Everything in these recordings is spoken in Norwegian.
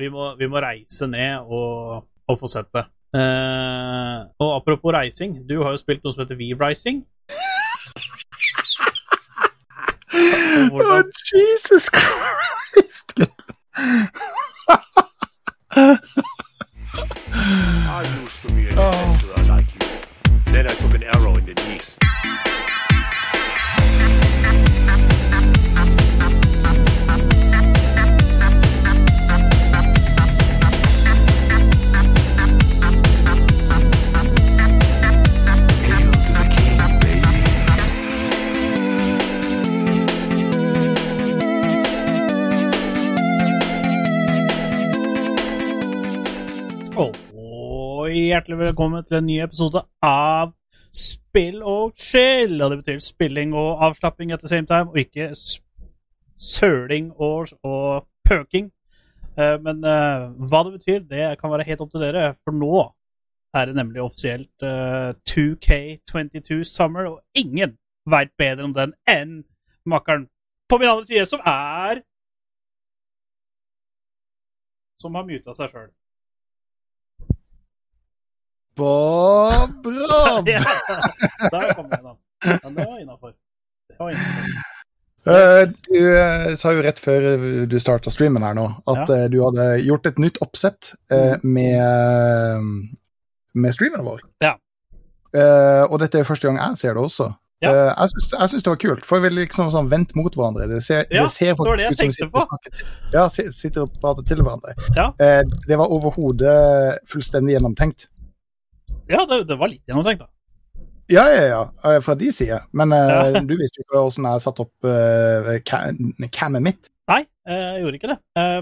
Vi må, vi må reise ned og, og få sett det. Uh, og apropos reising, du har jo spilt noe som heter V-Rising. Oh, Jesus Christ! I used to be hjertelig velkommen til en ny episode av Spill og chill. Og det betyr spilling og avslapping at the same time, og ikke søling og, og pøking. Uh, men uh, hva det betyr, det kan være helt opp til dere, for nå er det nemlig offisielt uh, 2K22 Summer, og ingen veit bedre om den enn makkeren på min andre side, som er Som har muta seg sjøl. Bob Rob! Ja, der kom jeg, da. Men det var innafor. Det. Eh, Du eh, sa jo rett før du starta streamen her nå, at Ja. eh, du hadde gjort et nytt oppsett eh, med, med streamen vår. Ja. Og dette er første gang jeg ser det også. Ja. Jeg syns det var kult, for vi liksom sånn vendt mot hverandre. Det ser, Ja, det ser det det faktisk ut som vi sitter og snakker til, ja, sitter og prater til hverandre. Ja. Det var overhodet fullstendig gjennomtenkt. Ja, det, det var litt gjennomtenkt, da. Ja, ja, ja, eh, fra de side. Men eh, Ja. du visste jo ikke åssen jeg satte opp uh, cammet mitt. Nei, jeg gjorde ikke det.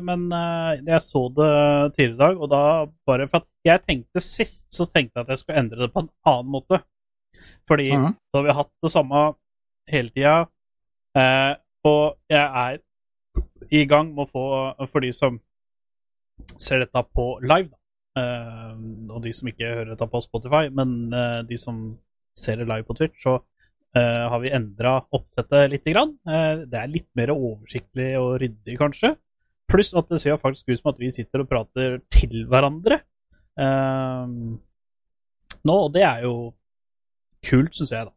Men jeg så det tidligere i dag, og da bare For at jeg tenkte sist, så tenkte jeg at jeg skulle endre det på en annen måte. Fordi Mhm. da har vi hatt det samme hele tida, og jeg er i gang med å få For de som ser dette på live, da, og de som ikke hører dette på Spotify, men eh, de som ser det live på Twitch, så eh, har vi endra oppsettet lite grann. Eh, det er litt mer oversiktlig og ryddig, kanskje. Pluss at det ser faktisk ut som at vi sitter og prater til hverandre eh, nå, og det er jo kult, syns jeg, da.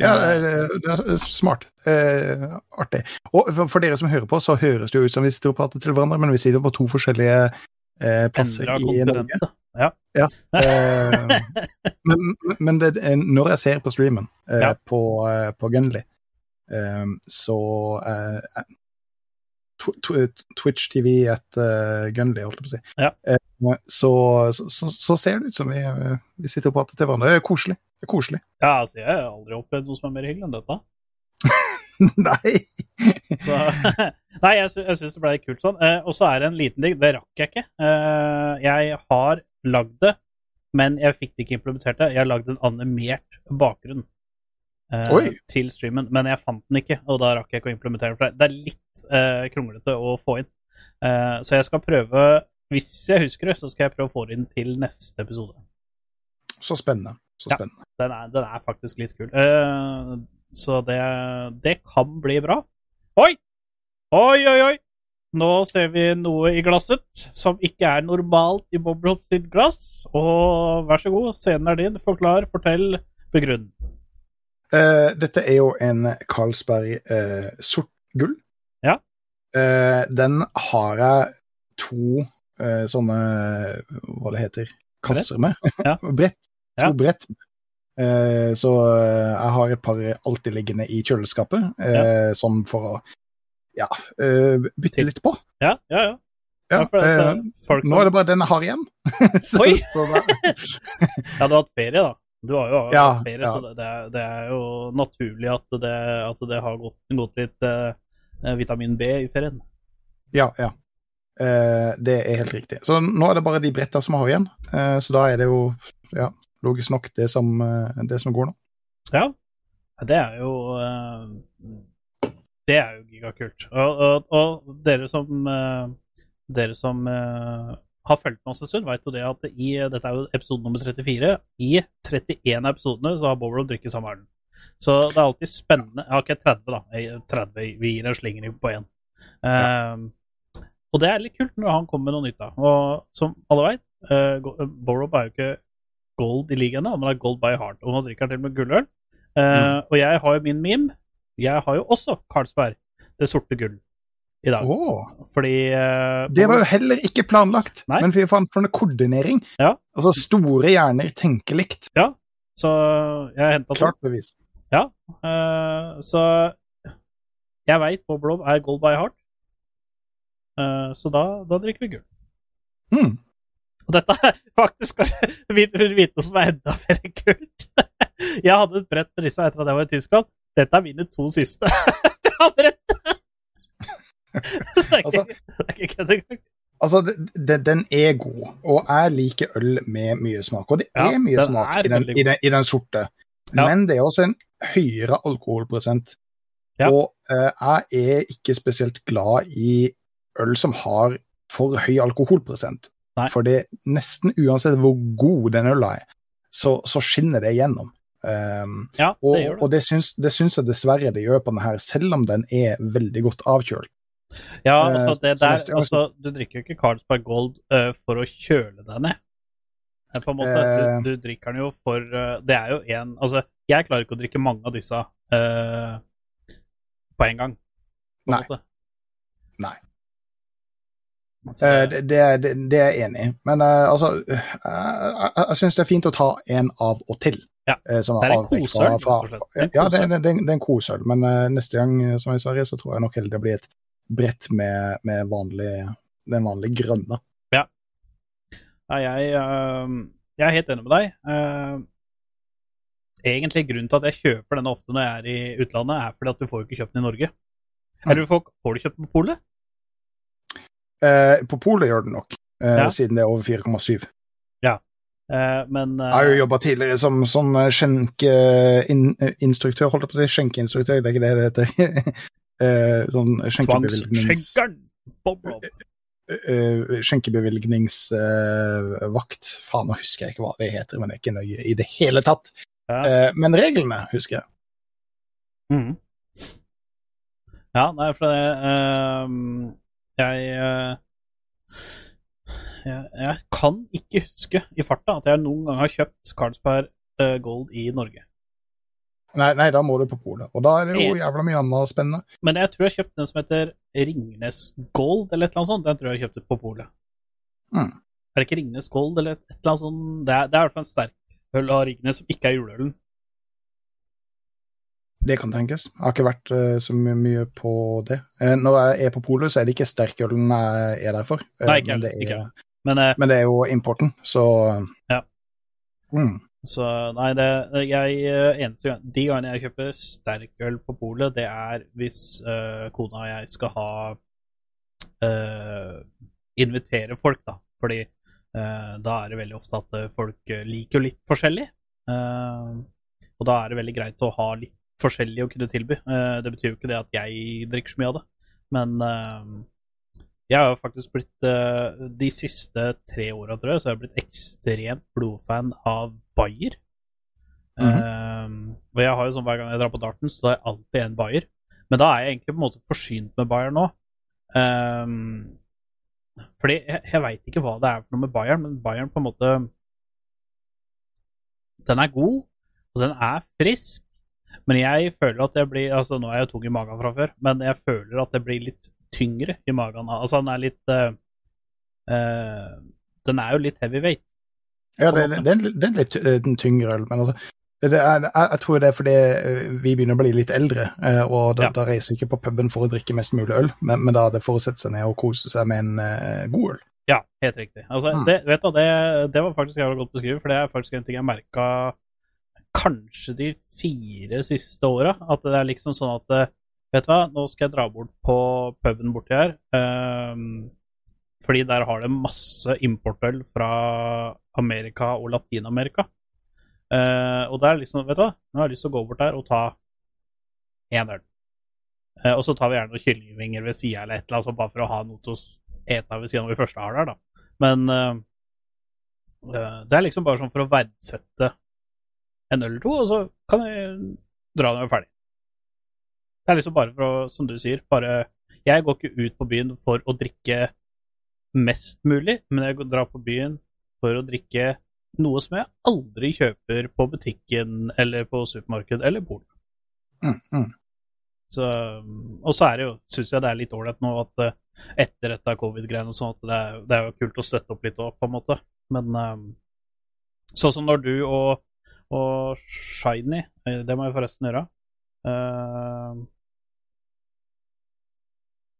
Ja, det er, smart. Eh, artig. Og for dere som hører på, så høres det jo ut som vi sitter og prater til hverandre, men vi sitter på to forskjellige eh, plasser i Norge. Ja. Ja. Eh, men men det, når jeg ser på streamen eh, Ja. på, eh, på Gunly, eh, så eh, tw tw Twitch TV etter Gunly, holdt jeg på å si, Ja. eh, så, så, så, ser det ut som vi, vi sitter og prater til hverandre. Det er koselig. Det er koselig. ja, altså, jeg har aldri opplevd noe som er mer hyggelig enn dette. Nei! Så, nei, jeg, sy syns det ble kult sånn. Eh, og så er det en liten ting, det rakk jeg ikke. Eh, jeg har lagd det, men jeg fikk det ikke implementert. det. Jeg har lagd en animert bakgrunn eh, til streamen, men jeg fant den ikke, og da rakk jeg ikke å implementere det. Det er litt eh, kronglete å få inn. Eh, så jeg skal prøve, hvis jeg husker det, så skal jeg prøve å få det inn til neste episode. Så spennende. Så Ja. Den er, den er faktisk litt kul. Så det, det kan bli bra. Oi! Oi, oi, oi! Nå ser vi noe i glasset som ikke er normalt i Bobrot sitt glass. Og vær så god, scenen er din. Forklar, fortell, begrunn. Uh, dette er jo en Carlsberg uh, sort gull. Ja. Uh, den har jeg to sånne Hva det heter kasser med. Ja. brett. To Ja. brett. Eh, så eh, jeg har et par alltid liggende i kjøleskapet, ja. sånn for å ja, eh, bytte litt på. Ja, ja, ja. Ja, Ja, eh, eh, folk nå er det bare den jeg har igjen. så, Oi! så Ja, du har hatt ferie, da. Du har jo hatt Ja, ferie, så det, det, er, det er jo naturlig at det, at det har gått, gått litt uh, vitamin B i ferien. Ja, ja. Uh, det er helt riktig. Så nå er det bare de bretta som jeg har igjen. Uh, så da er det jo ja, logisk nok det som, eh, det som går nå. Ja, det er jo eh, Det er jo gigakult. Og, og, og dere som eh, Dere som har fulgt med oss en stund, vet jo det at i Dette er jo episode nummer 34. I 31 av episodene så har Bowler drukket samme ølen. Så det er alltid spennende Jeg har ikke 30, da. 30, vi gir en slingring på én. og det er litt kult når han kommer med noe nytt. da. Og som alle veit, uh, Borob er jo ikke gold i ligaen, men det er gold by heart. Og man drikker til med gulløl. Uh, Og jeg har jo min meme. Jeg har jo også Carlsberg, det sorte gull, i dag. Oh. Fordi uh, det var jo heller ikke planlagt, Nei. men vi fant for en koordinering. Ja. Altså, store hjerner tenker likt. Så jeg henta. Klart bevis. Ja, uh, så jeg veit Boblob er gold by heart. Så da, da drikker vi gull. Hmm. Og dette er faktisk vite vite noe som er enda mer kult. Jeg hadde et brett med disse etter at jeg var i Tyskland. Dette er mine to siste. Jeg har brett! Så det er Altså- ikke, det er ikke kødd engang. Altså, det- den er god, og jeg liker øl med mye smak. Og det Ja, er mye den smak er i, den, i, den, i den sorte, Ja. men det er også en høyere alkoholprosent. Ja. Og uh, jeg er ikke spesielt glad i øl som har for høy alkoholprosent. Nei. Fordi nesten uansett hvor god den øla er, så, så skinner det igjennom. Um, Ja, og det gjør det. og det, syns, det syns jeg dessverre det gjør på den her, selv om den er veldig godt avkjølt. Ja, Eh, altså, det der, altså, du drikker jo ikke Carlsberg Gold uh, for å kjøle deg ned. På en måte, Eh. du, du drikker den jo for Det er jo en Altså, jeg klarer ikke å drikke mange av disse uh, på en gang. På en Nei. måte. Nei. Eh, det, det, det, er jeg enig i. Men eh, altså, eh, jeg, jeg, jeg syns det er fint å ta en av og til. Ja. Som Det er en kosøl, fra- fra- Ja, det, det, det, er en kosøl, men neste gang som er i Sverige, så tror jeg nok heller det blir et brett med, med vanlig, den vanlige grønne. ja, jeg, eh, jeg er helt enig med deg. Egentlig grunnen til at jeg kjøper denne ofte når jeg er i utlandet, er fordi at du får ikke kjøpt den i Norge. Eller du får, får du kjøpt den på polet? Eh, på polet gjør den nok, eh, Ja. siden det er over 4,7. Eh, men eh, Jeg har jo jobba tidligere som sånn skjenkeinstruktør, holdt jeg på å si. Skjenkeinstruktør, det er ikke det det heter. Eh, sånn skjenkebevilgnings... Eh, skjenkebevilgningsvakt. Faen, nå husker jeg ikke hva det heter, men det er ikke nøye i det hele tatt. Ja. Eh, men reglene husker jeg. Mm. Ja, nei, for det ehm, Jeg eh, jeg, jeg kan ikke huske i farta at jeg noen gang har kjøpt Carlsberg eh, Gold i Norge. Nei, nei, da må du på polet. Og da er det jo jævla mye annet spennende. Men jeg tror jeg kjøpte den som heter Ringnes Gold, eller et eller annet sånt. Den tror jeg jeg kjøpte på polet. Mm. Er det ikke Ringnes Gold, eller et, et eller annet sånt? Det er, det er i hvert fall en sterk øl av Ringnes som ikke er juleølen. Det kan tenkes. Jeg har ikke vært eh, så mye, mye på det. Eh, når jeg er på polet, så er det ikke sterkølen jeg er der for. Eh, Nei, ikke men, det er, ikke. Men, men det er jo importen, så Ja. Mm. Så nei, det jeg, eneste gang, De gangene jeg kjøper sterkøl på polet, det er hvis kona og jeg skal ha Invitere folk, da. Fordi da er det veldig ofte at folk liker jo litt forskjellig. Og da er det veldig greit å ha litt forskjellig å kunne tilby. Eh, det betyr jo ikke det at jeg drikker så mye av det, men eh, jeg har faktisk blitt eh, De siste tre åra, tror jeg, så har jeg blitt ekstremt blodfan av Bayer. Eh, og jeg har jo sånn hver gang jeg drar på darten, så da er jeg alltid en Bayer. Men da er jeg egentlig på en måte forsynt med Bayer nå. Um, fordi jeg, jeg veit ikke hva det er for noe med Bayern, men Bayern på en måte Den er god, og den er frisk, men jeg føler at jeg blir Altså, nå er jeg tung i magen fra før, men jeg føler at jeg blir litt tyngre i magen. Altså, den er litt uh, uh, Den er jo litt heavyweight. Ja, det, det, det, er en- det er en litt den tyngre øl, men altså det er, jeg, tror det er fordi eh, vi begynner å bli litt eldre, eh, og da, Ja. da reiser vi ikke på puben for å drikke mest mulig øl, men, men da er det for å sette seg ned og kose seg med en uh, god øl. Ja, helt riktig. Altså, Mm. det, vet du, det, det var faktisk jævla godt beskrevet, for det er faktisk en ting jeg merka kanskje de fire siste åra. At det er liksom sånn at eh, Vet du hva, nå skal jeg dra bort på puben borti her. Um, fordi der har de masse importøl fra Amerika og Latin-Amerika. Uh, og det er liksom, vet du hva, nå har jeg lyst til å gå bort der og ta én øl. Uh, og så tar vi gjerne noen kyllingvinger ved sida eller et eller annet, altså bare for å ha noe til å ete ved siden av vi først har der, da. Men eh, det er liksom bare sånn for å verdsette en øl eller to, og så kan jeg dra når jeg er ferdig. Det er liksom bare for å, som du sier, bare Jeg går ikke ut på byen for å drikke mest mulig, men jeg drar på byen for å drikke noe som jeg aldri kjøper på butikken eller på supermarked eller bord. Mm, mm. Så, og så er det jo, syns jeg det er litt ålreit nå at eh, etter dette covid-greiene og sånn, at det er, det er jo kult å støtte opp litt òg, på en måte. Men um, sånn som når du og, og Shiny eh, Det må jeg forresten gjøre. Uh,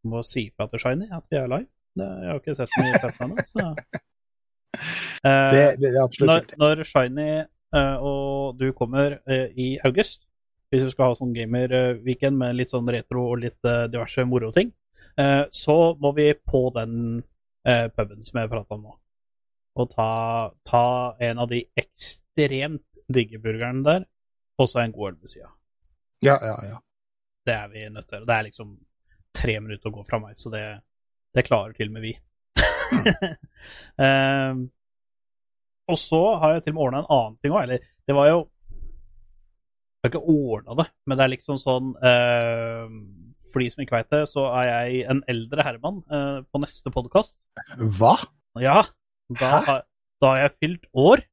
må si ifra til Shiny at vi er live. Det, jeg har ikke sett den i chatten ennå, så uh, Det, det, det er absolutt når, riktig. når Shiny uh, og du kommer eh, i august, hvis du skal ha sånn gamer-weekend med litt sånn retro og litt eh, diverse moroting, uh, så må vi på den eh, puben som jeg prata om nå, og ta, ta en av de ekstremt digge burgeren der, og så en god øl ved sida. Ja, ja, ja. Det er vi nødt til. Det er liksom tre minutter å gå fra meg, så det, det klarer til og med vi. um, og så har jeg til og med ordna en annen ting òg, eller det var jo Jeg har ikke ordna det, men det er liksom sånn ehm, For de som ikke veit det, så er jeg en eldre herremann uh, på neste podkast. Hva? Ja, da har, da har jeg fylt år.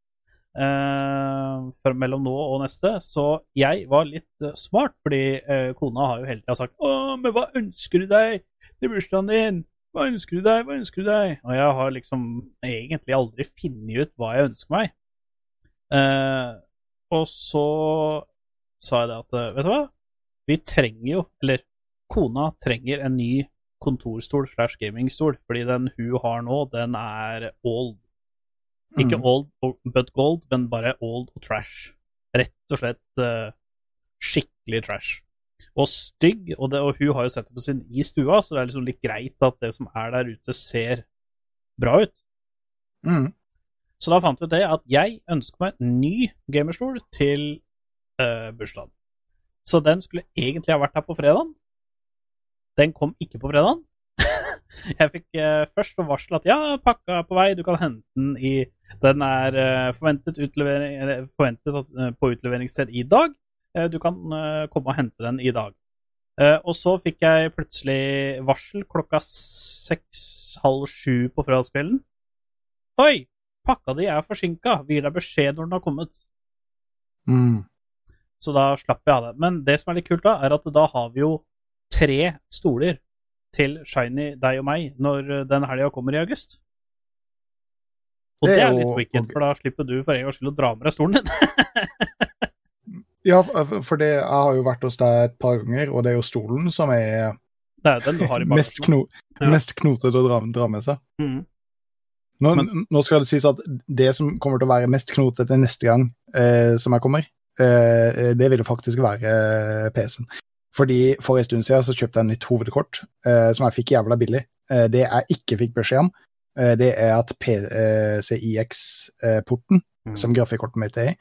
Eh, mellom nå og neste, så jeg var litt eh, smart, fordi eh, kona har jo hele tida sagt 'Å, men hva ønsker du deg til bursdagen din?' Hva ønsker du deg? Hva ønsker du deg? Og jeg har liksom egentlig aldri funnet ut hva jeg ønsker meg. Eh, og så sa jeg det at eh, Vet du hva? Vi trenger jo, eller kona trenger en ny kontorstol slash gamingstol, fordi den hun har nå, den er old. Ikke Mm. old but gold, men bare old og trash. Rett og slett uh, skikkelig trash. Og stygg, og, det, og hun har jo sett det på sin i stua, så det er liksom litt greit at det som er der ute, ser bra ut. Mm. Så da fant vi ut det at jeg ønsker meg en ny gamerstol til uh, bursdagen. Så den skulle egentlig ha vært her på fredagen. Den kom ikke på fredagen. jeg fikk uh, først varsel at ja, pakka er på vei, du kan hente den i Den er eh, forventet, utlevering, forventet eh, på utleveringssted i dag. Eh, du kan komme og hente den i dag. Og så fikk jeg plutselig varsel klokka seks-halv sju på fredagskvelden. Oi! Pakka di er forsinka. Vi gir deg beskjed når den har kommet. Mm. Så da slapp jeg av det. Men det som er litt kult, da, er at da har vi jo tre stoler til Shiny, deg og meg, når den helga kommer i august. Og Det det er jo- litt wicked, for da slipper du for en gangs skyld å dra med deg stolen din. Ja, for det, jeg har jo vært hos deg et par ganger, og det er jo stolen som er er den du har i mest, kno, Ja. mest knotete å dra, dra med seg. Mm. Nå, Men- nå skal det sies at det som kommer til å være mest knotete neste gang eh, som jeg kommer, eh, det vil faktisk være eh, PC-en. Fordi For en stund siden så kjøpte jeg en nytt hovedkort eh, som jeg fikk jævla billig. Eh, det jeg ikke fikk beskjed om, det er at PCIX-porten, mm. som grafikkortet mitt er i,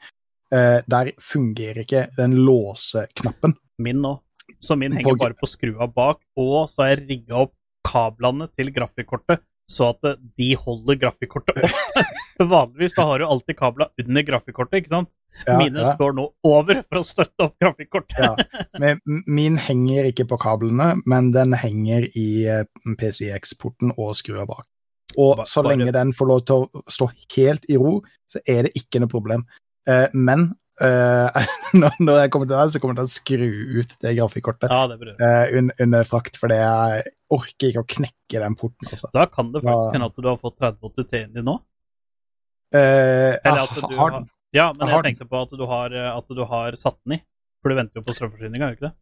eh, der fungerer ikke den låseknappen. Min nå. Så min henger bare på skrua bak, og så har jeg rigga opp kablene til grafikkortet så at eh, de holder grafikkortet opp. Vanligvis så har du alltid kabla under grafikkortet, ikke sant? Ja, Mine ja. står nå over for å støtte opp grafikkortet. Ja, men min henger ikke på kablene, men den henger i eh, PCX-porten og skrua bak. Og så bare- lenge den får lov til å stå helt i ro, så er det ikke noe problem. Eh, men eh, når jeg kommer til deg, så kommer jeg til å skru ut det grafikkortet Ja, det eh, un under frakt, for jeg orker ikke å knekke den porten, altså. Da kan det faktisk hende at du har fått 3080 T-en din nå. Eh, Eller at du har den. Ja, men Jeg jeg, tenkte på at du har, at du har satt den i. For du venter jo på strømforsyninga, gjør du ikke det?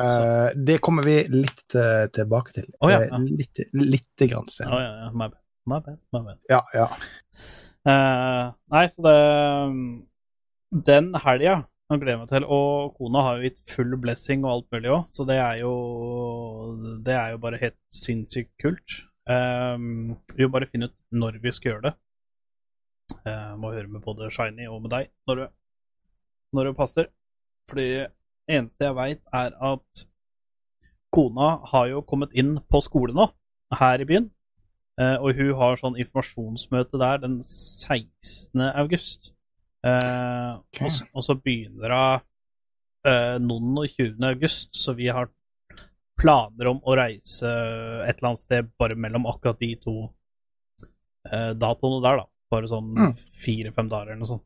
Eh, det kommer vi litt uh, tilbake til. Oh, ja, Eh, ja. Litt, lite grann senere. senere. ja, ja. My bad. My bad. My bad. Ja, ja. Uh, nei, så det Den helga nå gleder jeg meg til. Og kona har jo gitt full blessing og alt mulig òg, så det er jo Det er jo bare helt sinnssykt kult. Um, vi må bare finne ut når vi skal gjøre det. Uh, må høre med både Shiny og med deg når det, når det passer. Fordi eneste jeg veit, er at kona har jo kommet inn på skole nå, her i byen. Eh, og hun har sånn informasjonsmøte der den 16. august. Eh, Ok. og, og så begynner hun eh, noen og 20. august, så vi har planer om å reise et eller annet sted bare mellom akkurat de to eh, datoene der, da. Bare sånn Mm. fire-fem dager eller noe sånt.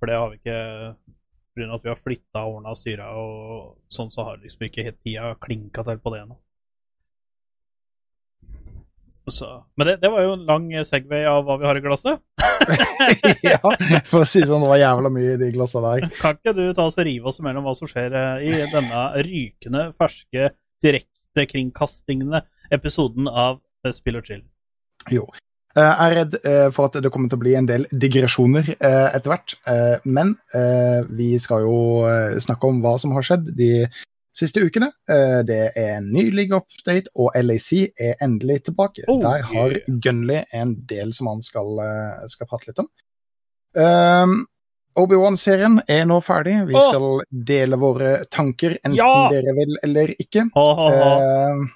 For det har vi ikke Av at vi har flytta og ordna styra og sånn, så har liksom ikke helt tida klinka til på det ennå. Så, men det, det var jo en lang segway av hva vi har i glasset. ja, for å si det sånn, det var jævla mye i de glassene der. Kan ikke du ta oss og rive oss mellom hva som skjer eh, i denne rykende, ferske, direktekringkastingene episoden av eh, Spill og chill? Jo. Eh, Jeg er redd eh, for at det kommer til å bli en del digresjoner eh, etter hvert, men vi skal jo snakke om hva som har skjedd de siste ukene. Det er en ny league-update, og LAC er endelig tilbake. Oh, Der har Gunnly Gunley en del som han skal, skal prate litt om. Um, Obi-Wan-serien er nå ferdig. Vi skal dele våre tanker, enten Ja! dere vil eller ikke. Åh, åh, åh.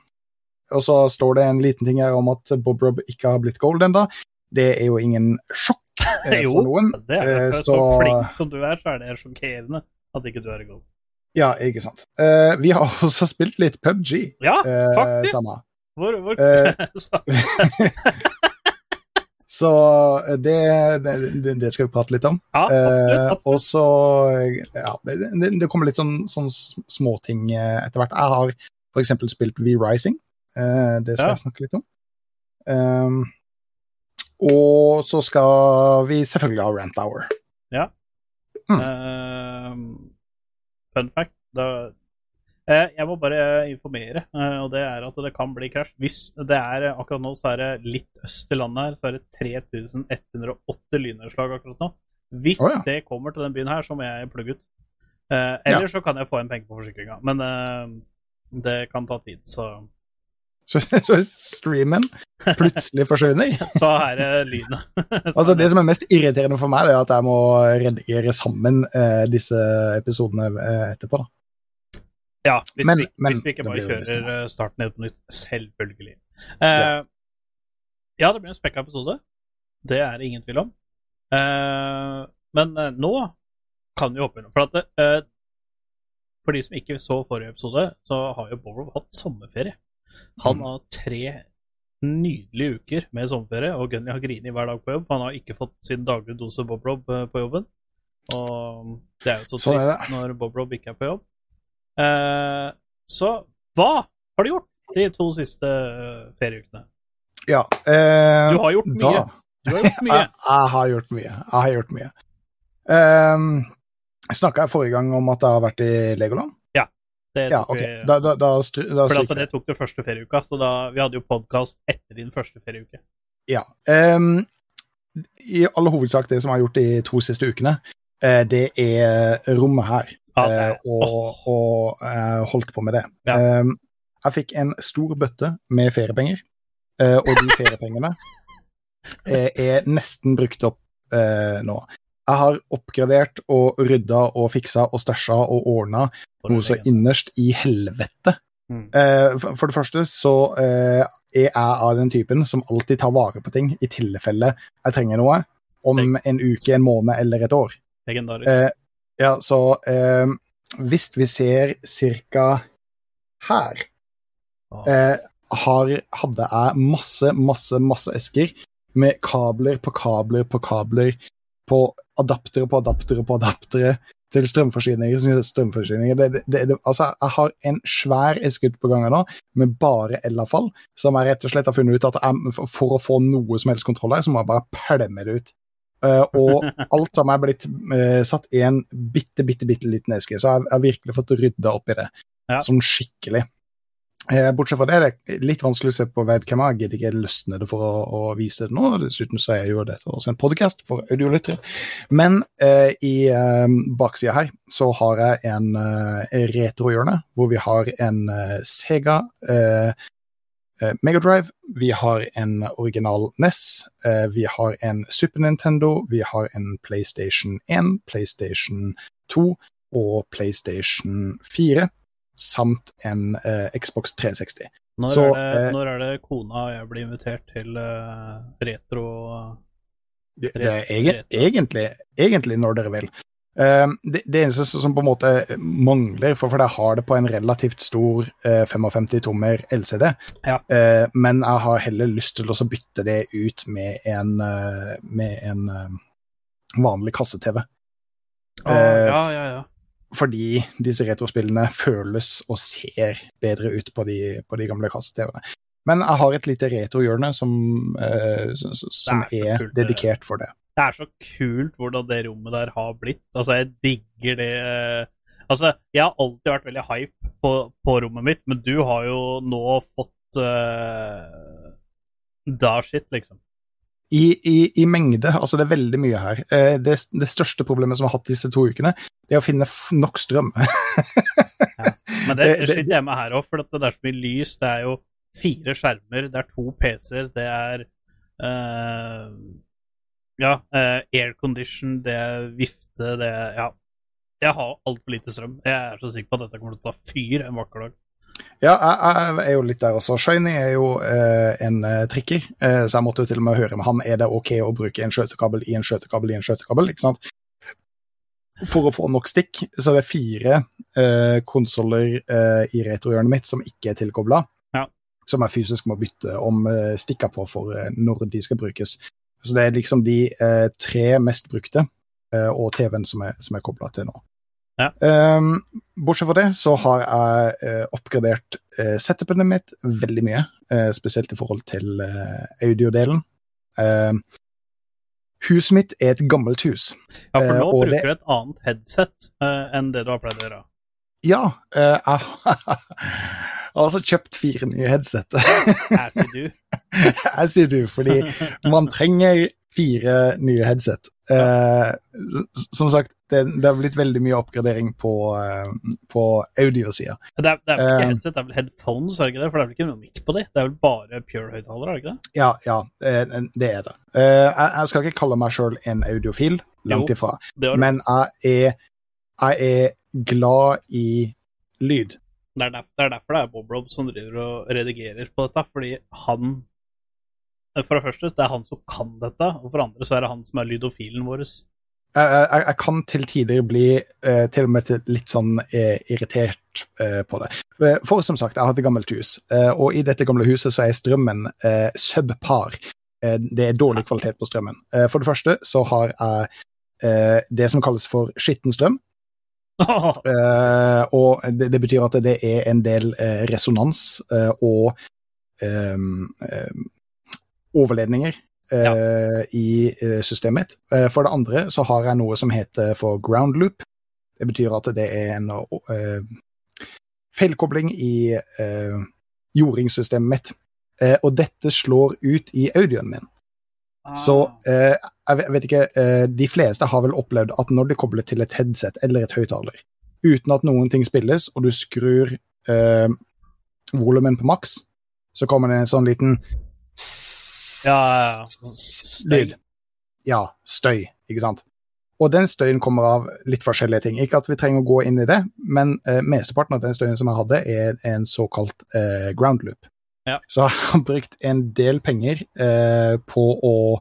Og så står det en liten ting her om at Bob Rob ikke har blitt gold ennå. Det er jo ingen sjokk eh, Jo, for noen. Jo, det er eh, så... så- flink som du er, så er det sjokkerende at ikke du er gold. Ja, ikke sant. Eh, vi har også spilt litt PubG. Ja, eh, faktisk! samme. Hvor, hvor... Så- det, det, det skal vi prate litt om. ja, Eh, absolutt. og så Ja, det, det, det kommer litt sånn, sånn småting etter hvert. Jeg har eksempel spilt V-Rising. Eh, det skal Ja. jeg snakke litt om. Um, og så skal vi selvfølgelig ha Rant Hour. mm. Uh, fun fact da, uh, Jeg må bare informere, uh, og det er at det kan bli krasj. Hvis det er akkurat nå, så er det litt øst i landet her, så er det 3108 lynnedslag akkurat nå. Hvis oh, ja. det kommer til den byen her, så må jeg plugge ut. Uh, eller så kan jeg få en penge på forsikringa, men det kan ta tid, så Så, så streamen plutselig forsvinner. Så er det lyden Altså Det som er mest irriterende for meg, er at jeg må redigere sammen eh, disse episodene eh, etterpå. da. Ja, hvis, Men- vi, men hvis vi ikke bare kjører eh, starten helt på nytt. Selvfølgelig. Eh, ja. det blir en spekka episode. Det er det ingen tvil om. Eh, men nå kan vi hoppe innom. For, at, eh, for de som ikke så forrige episode, så har jo Borrow hatt sommerferie. Han Mm. har tre nydelige uker med sommerferie, og Gunny har grinet hver dag på jobb, han har ikke fått sin daglige dose Bob Rob eh, på jobben. Og det er jo så Sånn trist når Bob Rob ikke er på jobb. Eh, så hva har du gjort de to siste eh, ferieukene? Ja, eh, Du har gjort mye. Du har gjort mye. Jeg, jeg har gjort mye. Jeg har gjort mye. Um, Snakka jeg forrige gang om at jeg har vært i Legoland? Det Ja, ok. vi- Da, da, da, da For at det tok du første ferieuka, så da, vi hadde jo podkast etter din første ferieuke. Ja. Um, I all hovedsak det som jeg har gjort de to siste ukene, eh, det er rommet her. Ja, eh, det er- og, og eh, holdt på med det. Ja. Um, jeg fikk en stor bøtte med feriepenger, eh, og de feriepengene eh, er nesten brukt opp eh, nå. Jeg har oppgradert og rydda og fiksa og stæsja og ordna noe så innerst i helvete. Mm. Eh, for, for det første så eh, er jeg av den typen som alltid tar vare på ting i tilfelle jeg trenger noe om en uke, en måned eller et år. Legendarisk. Eh, ja, så hvis vi ser cirka her, Ja. eh, har, hadde jeg masse, masse, masse esker med kabler på kabler på kabler, på adaptere på adaptere på adaptere til strømforsyninger. strømforsyninger. Det, det, det, altså, jeg har en svær eske ute på gangen nå med bare elavfall, som jeg rett og slett har funnet ut at jeg, for- å få noe som helst kontroll her, så må jeg bare pælme det ut. Uh, og alt sammen er blitt uh, satt i en bitte, bitte, bitte liten eske, så jeg jeg har virkelig fått rydda opp i det. Ja. Sånn skikkelig. Eh, bortsett fra det, det er litt vanskelig å se på webcam. Jeg gidder ikke løsne det for å, å vise det nå. Dessuten så er jo dette også en podkast for audiolyttere. Men eh, i eh, baksida her så har jeg en eh, retrohjørne, hvor vi har en eh, Sega eh, eh, Megadrive, vi har en original NES, eh, vi har en Super Nintendo, vi har en PlayStation 1, PlayStation 2 og PlayStation 4, samt en eh, Xbox 360. Når, så, er det, eh, når er det kona og jeg blir invitert til eh, retro Det, det er egen, egentlig, egentlig når dere vil. Eh, det, det eneste som på en måte mangler, for, for jeg har det på en relativt stor eh, 55-tommer LCD, Ja. eh, men jeg har heller lyst til å bytte det ut med en, med en vanlig kasse-TV. Eh, ja, ja, ja. Fordi disse retrospillene føles og ser bedre ut på de, på de gamle kasse-TV-ene. Men jeg har et lite retrohjørne som, eh, som, som Det er er dedikert for det. Det er så kult hvordan det rommet der har blitt. Altså, jeg digger det Altså, jeg har alltid vært veldig hype på, på rommet mitt, men du har jo nå fått uh, da shit, liksom. I, i, I mengde, altså det er veldig mye her. Eh, det, det største problemet som vi har hatt disse to ukene, det er å finne nok strøm. Men det, Det- sliter jeg med her òg, for det er så mye lys. Det er jo fire skjermer, det er to PC-er, det er uh, Ja, uh, aircondition, det er vifte, det er Ja. Jeg har altfor lite strøm. Jeg er så sikker på at dette kommer til å ta fyr en vakker dag. Ja, jeg, jeg er jo litt der også. Shiny er jo eh, en eh, trikker, eh, så jeg måtte jo til og med høre med han er det ok å bruke en skjøtekabel i en skjøtekabel i en skjøtekabel, ikke sant? For å få nok stikk, så er det fire eh, konsoller eh, i retrohjørnet mitt som ikke er tilkobla, Ja. som jeg fysisk må bytte om eh, stikker på for eh, når de skal brukes. Så det er liksom de eh, tre mest brukte, og TV-en som er, som er kobla til nå. Ja. Um, bortsett fra det så har jeg uh, oppgradert uh, setupene mitt veldig mye, Uh, spesielt i forhold til uh, audiodelen. Um, huset mitt er et gammelt hus. Ja, for nå bruker det- du et annet headset enn det du har pleid å gjøre. Ja, jeg har altså kjøpt fire nye headset. jeg sier du. Jeg sier du, fordi man trenger fire nye headset. Eh, som sagt, det, det har blitt veldig mye oppgradering på, uh, på audiosida. Det det er vel ikke Eh. headset, det er vel headphones, er det ikke det? For det er vel ikke noe mic på de? Det er vel bare pure høyttalere, er det ikke det? Ja, ja, eh, det er det. Eh, jeg, skal ikke kalle meg sjøl en audiofil, langt ifra. Men jeg er, jeg er glad i lyd. det, er det er derfor det er Bob Rob som driver og redigerer på dette, fordi han For det første, det er han som kan dette, og for andre så er det han som er lydofilen vår. Jeg, jeg, jeg kan til tider bli eh, til og med litt sånn eh, irritert eh, på det. Eh, For som sagt, jeg har et gammelt hus, eh, og i dette gamle huset så er strømmen eh, subpar. Eh, det er dårlig kvalitet på strømmen. Eh, for det første så har jeg eh, det som kalles for skitten strøm. Eh, og det, det betyr at det er en del eh, resonans eh, og um, ehm, overledninger eh, i eh, systemet mitt. Eh, for det andre så har jeg noe som heter for ground loop. Det betyr at det er en eh, feilkobling i jordingssystemet mitt. Eh, og dette slår ut i audioen min. Så eh, jeg vet- ikke, eh, de fleste har vel opplevd at når de kobler til et headset eller et høyttaler, uten at noen ting spilles, og du skrur eh, volumen på maks, så kommer det en sånn liten Ja, ja, ja. Støy. lyd. Ja, støy, ikke sant? Og den støyen kommer av litt forskjellige ting. Ikke at vi trenger å gå inn i det, men eh, mesteparten av den støyen som jeg hadde, er en såkalt eh, ground loop. Ja. Så jeg har brukt en del penger eh, på å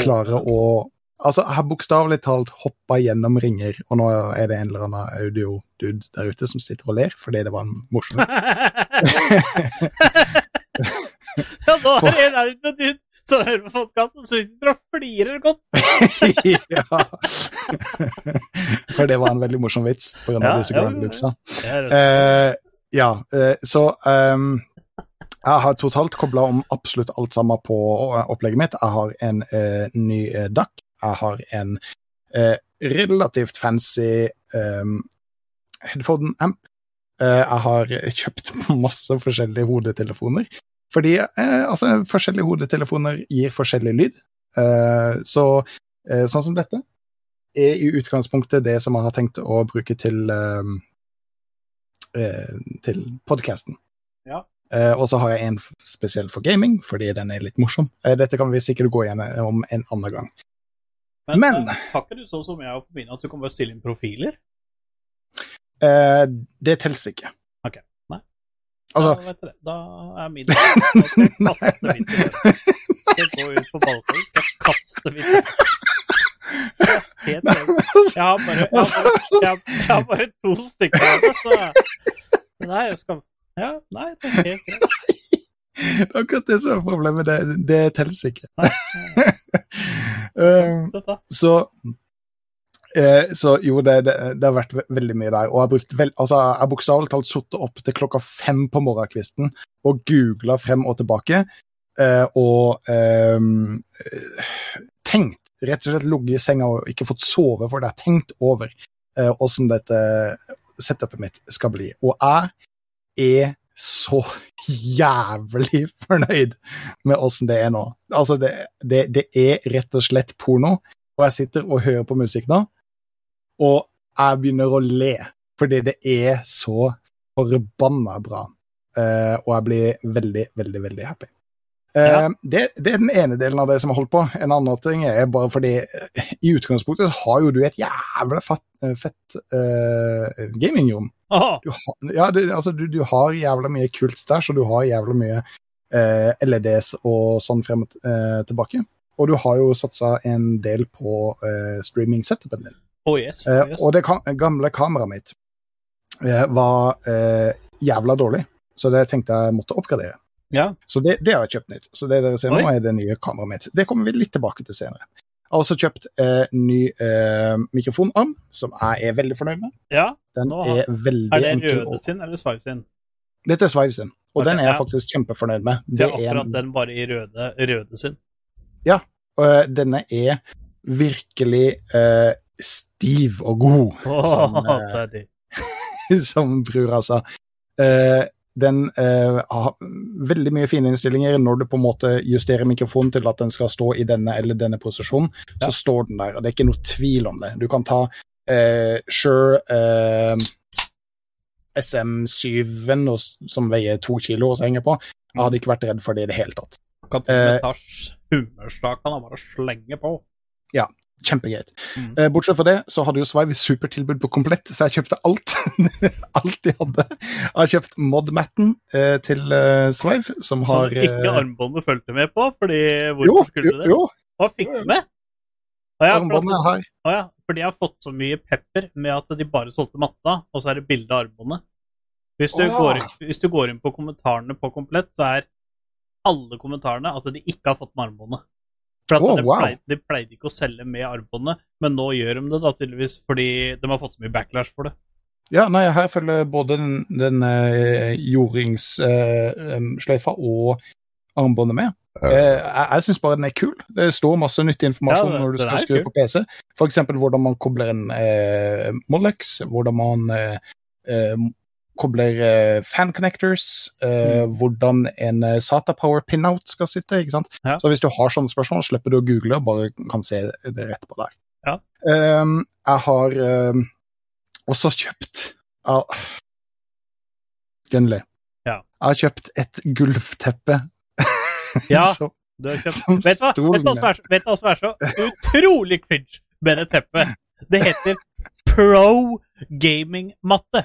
klare å Altså, jeg har bokstavelig talt hoppa gjennom ringer, og nå er det en eller annen audio-dude der ute som sitter og ler fordi det var en morsom ja, nå er det en out med og hører på podkasten, så sitter og flirer godt. ja. For det var en veldig morsom vits på grunn av Ja, disse ja, ground ja. eh, så um, jeg har totalt kobla om absolutt alt sammen på eh, opplegget mitt. Jeg har en uh, ny DAC. Jeg har en relativt fancy um, headphone-amp. Eh, jeg har kjøpt masse forskjellige hodetelefoner. Fordi eh, altså, forskjellige hodetelefoner gir forskjellig lyd. Eh, så eh, sånn som dette er i utgangspunktet det som jeg har tenkt å bruke til ehm, eh, til podcasten. Ja. Eh, og så har jeg en spesiell for gaming, fordi den er litt morsom. Eh, dette kan vi sikkert gå gjennom en annen gang. Men, Men- har ikke du sånn som jeg på mine, at du kan bare stille inn profiler? Eh, det teller ikke. Nei. Altså, da, vet det, da er min Da skal jeg kaste døra. Skal gå ut på balkongen, skal jeg kaste. Helt enig. Jeg har bare, jeg har bare, jeg har, jeg har bare to stykker av det, så Nei, jeg skal Ja, nei, det er helt greit. Det er akkurat det som er problemet. Det, det teller ikke. Nei, Um, så eh, så jo, det, det, det har vært veldig mye der. Og jeg har brukt altså, jeg bokstavelig talt sittet opp til klokka fem på morgenkvisten og googla frem og tilbake. eh, og eh, tenkt, rett og slett ligget i senga og ikke fått sove, for det har tenkt over eh, åssen dette setupet mitt skal bli. Og jeg er så jævlig fornøyd med åssen det er nå. Altså, det, det er rett og slett porno, og jeg sitter og hører på musikk nå, og jeg begynner å le, fordi det er så forbanna bra. Uh, og jeg blir veldig, veldig, veldig happy. Uh, Ja. det, det er den ene delen av det som har holdt på. En annen ting er bare fordi eh, i utgangspunktet har jo du et jævla fett, fett uh, gamingrom. Du, ja, du, altså, du, du har jævla mye kult stæsj, og du har jævla mye LEDs og sånn frem og tilbake. Og du har jo satsa en del på streaming-setupen din. Oh yes, oh yes. og det gamle kameraet mitt eh, var eh, jævla dårlig, så det tenkte jeg måtte oppgradere. Ja. Så det, det har jeg kjøpt nytt. Så det dere ser nå, er det nye kameraet mitt. Det kommer vi litt tilbake til senere. Jeg har også kjøpt eh, ny eh, mikrofonarm, som jeg er veldig fornøyd med. ja. Den har- er veldig Er det røde sin eller Svive sin? Dette er Svive sin, og okay, den er jeg ja. faktisk kjempefornøyd med. Det Det er akkurat en, den bare i røde, røde sin. og, eh, denne er virkelig eh, stiv og god, som, det er de. som brura sa. Eh, den eh, har veldig mye fine innstillinger. Når du på en måte justerer mikrofonen til at den skal stå i denne eller denne posisjonen, Ja. så står den der, og det er ikke noe tvil om det. Du kan ta eh, Shure eh, SM7-en som veier to kilo og så henger på. Jeg hadde ikke vært redd for det i det hele tatt. Kan ta humørstakene og bare slenge på. Kjempegreit. Mm. Eh, bortsett fra det, så hadde jo Swive supertilbud på komplett, så jeg kjøpte alt. alt de hadde. Jeg har kjøpt Modmatten eh, til eh, Swive, som Som har ikke eh, armbåndet fulgte med på, fordi Jo, skulle jo, det? jo Hva fikk du med? Ja, armbåndet er her. å ja, fordi jeg har fått så mye pepper med at de bare solgte matta, og så er det bilde av armbåndet. Hvis du, ja. går, hvis du går inn på kommentarene på Komplett, så er alle kommentarene at de ikke har fått med armbåndet. For at Å, de, wow. pleide, de pleide ikke å selge med armbåndet, men nå gjør de det da tydeligvis fordi de har fått så mye backlash for det. Ja, nei, her følger både den, den uh, jordingssløyfa og armbåndet med. Uh, jeg jeg syns bare den er kul. Det står masse nyttig informasjon Ja, det- når du skal skru på PC. Eksempel hvordan man kobler en uh, Molex, hvordan man eh, eh, kobler eh, fan connectors, eh, Mm. hvordan en eh, SATA Power pinout skal sitte. ikke sant? Ja. Så hvis du har sånne spørsmål, slipper du å google og bare kan se det rett på der. Ja. Um, jeg har ehm, også kjøpt uh, Gunnli. Ja. Jeg har kjøpt et gulvteppe. Ja. som, Du har kjøpt Som Vet du hva som er så- utrolig cringe med det teppet? Det heter Pro Gaming-matte.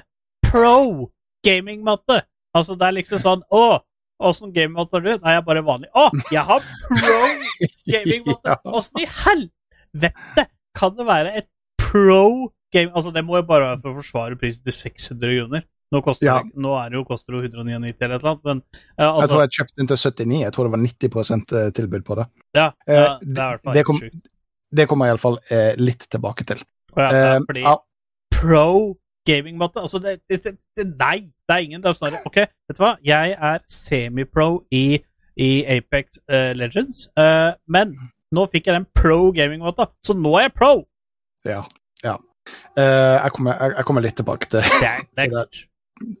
Pro Gaming-matte. Altså, det er liksom sånn Å, åssen gamingmatte har du? Nei, jeg er bare vanlig. Å, jeg har pro gaming-matte! Ja. Åssen i helvete kan det være et pro game... Altså, det må jo bare være for å forsvare prisen til 600 kroner. Nå, koster Ja. det, nå det jo, koster det jo 199 eller et eller annet, men eh, Jeg altså, tror jeg kjøpte den til 79. Jeg tror det var 90% tilbud på det. ja, Eh, ja, det er i hvert fall det kom- Det kommer jeg iallfall eh, litt tilbake til. Ja, Eh, fordi ja, pro gaming-matte Altså, det, det, det, Nei, det er ingen. Det er snarere OK, vet du hva? Jeg er semi-pro i, i Apex uh, Legends, uh, men nå fikk jeg den pro gaming-matta, så nå er jeg pro! ja, ja. Uh, jeg, kommer, jeg, jeg kommer litt tilbake til Det er, det er er-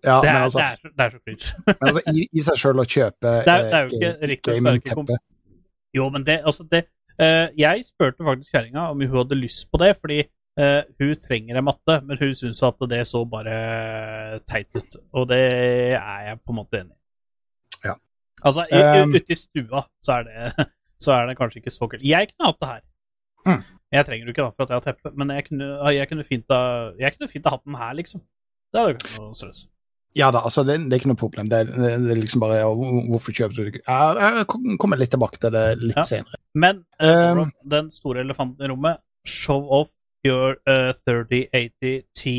ja, Det men er, altså, det er, det er så cringe. men altså i, i seg sjøl å kjøpe Det er, det er jo ikke riktig gamingteppe Jo, men det, altså det uh, Jeg spurte faktisk kjerringa om hun hadde lyst på det, fordi eh, hun trenger en matte, men hun syns at det så bare teit ut. Og det er jeg på en måte enig i. Ja. Altså, Um, ute i stua så er, det, så er det kanskje ikke så kult. Jeg kunne hatt det her. Mm. Jeg trenger jo ikke det for at jeg har teppe, men jeg kunne, jeg kunne fint ha Jeg kunne fint ha hatt den her, liksom. Det hadde ikke vært noe stress. Ja da, altså det, det er ikke noe problem. Det, er- det er liksom bare ja, Hvorfor kjøper du det ikke? Jeg, jeg kommer litt tilbake til det litt Ja. senere. Men eh, Um, den store elefanten i rommet, show off your uh, 3080 Ti.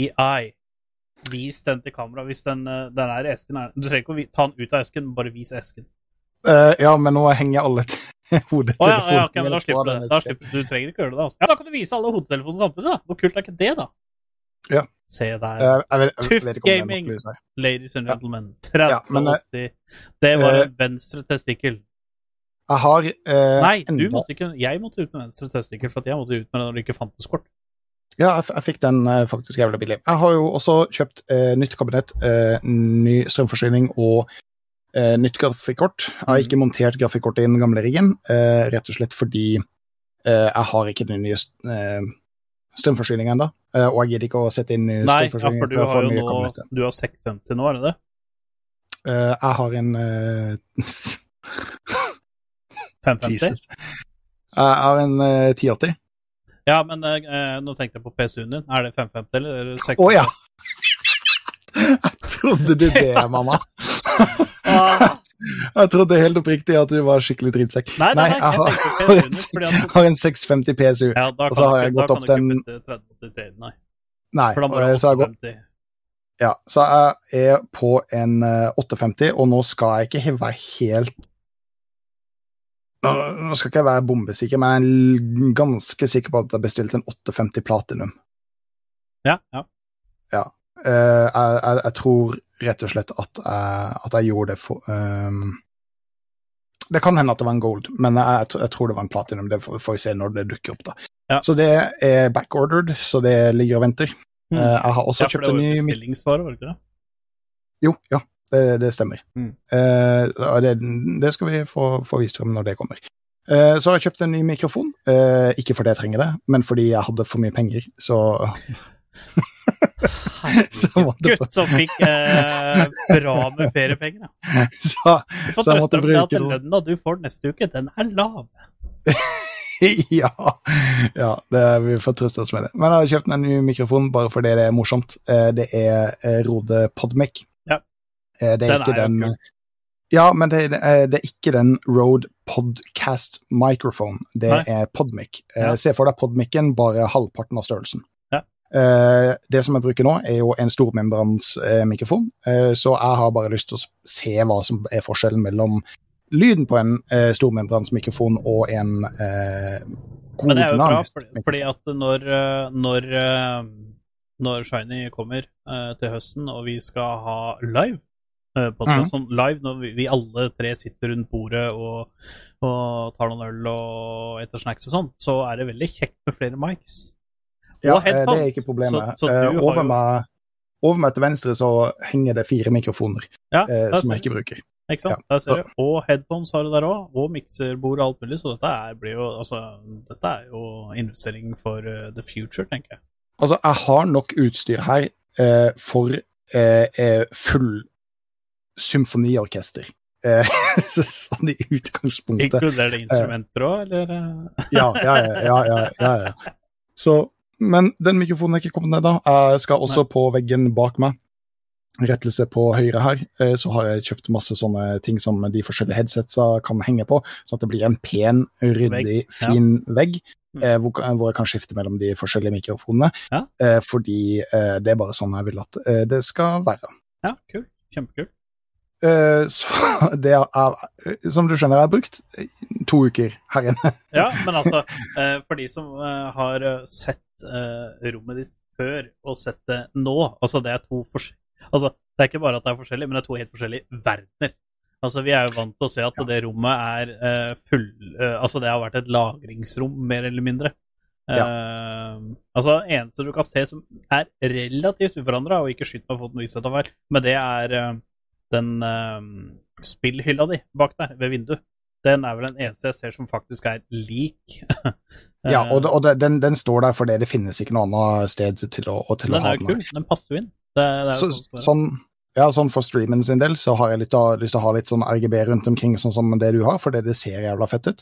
Vis den til kamera hvis den, uh, den er i esken. Du trenger ikke å ta den ut av esken, bare vis esken. Uh, ja, men nå henger alle hodetelefonen. Å ja, ja, okay, men da slipper du det. Da slipper, du trenger ikke gjøre det. Altså. Ja, da kan du vise alle hodetelefonene samtidig, da. Hvor kult er ikke det, da? Ja. Se der. Uh, jeg vet, jeg Tuff vet det nok gaming. Ladies and ja. gentlemen. Ja, men, 3080. det var eh, en venstre testikkel. Jeg har uh, Nei, du enda- måtte ikke, jeg måtte ut med venstre testikkel, for jeg måtte ut med den når det ikke fantes kort. Ja, jeg, jeg fikk den eh, faktisk jævlig billig. Jeg har jo også kjøpt eh, nytt kabinett, eh, ny strømforsyning og eh, nytt grafikkort. Jeg har Mhm. ikke montert grafikkortet i den gamle riggen, eh, rett og slett fordi eh, jeg har ikke den nye st- strømforsyningen ennå. Og jeg gidder ikke å sette inn ny Nei, ja, for du har jo nå. Du har 650 nå, er det det? Jeg har en eh, 550? Jesus. Jeg har en eh, 1080. Ja, men eh, eh, nå tenkte jeg på PC-en din. Er det 550 eller er 650? Å ja! Jeg trodde du det, mamma. Jeg trodde helt oppriktig at du var skikkelig drittsekk. Nei, nei, nei, jeg har, har, en, har en 650 PSU. ja, Og så kan har jeg gått opp den- bytte 3083, nei. Nei, så har jeg gått 850. Ja, så jeg er på en eh, 850, og nå skal jeg ikke være helt Nå skal ikke jeg være bombesikker, men jeg er ganske sikker på at jeg bestilte en 850 Platinum. Ja, ja. Eh, jeg, jeg, jeg tror rett og slett at jeg, at jeg gjorde det for um, Det kan hende at det var en gold, men jeg, tror- det var en platinum. Det får, vi se når det dukker opp, da. Ja. Så det er backordered, så det ligger og venter. Mm. Uh, jeg har også ja, for kjøpt det en var jo ny mik- bestillingsvare, var det ikke det? Jo, ja, det, det stemmer. Mm. Eh, det, det skal vi få, få vist frem når det kommer. Eh, så har jeg kjøpt en ny mikrofon. Eh, ikke fordi jeg trenger det, men fordi jeg hadde for mye penger. Så Gutt som fikk eh, bra med feriepenger, ja. så, Du får trøste deg med at lønna du får neste uke, den er lav. ja, ja det, vi får trøste oss med det. Men jeg har kjøpt meg en ny mikrofon bare fordi det er morsomt. Eh, Det er Rode Podmic. Eh, Det er Den ikke er den. Ja, men det, det, er, er ikke den Rode Podcast Microphone. Det Nei. er Podmic. Eh, Ja. Se for deg Podmicen, bare halvparten av størrelsen. Ja. Eh, det som jeg bruker nå, er jo en stormembrans eh, mikrofon, eh, så jeg har bare lyst til å se hva som er forskjellen mellom lyden på en eh, stormembransmikrofon og en eh, god Men det er jo bra, fordi, fordi at når, eh, når, eh, når Shiny kommer eh, til høsten, og vi skal ha live eh, podcast, Mhm. sånn live når vi, vi alle tre sitter rundt bordet og, og tar noen øl og etter snacks og sånn, så er det veldig kjekt med flere mics. Ja, og eh, det er ikke problemet. Så- så Eh, over, jo- meg, over meg til venstre så henger det fire mikrofoner Ja, eh, som jeg ikke bruker. Ikke sant? Ja, Der ser du. Og headphones har du der òg, og mikserbord og alt mulig, så dette er, blir jo altså, Dette er jo investering for uh, the future, tenker jeg. Altså, jeg har nok utstyr her eh, for eh, full symfoniorkester. Eh, sånn i utgangspunktet. Inkluderer det instrumenter òg, eller? eh? Ja, ja, ja. ja, ja, ja, ja. Så, men den mikrofonen er ikke kommet ned da. Jeg skal også på veggen bak meg, rettelse på høyre her, eh, så har jeg kjøpt masse sånne ting som de forskjellige headsetsa kan henge på, sånn at det blir en pen, ryddig, Vegg, ja. fin vegg. Mm. eh, Hvor, hvor jeg kan skifte mellom de forskjellige mikrofonene, Ja. eh, fordi det er bare sånn jeg vil at det skal være. Ja, kult. Kjempekult. Eh, Så det er, som du skjønner, jeg har brukt to uker her inne. Ja, men altså, eh, for de som eh, har sett rommet ditt før, og sett det nå Altså, det er to forskjellige Altså, det er ikke bare at det er forskjellig, men det er to helt forskjellige verdener. Altså, Vi er jo vant til å se at Ja. det rommet er full Altså, det har vært et lagringsrom, mer eller mindre. Eh, altså, eneste du kan se som er relativt uforandra, og ikke skyt meg på foten hvis jeg tar feil, men det er den uh, spillhylla di bak der, ved vinduet. Den er vel den eneste jeg ser som faktisk er lik. Ja, Eh, og, det, og den, den står der fordi det finnes ikke noe annet sted til å, til å den Den er kul. Den passer jo inn. Det, det Så, sånn, sånn, ja, sånn for streamen sin del så har jeg litt, av- lyst til å ha litt sånn RGB rundt omkring, sånn som det du har, fordi det ser jævla fett ut.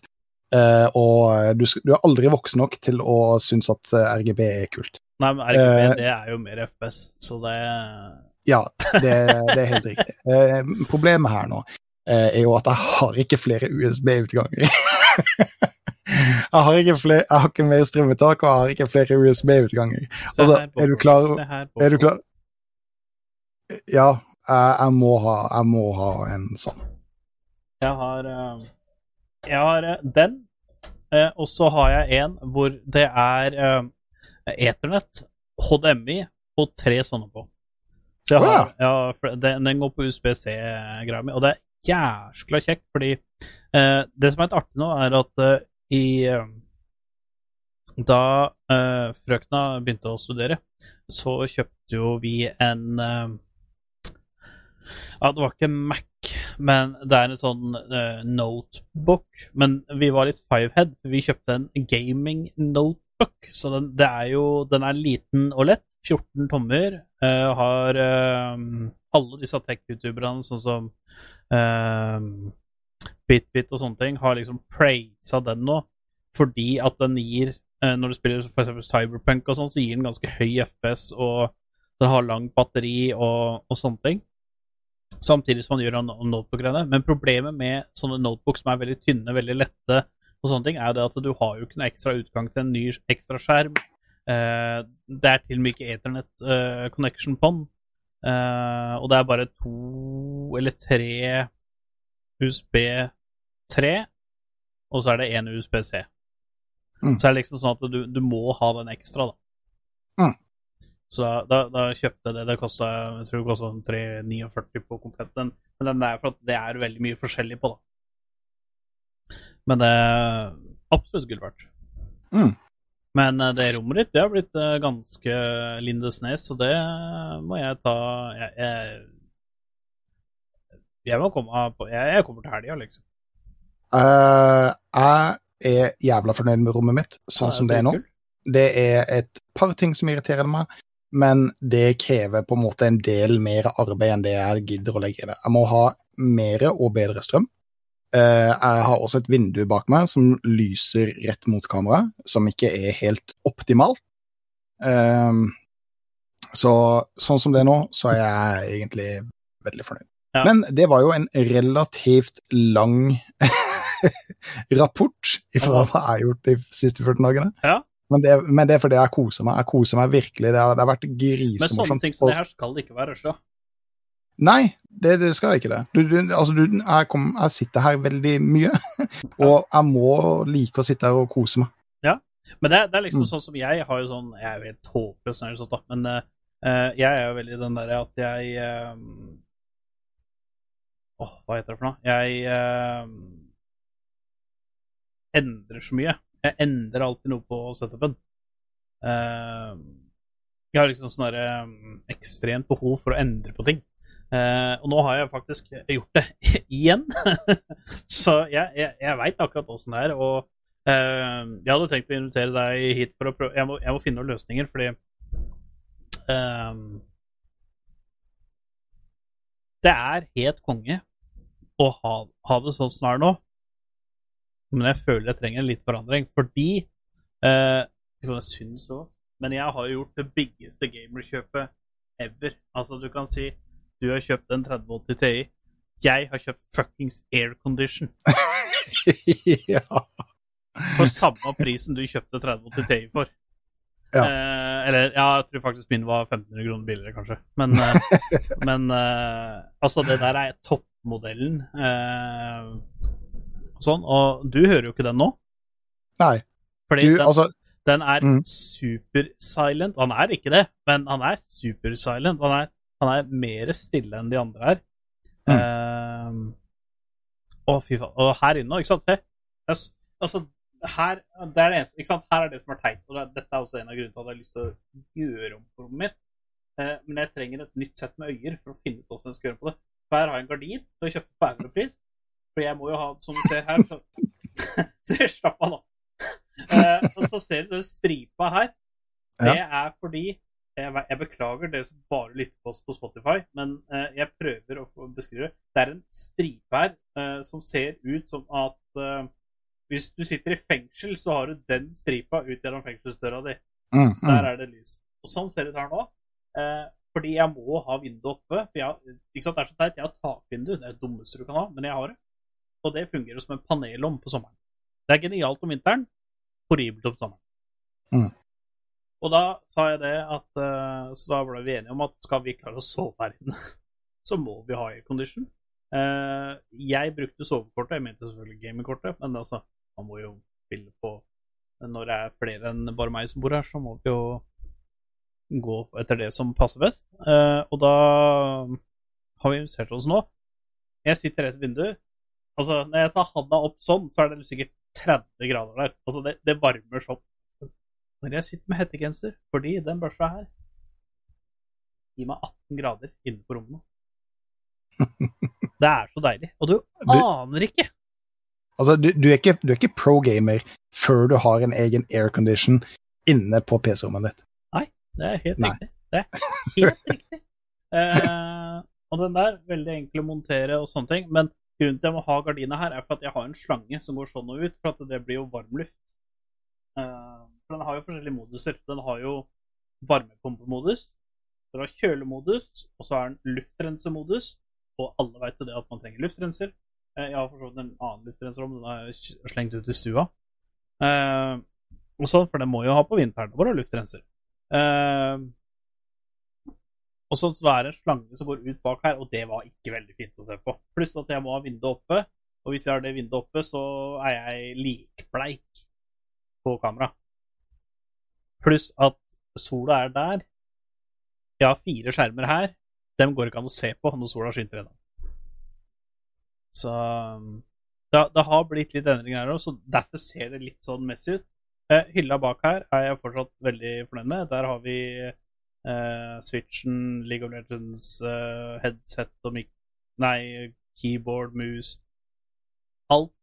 Uh, og du, du er aldri voksen nok til å synes at eh, RGB er kult. Nei, men RGB, uh, det er jo mer FPS, så det Ja, det, det er helt riktig. Eh, problemet her nå eh, er jo at jeg har ikke flere USB-utganger. Jeg har ikke, flere, jeg har ikke mer strømmetak, og jeg har ikke flere USB-utganger. Altså, er du klar- Er du klar? Ja, jeg, jeg, må ha, jeg må ha en sånn. Jeg har, eh, jeg har eh, den, eh, og så har jeg en hvor det er eternett, Ethernet, HDMI og tre sånne på. Så jeg har, oh, ja, den, den går på USBC-greia mi, og det er jæskla kjekt, fordi eh, det som er litt artig nå, er at eh, i eh, Da eh, frøkna begynte å studere, så kjøpte jo vi en eh, ja, det var ikke Mac, men det er en sånn uh, notebook. Men vi var litt fivehead. Vi kjøpte en gaming notebook, så den, det er jo, den er liten og lett. 14 tommer. Uh, har uh, alle disse tech-youtuberne, sånn som uh, BitBit og sånne ting, har liksom praisa den nå fordi at den gir Når du spiller eksempel Cyberpunk og sånn, så gir den ganske høy FPS, og den har langt batteri og, og sånne ting samtidig som man gjør no- notebook-greiene. Men problemet med sånne notebooks som er veldig tynne, veldig lette, og sånne ting, er det at du har jo ikke noe ekstra utgang til en ny ekstra skjerm. Eh, det er til og med ikke Ethernet eh, connection på den. Eh, og det er bare to eller tre USB 3, og så er det én USB-C. Mm. Så er det liksom sånn at du, du må ha den ekstra, da. Mm. Så da, da, kjøpte jeg det. Det kosta jeg tror det kostet 349 på komplett. Den, men den er for at det er veldig mye forskjellig på, da. Men det er absolutt gull verdt. Mm. Men eh, det rommet ditt, det har blitt eh, ganske Lindesnes, så det må jeg ta Jeg, jeg, jeg må komme på Jeg, jeg kommer til helga, liksom. Uh, jeg er jævla fornøyd med rommet mitt, sånn Ja, som det er nå. Det er et par ting som irriterer meg, men det krever på en måte en del mer arbeid enn det jeg gidder å legge i det. Jeg må ha mer og bedre strøm. Eh, jeg har også et vindu bak meg som lyser rett mot kameraet, som ikke er helt optimalt. Eh, så sånn som det er nå, så er jeg egentlig veldig fornøyd. Ja. Men det var jo en relativt lang rapport ifra hva jeg har gjort de siste 14 dagene. Ja. Men det, men det er fordi jeg koser meg. Jeg koser meg virkelig. Det har, det har vært Men sånne ting som det her skal det ikke være rusha. Nei, det, det skal ikke det. Du, du, altså, du, jeg, kom, jeg sitter her veldig mye, og jeg må like å sitte her og kose meg. Ja, Men det, det er liksom Mm. sånn som jeg har jo sånn Jeg er jo helt håpløs, da, men eh, eh, jeg er jo veldig den derre at jeg uh, Åh, hva heter det for noe? Jeg uh, endrer så mye. Jeg endrer alltid noe på setupen. Eh, jeg har liksom sånn derre eh, ekstremt behov for å endre på ting. Eh, og nå har jeg faktisk gjort det igjen. så jeg, jeg, jeg veit akkurat åssen det er. Og eh, jeg hadde tenkt å invitere deg hit for å prøve Jeg må, jeg må finne noen løsninger, fordi eh, Det er helt konge å ha, ha det sånn som det er nå. Men jeg føler jeg trenger en litt forandring, fordi eh, Jeg synes òg, men jeg har jo gjort det biggeste gamerkjøpet ever. Altså, du kan si du har kjøpt en 3080 Ti. Jeg har kjøpt fuckings aircondition ja. for samme prisen du kjøpte 3080 Ti for. Ja. Eh, eller ja, jeg tror faktisk min var 1500 kroner billigere, kanskje. Men, eh, men eh, altså, det der er toppmodellen. Eh, sånn, og du hører jo ikke den nå. Nei. Fordi Du, den, altså, den er Mm. super silent. Han er ikke det, men han er super silent. Han er, han er mer stille enn de andre her. Mm. Uh, å, fy faen. Og her inne, ikke sant? Se. Altså, her, det er det eneste, ikke sant? her er det som er teit. Og det, dette er også en av grunnene til at jeg har lyst til å gjøre om på rommet mitt. Uh, men jeg trenger et nytt sett med øyer for å finne ut hvordan jeg skal gjøre på det. For her har jeg en gardin som jeg kjøpte på Europris. For jeg må jo ha, som du ser her så, så slapp av, da. Uh, og så ser du den stripa her. Det er fordi jeg, jeg beklager dere som bare lytter på oss på Spotify, men eh, jeg prøver å beskrive det. Er en stripe her eh, som ser ut som at eh, hvis du sitter i fengsel, så har du den stripa ut gjennom fengselsdøra di. mm, mm. Der er det lys. Og sånn ser det ut her nå. Eh, fordi jeg må ha vinduet oppe. For jeg, ikke sant, det er så teit. Jeg har takvindu. Det er det dummeste du kan ha, men jeg har det. Og det fungerer som en panelom på sommeren. Det er genialt om vinteren. horribelt om sommeren. Mm. Og da sa jeg det at eh, Så da ble vi enige om at skal vi klare å sove her inne, så må vi ha aircondition. Uh, jeg brukte sovekortet, jeg mente selvfølgelig gamingkortet, men altså, man må jo spille på Når det er flere enn bare meg som bor her, så må vi jo gå etter det som passer best. Eh, og da har vi investert oss nå. Jeg sitter rett ved vinduet. Altså, når jeg tar handa opp sånn, så er det sikkert 30 grader der. Altså, det, det varmer sånn. Når jeg sitter med hettegenser, fordi den børsa her gir meg 18 grader inne på rommet. Det er så deilig. Og du aner ikke Altså, du, du, er ikke, du er ikke pro-gamer før du har en egen aircondition inne på PC-rommet ditt. Nei, Det er helt Nei. riktig. Det er helt riktig. Eh, og den der, veldig enkel å montere og sånne ting. Men grunnen til at jeg må ha gardina her, er for at jeg har en slange som går sånn og ut, for at det blir jo varmluft. Eh, for den har jo forskjellige moduser. Den har jo varmepumpemodus, den har kjølemodus, og så er den luftrensemodus. Og alle vet det at man trenger luftrenser. Eh, jeg har for en annen luftrenser om, den jeg slengt ut i stua. Eh, og sånn, for den må jo ha på vinteren vår, er luftrenser. Eh, og så så det er en slange som går ut bak her, og det var ikke veldig fint å se på. Pluss at jeg må ha vinduet oppe, og hvis jeg har det vinduet oppe, så er jeg likbleik på kamera. Pluss at sola er der. Jeg har fire skjermer her. Dem går ikke an å se på når sola skinner ennå. Så det, det har blitt litt endringer her òg, så derfor ser det litt sånn messig ut. Eh, hylla bak her er jeg fortsatt veldig fornøyd med. Der har vi eh, Switchen, League of Legends, eh, headset og mic... Nei, keyboard, mus Alt.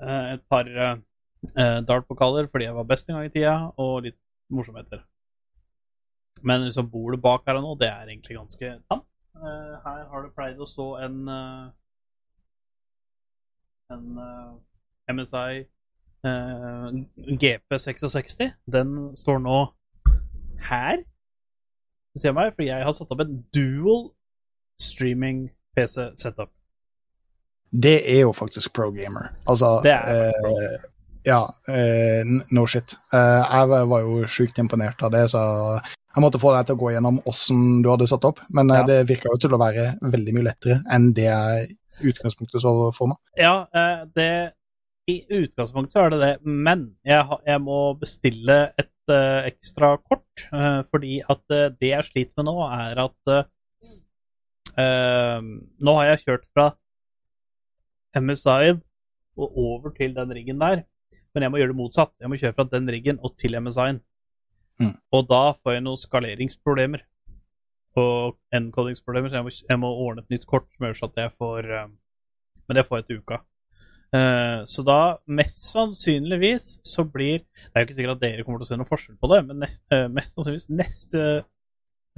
Eh, et par eh, dartpokaler fordi jeg var best en gang i tida, og litt morsomheter. Men liksom bordet bak her og nå, det er egentlig ganske tamt. Eh, her har det pleid å stå en eh, en eh, MSI eh, GP66. Den står nå her. Se meg, for jeg har satt opp en dual streaming PC-setup. Det er jo faktisk pro-gamer. Altså Det er eh, Ja, eh, no shit. Eh, jeg var- jo sjukt imponert av det, så jeg måtte få deg til å gå gjennom åssen du hadde satt opp. Men eh, Ja. det virka jo til å være veldig mye lettere enn det jeg i utgangspunktet så for meg. Ja, eh, det I utgangspunktet så er det det, men jeg, jeg må bestille et uh, ekstra kort, Uh, fordi at uh, det jeg sliter med nå, er at Nå har jeg kjørt fra MSI og over til den riggen der, men jeg må gjøre det motsatt. Jeg må kjøre fra den riggen og til MSI-en. Mm. Og da får jeg noen skaleringsproblemer og encodingsproblemer, så jeg må, jeg må ordne et nytt kort som gjør at jeg får eh, Men det får jeg til uka. Eh, så da, mest sannsynligvis, så blir Det er jo ikke sikkert at dere kommer til å se noen forskjell på det, men eh, mest sannsynligvis neste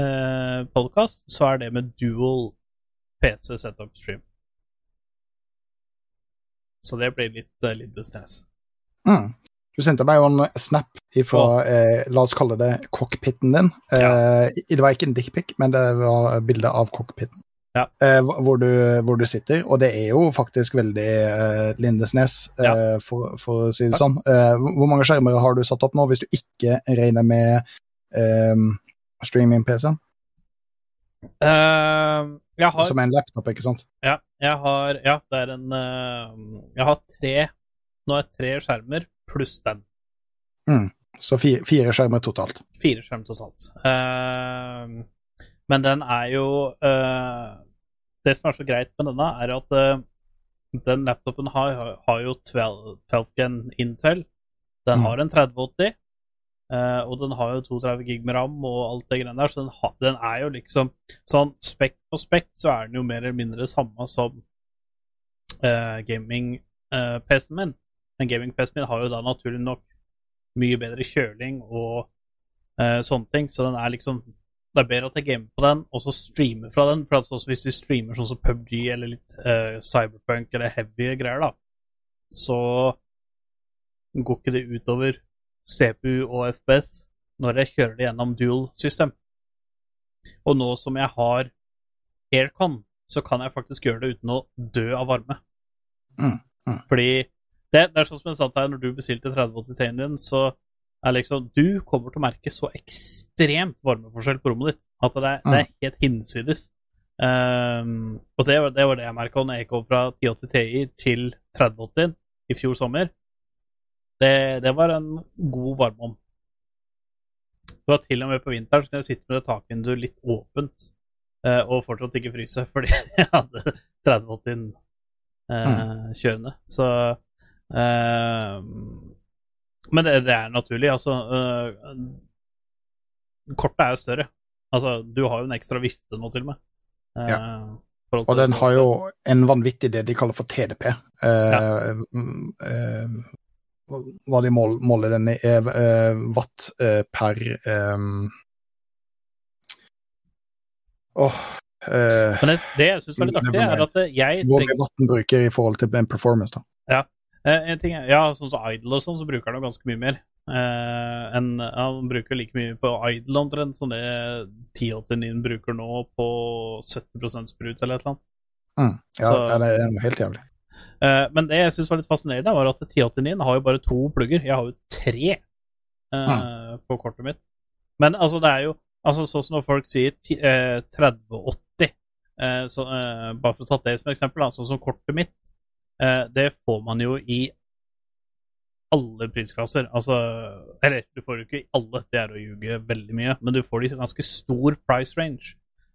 uh, podkast så er det med dual PC setup stream. Så det blir litt, uh, litt snes. Mm. Du sendte meg jo en snap ifra, eh, la oss kalle det cockpiten din. Eh, Det var ikke en dickpic, men det var bilde av cockpiten. Ja. Eh, hvor, du, hvor du sitter, og det er jo faktisk veldig eh, Lindesnes, eh, for, for å si det sånn. Eh, hvor mange skjermer har du satt opp nå, hvis du ikke regner med streaming-PC-en? Uh, har Som er en laptop, ikke sant? Ja, jeg har Ja, det er en uh, Jeg har tre Nå er tre skjermer pluss den. Så fire, fire skjermer totalt. Fire skjermer totalt. Uh, men den er jo uh, Det som er så greit med denne, er at uh, den laptopen har, har- jo 12, 12 gen Intel. Den Mm. har en 3080, eh, og den har jo 32 gig med ram og alt det greiene der, så den, ha, den er jo liksom Sånn spekk på spekk så er den jo mer eller mindre samme som gaming-PC-en min. Men gaming-PC-en min har jo da naturlig nok mye bedre kjøling og eh, sånne ting, så den er liksom Det er bedre at jeg gamer på den, og så streamer fra den. For altså hvis vi streamer sånn som PubG eller litt eh, Cyberpunk eller heavy greier, da, så går ikke det utover CPU og FPS når jeg kjører det gjennom dual system. Og nå som jeg har aircon, så kan jeg faktisk gjøre det uten å dø av varme. Mm, mm. Fordi det, det er sånn som jeg sa til deg, når du bestilte 3080-T-en din, så er liksom Du kommer til å merke så ekstremt varmeforskjell på rommet ditt at det, er- det er helt hinsides. Um, og det, var- det var det jeg merka når jeg gikk over fra 1080 Ti til 3080 i fjor sommer. Det, det var en god varmeom. Det var til og med på vinteren så kan jeg sitte med det takvinduet litt åpent uh, og fortsatt ikke fryse, fordi jeg hadde 3080 eh, kjørende. Så Men det, det er naturlig. Altså eh, Kortet er jo større. Altså, du har jo en ekstra vifte nå, til og med. Eh, forhold Og den har jo en vanvittig det de kaller for TDP. Eh, mm, eh, hva de mål, måler den i, eh, watt eh, per Åh eh, Men det, det jeg syns var litt artig, er at jeg Hvor mye watt den bruker i forhold til en performance, da. Eh, en ting er, ja, sånn som Idle og sånn, så bruker han jo ganske mye mer. Uh, en, han bruker like mye på Idle omtrent som det 1089 bruker nå på 70% sprut eller et eller annet. Mm. Ja, Så- det er helt jævlig. Uh, men det jeg syns var litt fascinerende, var at 1089 har jo bare to plugger. Jeg har jo tre eh, på kortet mitt. Men altså, det er jo altså, sånn som når folk sier ti- eh, 3080 eh, så, eh, Bare for å ta det som eksempel, sånn som kortet mitt, eh, det får man jo i alle prisklasser. Altså Eller, du får jo ikke i alle, det er å ljuge veldig mye, men du får det i ganske stor price range.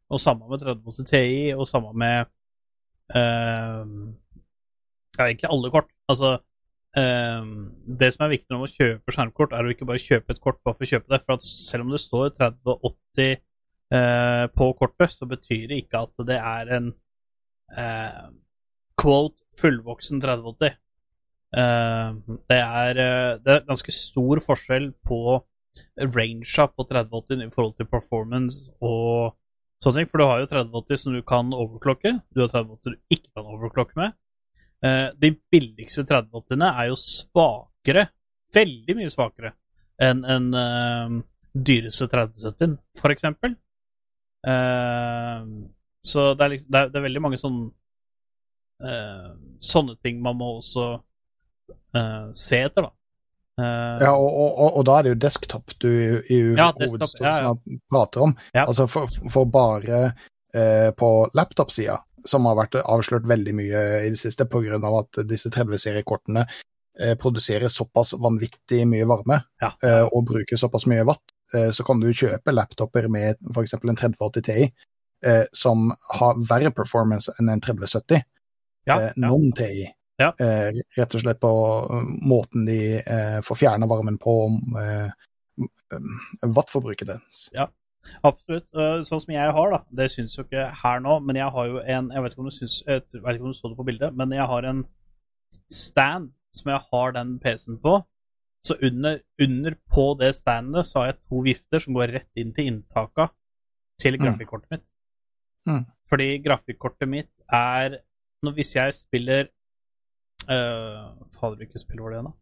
Og samme med 30 Ti, og samme med eh, ja, egentlig alle kort. Altså, ehm, det som er viktig når man kjøper skjermkort, er å ikke bare kjøpe et kort bare for å kjøpe det. For selv om det står 3080 eh, på kortet, så betyr det ikke at det er en eh, quote fullvoksen 3080. Uh, det, er, eh, det er ganske stor forskjell på rangea på 3080 i forhold til performance og sånne ting. For du har jo 3080 som du kan overklokke, du har 3080 du ikke kan overklokke med. Uh, de billigste 3080-ene er jo svakere, veldig mye svakere, enn en uh, dyreste 3070, for eksempel. Uh, så det er, liksom, det, er, det er veldig mange sånne eh, sånne ting man må også uh, se etter, da. Uh, Ja, og, og, og, da er det jo desktop du i Ja, desktop, ja, ja. prater om. Ja. Altså for, for bare eh, på laptop-sida, som har vært avslørt veldig mye i det siste pga. at disse 30-seriekortene eh, produserer såpass vanvittig mye varme Ja. eh, og bruker såpass mye watt, eh, så kan du kjøpe laptoper med f.eks. en 3080 Ti eh, som har verre performance enn en 3070 ja, eh, ja. non-TI. Ja. Eh, rett og slett på eh, måten de får fjerna varmen på, eh, wattforbruket deres. Absolutt. Øh, Sånn som jeg har, da. Det syns jo ikke her nå, men jeg har jo en Jeg vet ikke om du, syns, ikke om du så det på bildet, men jeg har en stand som jeg har den PC-en på. Så under, under på det standet så har jeg to vifter som går rett inn til inntaka til Mm. grafikkortet mitt. Mm. Fordi grafikkortet mitt er når, Hvis jeg spiller uh, Fader, hvilket spill var det igjen, da?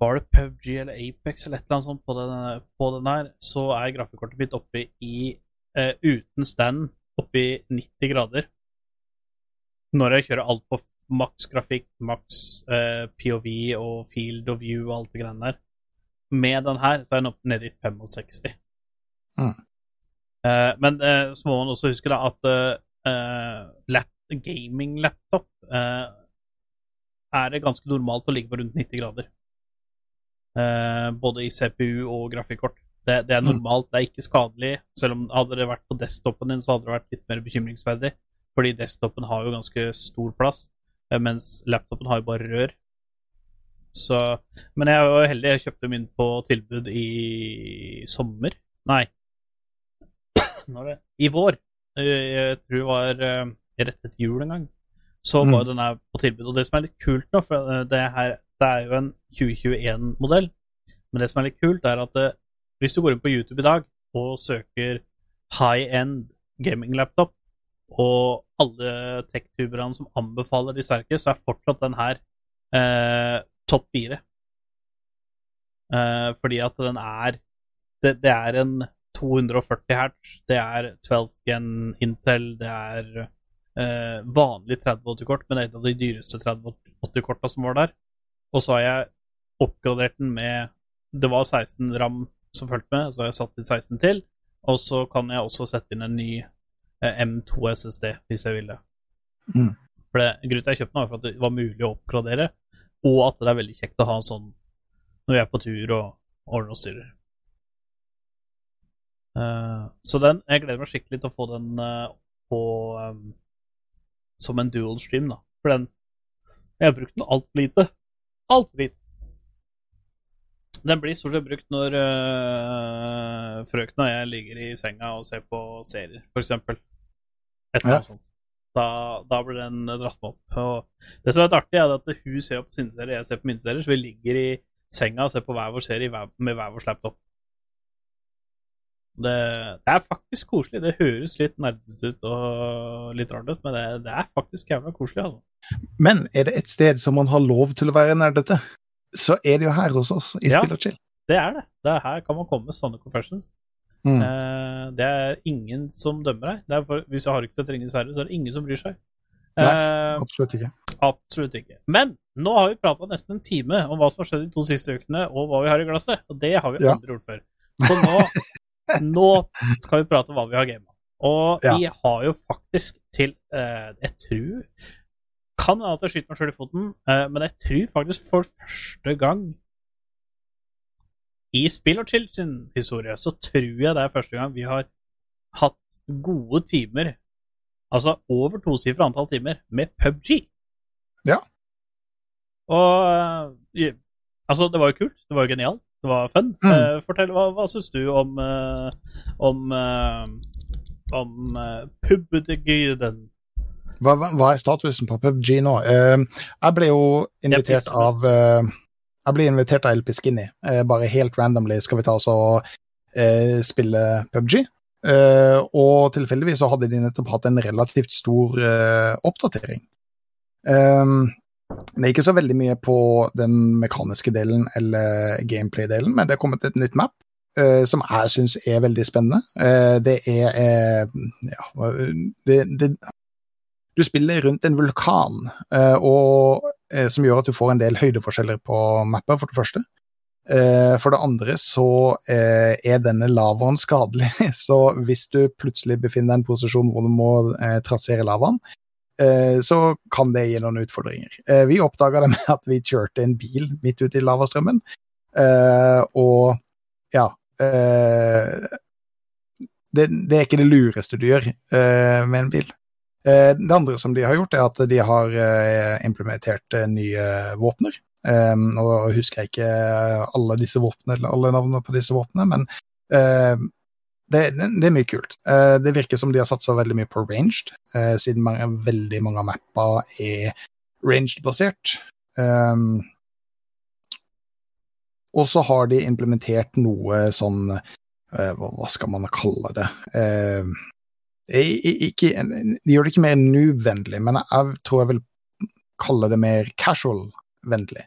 Var det PubG eller Apex eller et eller annet sånt på den, på den her, så er grafikkortet mitt oppe i uh, uten stand oppe i 90 grader. Når jeg kjører alt på maks grafikk, maks uh, POV og field of view og alt det greiene der. Med den her så er den oppe nede i 65. Mm. Uh, men uh, så må man også huske da at eh, lap, gaming-laptop uh, er det ganske normalt å ligge på rundt 90 grader. Uh, både i CPU og grafikkort. Det, det er Mm. normalt, det er ikke skadelig. Selv om hadde det vært på desktopen din, så hadde det vært litt mer bekymringsverdig. Fordi desktopen har jo ganske stor plass, eh, mens laptopen har jo bare rør. Så Men jeg var heldig, jeg kjøpte min på tilbud i sommer. Nei, når det? I vår. Eh, Jeg tror det var eh, rett etter jul en gang. Så Mm. var den her på tilbud. Og det som er litt kult nå, for eh, det her det er jo en 2021-modell, men det som er litt kult, er at det, hvis du går inn på YouTube i dag og søker high-end gaming-laptop, og alle tech-tuberne som anbefaler de sterke, så er fortsatt den her eh, topp fire. Eh, fordi at den er det, det er en 240 hertz, det er 12 gen Intel, det er eh, vanlig 3080-kort, men et av de dyreste 3080-korta som var der. Og så har jeg oppgradert den med Det var 16 ram som fulgte med, så har jeg satt inn 16 til. Og så kan jeg også sette inn en ny eh, M2 SSD, hvis jeg vil det. Mm. For det, Grunnen til at jeg kjøpte den, var for at det var mulig å oppgradere, og at det er veldig kjekt å ha en sånn når jeg er på tur og ordner og styrer. Eh, så den Jeg gleder meg skikkelig til å få den eh, på um, som en dual stream, da. For den Jeg har brukt den altfor lite. Altfor lite. Den blir stort sett brukt når uh, frøkna og jeg ligger i senga og ser på serier, eksempel. Et eller annet sånt. Da, da blir den dratt med opp. Og det som er artig, er at hun ser på sine serier, jeg ser på mine serier, så vi ligger i senga og ser på hver vår serie med hver vår laptop. Det, det er faktisk koselig. Det høres litt nerdete ut og litt rart ut, men det, det er faktisk jævla koselig, altså. Men er det et sted som man har lov til å være nerdete, så er det jo her hos oss i Ja. Spill og chill. Det er det. det er her kan man komme med sånne confessions. Mm. Eh, det er ingen som dømmer deg. Det for, hvis jeg har ikke sett Ringenes herre, så er det ingen som bryr seg. Nei. Eh, Absolutt ikke. absolutt ikke. Men nå har vi prata nesten en time om hva som har skjedd de to siste ukene, og hva vi har i glasset. Og det har vi Ja. aldri gjort før. Så nå, nå skal vi prate om hva vi har gama. Og Ja. vi har jo faktisk til eh, Jeg tror Kan hende at jeg skyter meg sjøl i foten, eh, men jeg tror faktisk for første gang i Spill og Chill sin historie, så tror jeg det er første gang vi har hatt gode timer, altså over tosifra antall timer, med PubG. Ja. Og eh, Altså, det var jo kult. Det var jo genialt. Det var fun. Mm. Eh, fortell, hva, hva syns du om eh, om uh, om PubG-den? Hva, hva er statusen på PubG nå? Eh, jeg ble jo invitert av eh, Jeg ble invitert av LP Skinny. Eh, bare helt randomly skal vi ta oss og eh, spille PubG. Eh, og tilfeldigvis så hadde de nettopp hatt en relativt stor eh, oppdatering. Det er ikke så veldig mye på den mekaniske delen eller gameplay-delen, men det er kommet et nytt map eh, som jeg syns er veldig spennende. Eh, det er eh, ja, det, det, du spiller rundt en vulkan, og, som gjør at du får en del høydeforskjeller på mappet, for det første. For det andre så er denne lavaen skadelig, så hvis du plutselig befinner deg i en posisjon hvor du må trassere lavaen, så kan det gi noen utfordringer. Eh, vi oppdaga det med at vi kjørte en bil midt ute i lavastrømmen, eh, og ja eh, det, det er ikke det lureste du gjør eh, med en bil. Eh, Det andre som de har gjort, er at de har eh, implementert eh, nye våpner. Eh, Nå husker jeg ikke alle disse våpnene, eller alle navnene på disse våpnene, men eh, det, det, er mye kult. Eh, Det virker som de har satsa veldig mye på ranged, eh, siden mange, veldig mange av mappa er ranged-basert. Um, og så har de implementert noe sånn eh, hva, skal man kalle det? Uh, ikke, de gjør det ikke mer noob-vennlig, men jeg tror jeg vil kalle det mer casual-vennlig.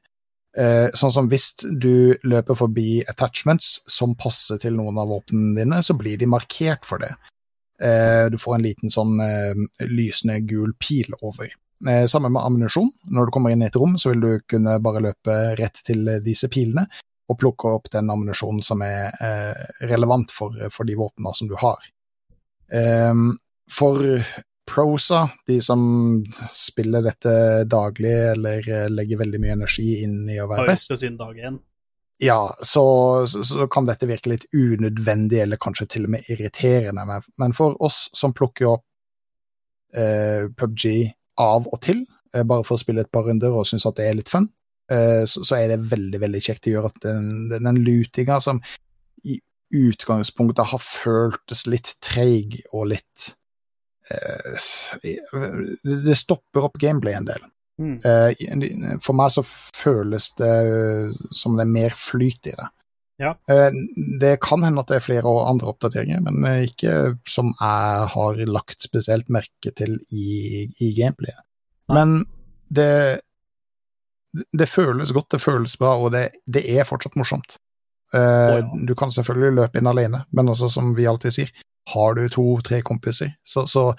Eh, sånn som hvis du løper forbi attachments som passer til noen av våpnene dine, så blir de markert for det. Eh, du får en liten sånn eh, lysende gul pil over. Sammen med ammunisjon. Når du kommer inn i et rom, så vil du kunne bare løpe rett til disse pilene og plukke opp den ammunisjonen som er relevant for, for de våpnene som du har. For prosa, de som spiller dette daglig eller eh, legger veldig mye energi inn i å være best, skal dag igjen. ja, så, så, kan dette virke litt unødvendig, eller kanskje til og med irriterende. Men, men for oss som plukker opp eh, PubG av og til, eh, bare for å spille et par runder og synes at det er litt fun, eh, så, så er det veldig, veldig kjekt. Det gjør at den, den, lutinga som i utgangspunktet har føltes litt treig og litt det, det stopper opp gameplay en del. Mm. Eh, For meg så føles det eh, som det er mer flyt i det. Ja. Eh, Det kan hende at det er flere og andre oppdateringer, men eh, ikke som jeg har lagt spesielt merke til i, i gameplayet. Men det, det føles godt, det føles bra, og det, det er fortsatt morsomt. Eh, Å, ja. Du kan selvfølgelig løpe inn alene, men også som vi alltid sier, har du to-tre kompiser, så, så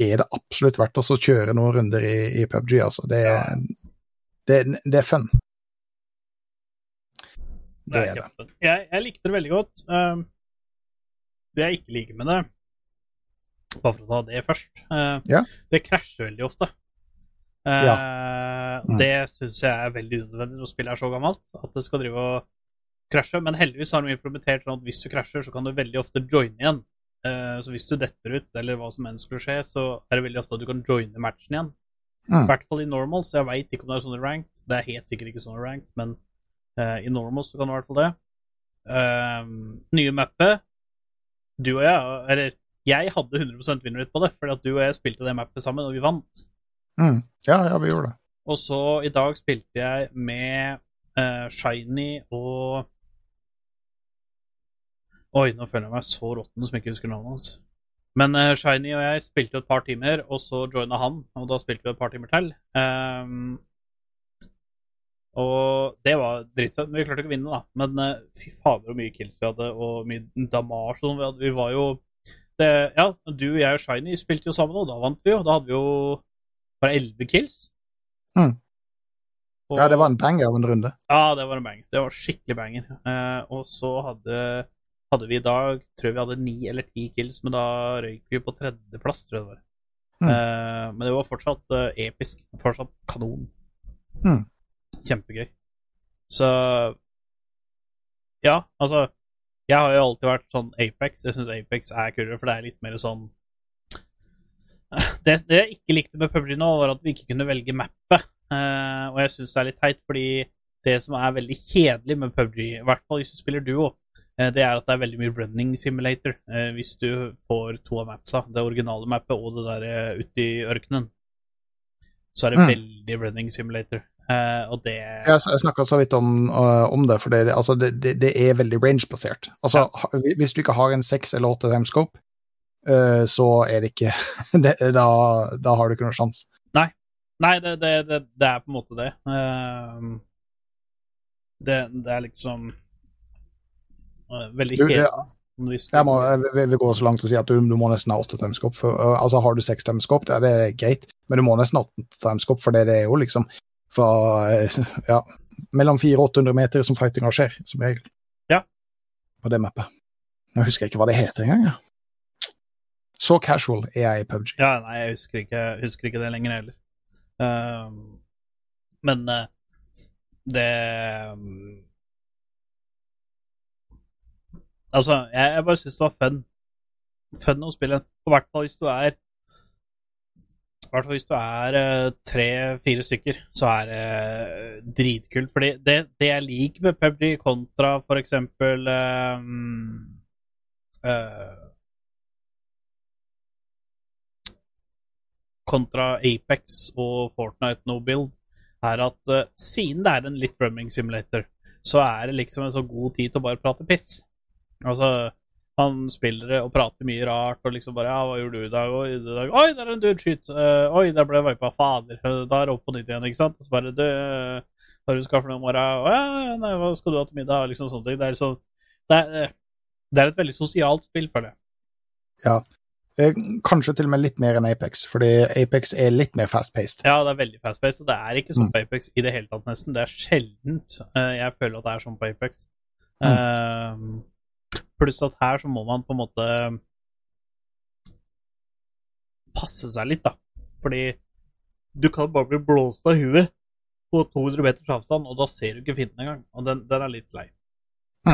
er det absolutt verdt å kjøre noen runder i, i PubG, altså. Det, er- det, det er fun. Det er det. Jeg, jeg likte det veldig godt. Um, det jeg ikke liker med det, bare for å ta det først uh, Ja. Det krasjer veldig ofte. Uh, Mm. Det syns jeg er veldig unødvendig når spillet er så gammelt. At det skal drive og krasje. Men heldigvis har de implementert sånn at hvis du krasjer, så kan du veldig ofte joine igjen. Uh, så hvis du detter ut, eller hva som enn skulle skje, så er det veldig ofte at du kan joine matchen igjen. I Mm. hvert fall i normals. Jeg veit ikke om det er sånn i ranked. Det er helt sikkert ikke sånn i ranked, men uh, i normals så kan det i hvert fall det. Uh, nye mappet Du og jeg, eller jeg hadde 100% winrate på det, fordi at du og jeg spilte det mappet sammen, og vi vant. Mm. Ja, ja, vi gjorde det. Og så i dag spilte jeg med uh, Shiny og Oi, nå føler jeg meg så råtten som jeg ikke husker navnet hans. Men uh, Shiny og jeg spilte jo et par timer, og så joina han, og da spilte vi et par timer til. Um, og det var dritfett. Men vi klarte ikke å vinne, da. Men uh, fy fader, hvor mye kills vi hadde, og mye damage og sånn vi. Vi var jo det, Ja, du, og jeg og Shiny spilte jo sammen, og da vant vi jo. Da hadde vi jo bare elleve kills. Mm. Og- Ja, det var en banger av en runde. ja, det var en banger. Det var skikkelig banger. Uh, og så hadde, hadde vi i dag Tror vi hadde ni eller ti kills, men da røyk vi på tredjeplass, tror jeg det var. Mm. Uh, men det var fortsatt uh, episk. Fortsatt kanon. Mm. Kjempegøy. Så Ja, altså Jeg har jo alltid vært sånn Apex. Jeg syns Apex er kulere, for det er litt mer sånn det, det jeg ikke likte med PUBG nå, var at vi ikke kunne velge mappet. Uh, og jeg syns det er litt teit, fordi det som er veldig kjedelig med PUBG, i hvert fall hvis du spiller duo, det er at det er veldig mye running simulator eh, hvis du får to av mapsa. Det originale mappet og det der eh, ute i ørkenen. Så er det Mm. veldig running simulator. Eh, og det Jeg, jeg snakka så vidt om, om det, for det, altså det, det, det er veldig range-basert. Altså, ja. Hvis du ikke har en seks eller åtte remscope, så er det ikke da, da har du ikke noen sjanse. Nei, det, det, er på en måte det. Det, det er liksom eh, veldig kjedelig. hvis Jeg, må, jeg vil- gå så langt og si at du, du må nesten ha åtte timescope. Øh, altså, har du seks timescope, det er greit, men du må nesten ha åtte timescope, for det, det er jo liksom fra øh, ja, mellom 400 og 800 meter som fightinga skjer, som regel. Ja. På det mappet. Jeg husker ikke hva det heter engang. Ja. Så casual er jeg i PubG. Ja, nei, jeg husker ikke, husker ikke det lenger heller. Uh, men uh, det um, Altså, jeg, jeg bare syns det var fun. Fun å spille. På hvert fall hvis du er hvert fall hvis du er eh, tre-fire stykker, så er det uh, dritkult. Fordi det, det jeg liker med PubG kontra for eksempel ehm, uh, kontra Apex og Fortnite No Build, er at siden det er en litt roaming simulator, så er det liksom en så god tid til å bare prate piss. Altså, han spiller det og prater mye rart, og liksom bare 'Ja, hva gjorde du i dag?' 'Oi, i dag. Oi der er en dude skyt!' Uh, 'Oi, der ble jeg vipa. Fader.' Eh, Da er det opp på nytt igjen, ikke sant? Og så bare 'Du, eh, har du skaffet noe i morgen?' 'Å ja, nei, hva skal du ha til middag?' Liksom sånne ting. Det er liksom det er, eh, det er et veldig sosialt spill, føler jeg. Ja. Kanskje til og med litt mer enn Apex, fordi Apex er litt mer fast-paced. Ja, det er veldig fast-paced, og det er ikke sånn Mm. på Apex i det hele tatt, nesten. Det er sjeldent eh, jeg føler at det er sånn på Apex. Mm. Eh, pluss at her så må man på en måte passe seg litt, da. Fordi du kan bare bli blåst av huet på 200 meters avstand, og da ser du ikke fienden engang. Og den, den er litt lei.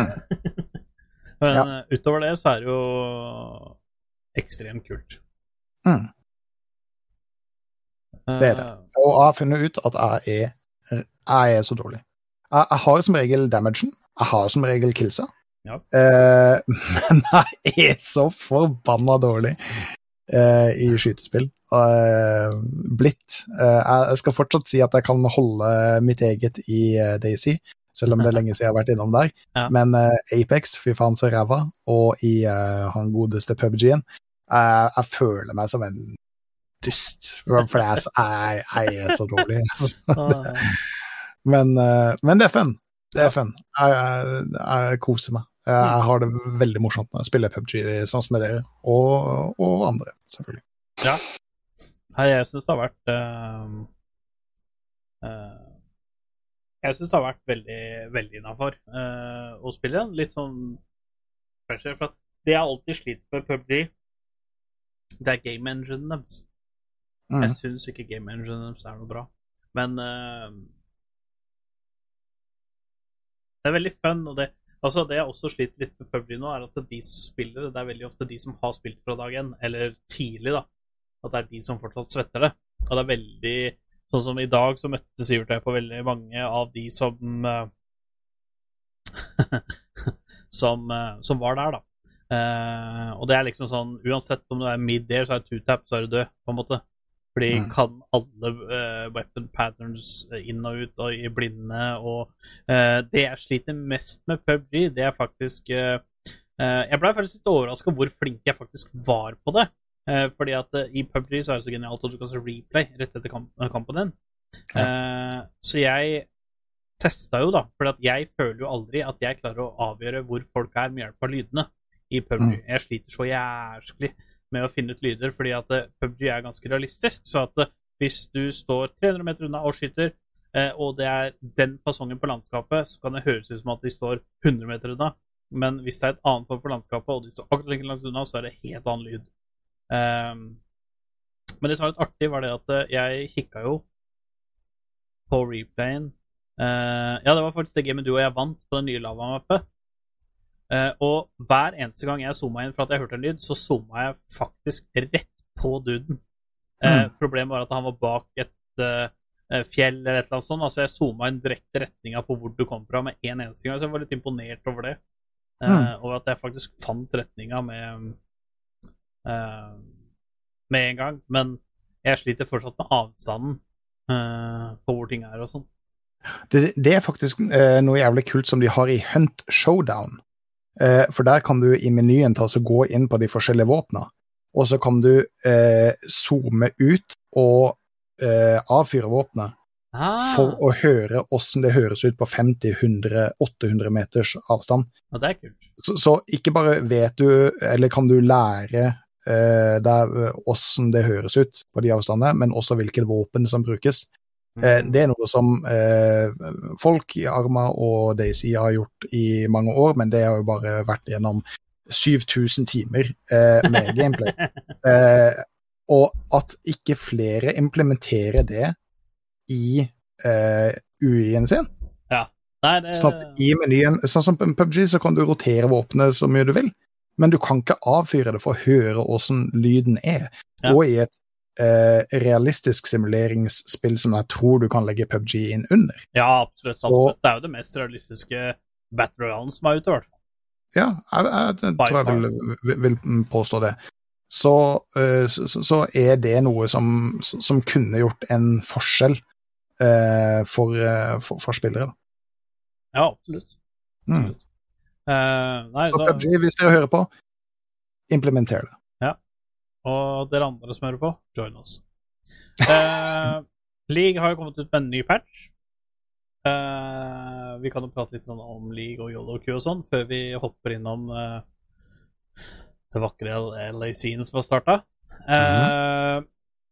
Men Ja. eh, utover det så er det jo ekstremt kult. Mm. Det er det. Eh, Og jeg har funnet ut at jeg er, jeg er så dårlig. Jeg, jeg har som regel damagen. Jeg har som regel killsa. Ja. Eh, men jeg er så forbanna dårlig eh, i skytespill. Eh, blitt. Jeg skal fortsatt si at jeg kan holde mitt eget i Daisy, selv om det er lenge siden jeg har vært innom der. Ja. Men Apex, fy faen så ræva, og i han godeste PubG-en, jeg føler meg som en dust, for jeg, jeg, jeg er så dårlig. ah. Men, men det er fun. Det er fun. Jeg, jeg, jeg koser meg. Jeg, jeg har det veldig morsomt når jeg spiller PubG sånn som med dere, og, og andre, selvfølgelig. Nei, jeg syns det har vært uh, uh, Jeg syns det har vært veldig, veldig innafor å spille igjen. Litt sånn pressure. For at det jeg alltid sliter med PubG, det er game engine deres. Mm. Jeg syns ikke game engine deres er noe bra. Men eh, det er veldig fun, og det Altså, det jeg også sliter litt med PubG nå, er at de som spiller det, det er veldig ofte de som har spilt fra dag én, eller tidlig, da. At det er de som fortsatt svetter det. Og det er veldig Sånn som i dag, så møtte Sivert jeg på veldig mange av de som eh, som, eh, som var der, da. Eh, og det er liksom sånn Uansett om du er mid-air, så er det two-tap, så er du død, på en måte. For de Mm. kan alle uh, weapon patterns inn og ut og i blinde, og uh, det jeg sliter mest med PubG, det er faktisk uh, eh, Jeg ble faktisk litt overraska hvor flink jeg faktisk var på det. Eh, fordi at eh, i PubG så er det så genialt at du kan se replay rett etter kamp kampen din. Eh, så jeg testa jo, da, for jeg føler jo aldri at jeg klarer å avgjøre hvor folk er med hjelp av lydene i PubG. Mm. Jeg sliter så jæsklig med å finne ut lyder, fordi at eh, PubG er ganske realistisk. Så at eh, hvis du står 300 meter unna og skyter, eh, og det er den fasongen på landskapet, så kan det høres ut som at de står 100 meter unna. Men hvis det er et annet form for landskapet, og de står akkurat like langt unna, så er det helt annen lyd. Um, men det som var litt artig, var det at jeg kikka jo på replayen. Uh, ja, det var faktisk det gamet du og jeg vant på den nye lavamappet. Uh, og hver eneste gang jeg zooma inn for at jeg hørte en lyd, så zooma jeg faktisk rett på duden. Mm. Problemet var at han var bak et eh, fjell eller et eller annet sånt. Altså jeg zooma inn direkte retninga på hvor du kom fra med en eneste gang. Så jeg var litt imponert over det. Mm. Over at jeg faktisk fant retninga med med en gang. Men jeg sliter fortsatt med avstanden på hvor ting er og sånn. Det, det er faktisk noe jævlig kult som de har i Hunt Showdown. Eh, for der kan du i menyen ta og gå inn på de forskjellige våpna, og så kan du eh, zoome ut og eh, avfyre våpenet Ah, for å høre åssen det høres ut på 50-100-800 meters avstand. Ah, det er kult. Så, så ikke bare vet du, eller kan du lære eh, der åssen det høres ut på de avstandene, men også hvilke våpen som brukes. Eh, det er noe som eh, folk i Arma og Daisy har gjort i mange år, men det har jo bare vært gjennom 7000 timer eh, med gameplay. Eh, og at ikke flere implementerer det i eh, UI-en sin. Nei, det Sånn i menyen, sånn som PUBG, så kan du rotere våpenet så mye du vil, men du kan ikke avfyre det for å høre åssen lyden er. Ja. Og i et eh, realistisk simuleringsspill som jeg tror du kan legge PUBG inn under. Ja, absolutt. absolutt. Det er jo det mest realistiske Battle Royalen som er ute, i hvert fall. Ja, jeg, jeg, jeg tror jeg vil, vil, påstå det. Så, eh, så, så er det noe som, som kunne gjort en forskjell eh, for, eh, for, for spillere. Da. Ja, absolutt. Mm. Uh, nei, Så så, PUBG, hvis dere hører på, implementer det. Og dere andre som hører på, join oss. Uh, League har jo kommet ut med en ny patch. Uh, vi kan jo prate litt om League og YoloQ og sånn, før vi hopper innom uh, det vakre LA Scenes som har starta. Eh,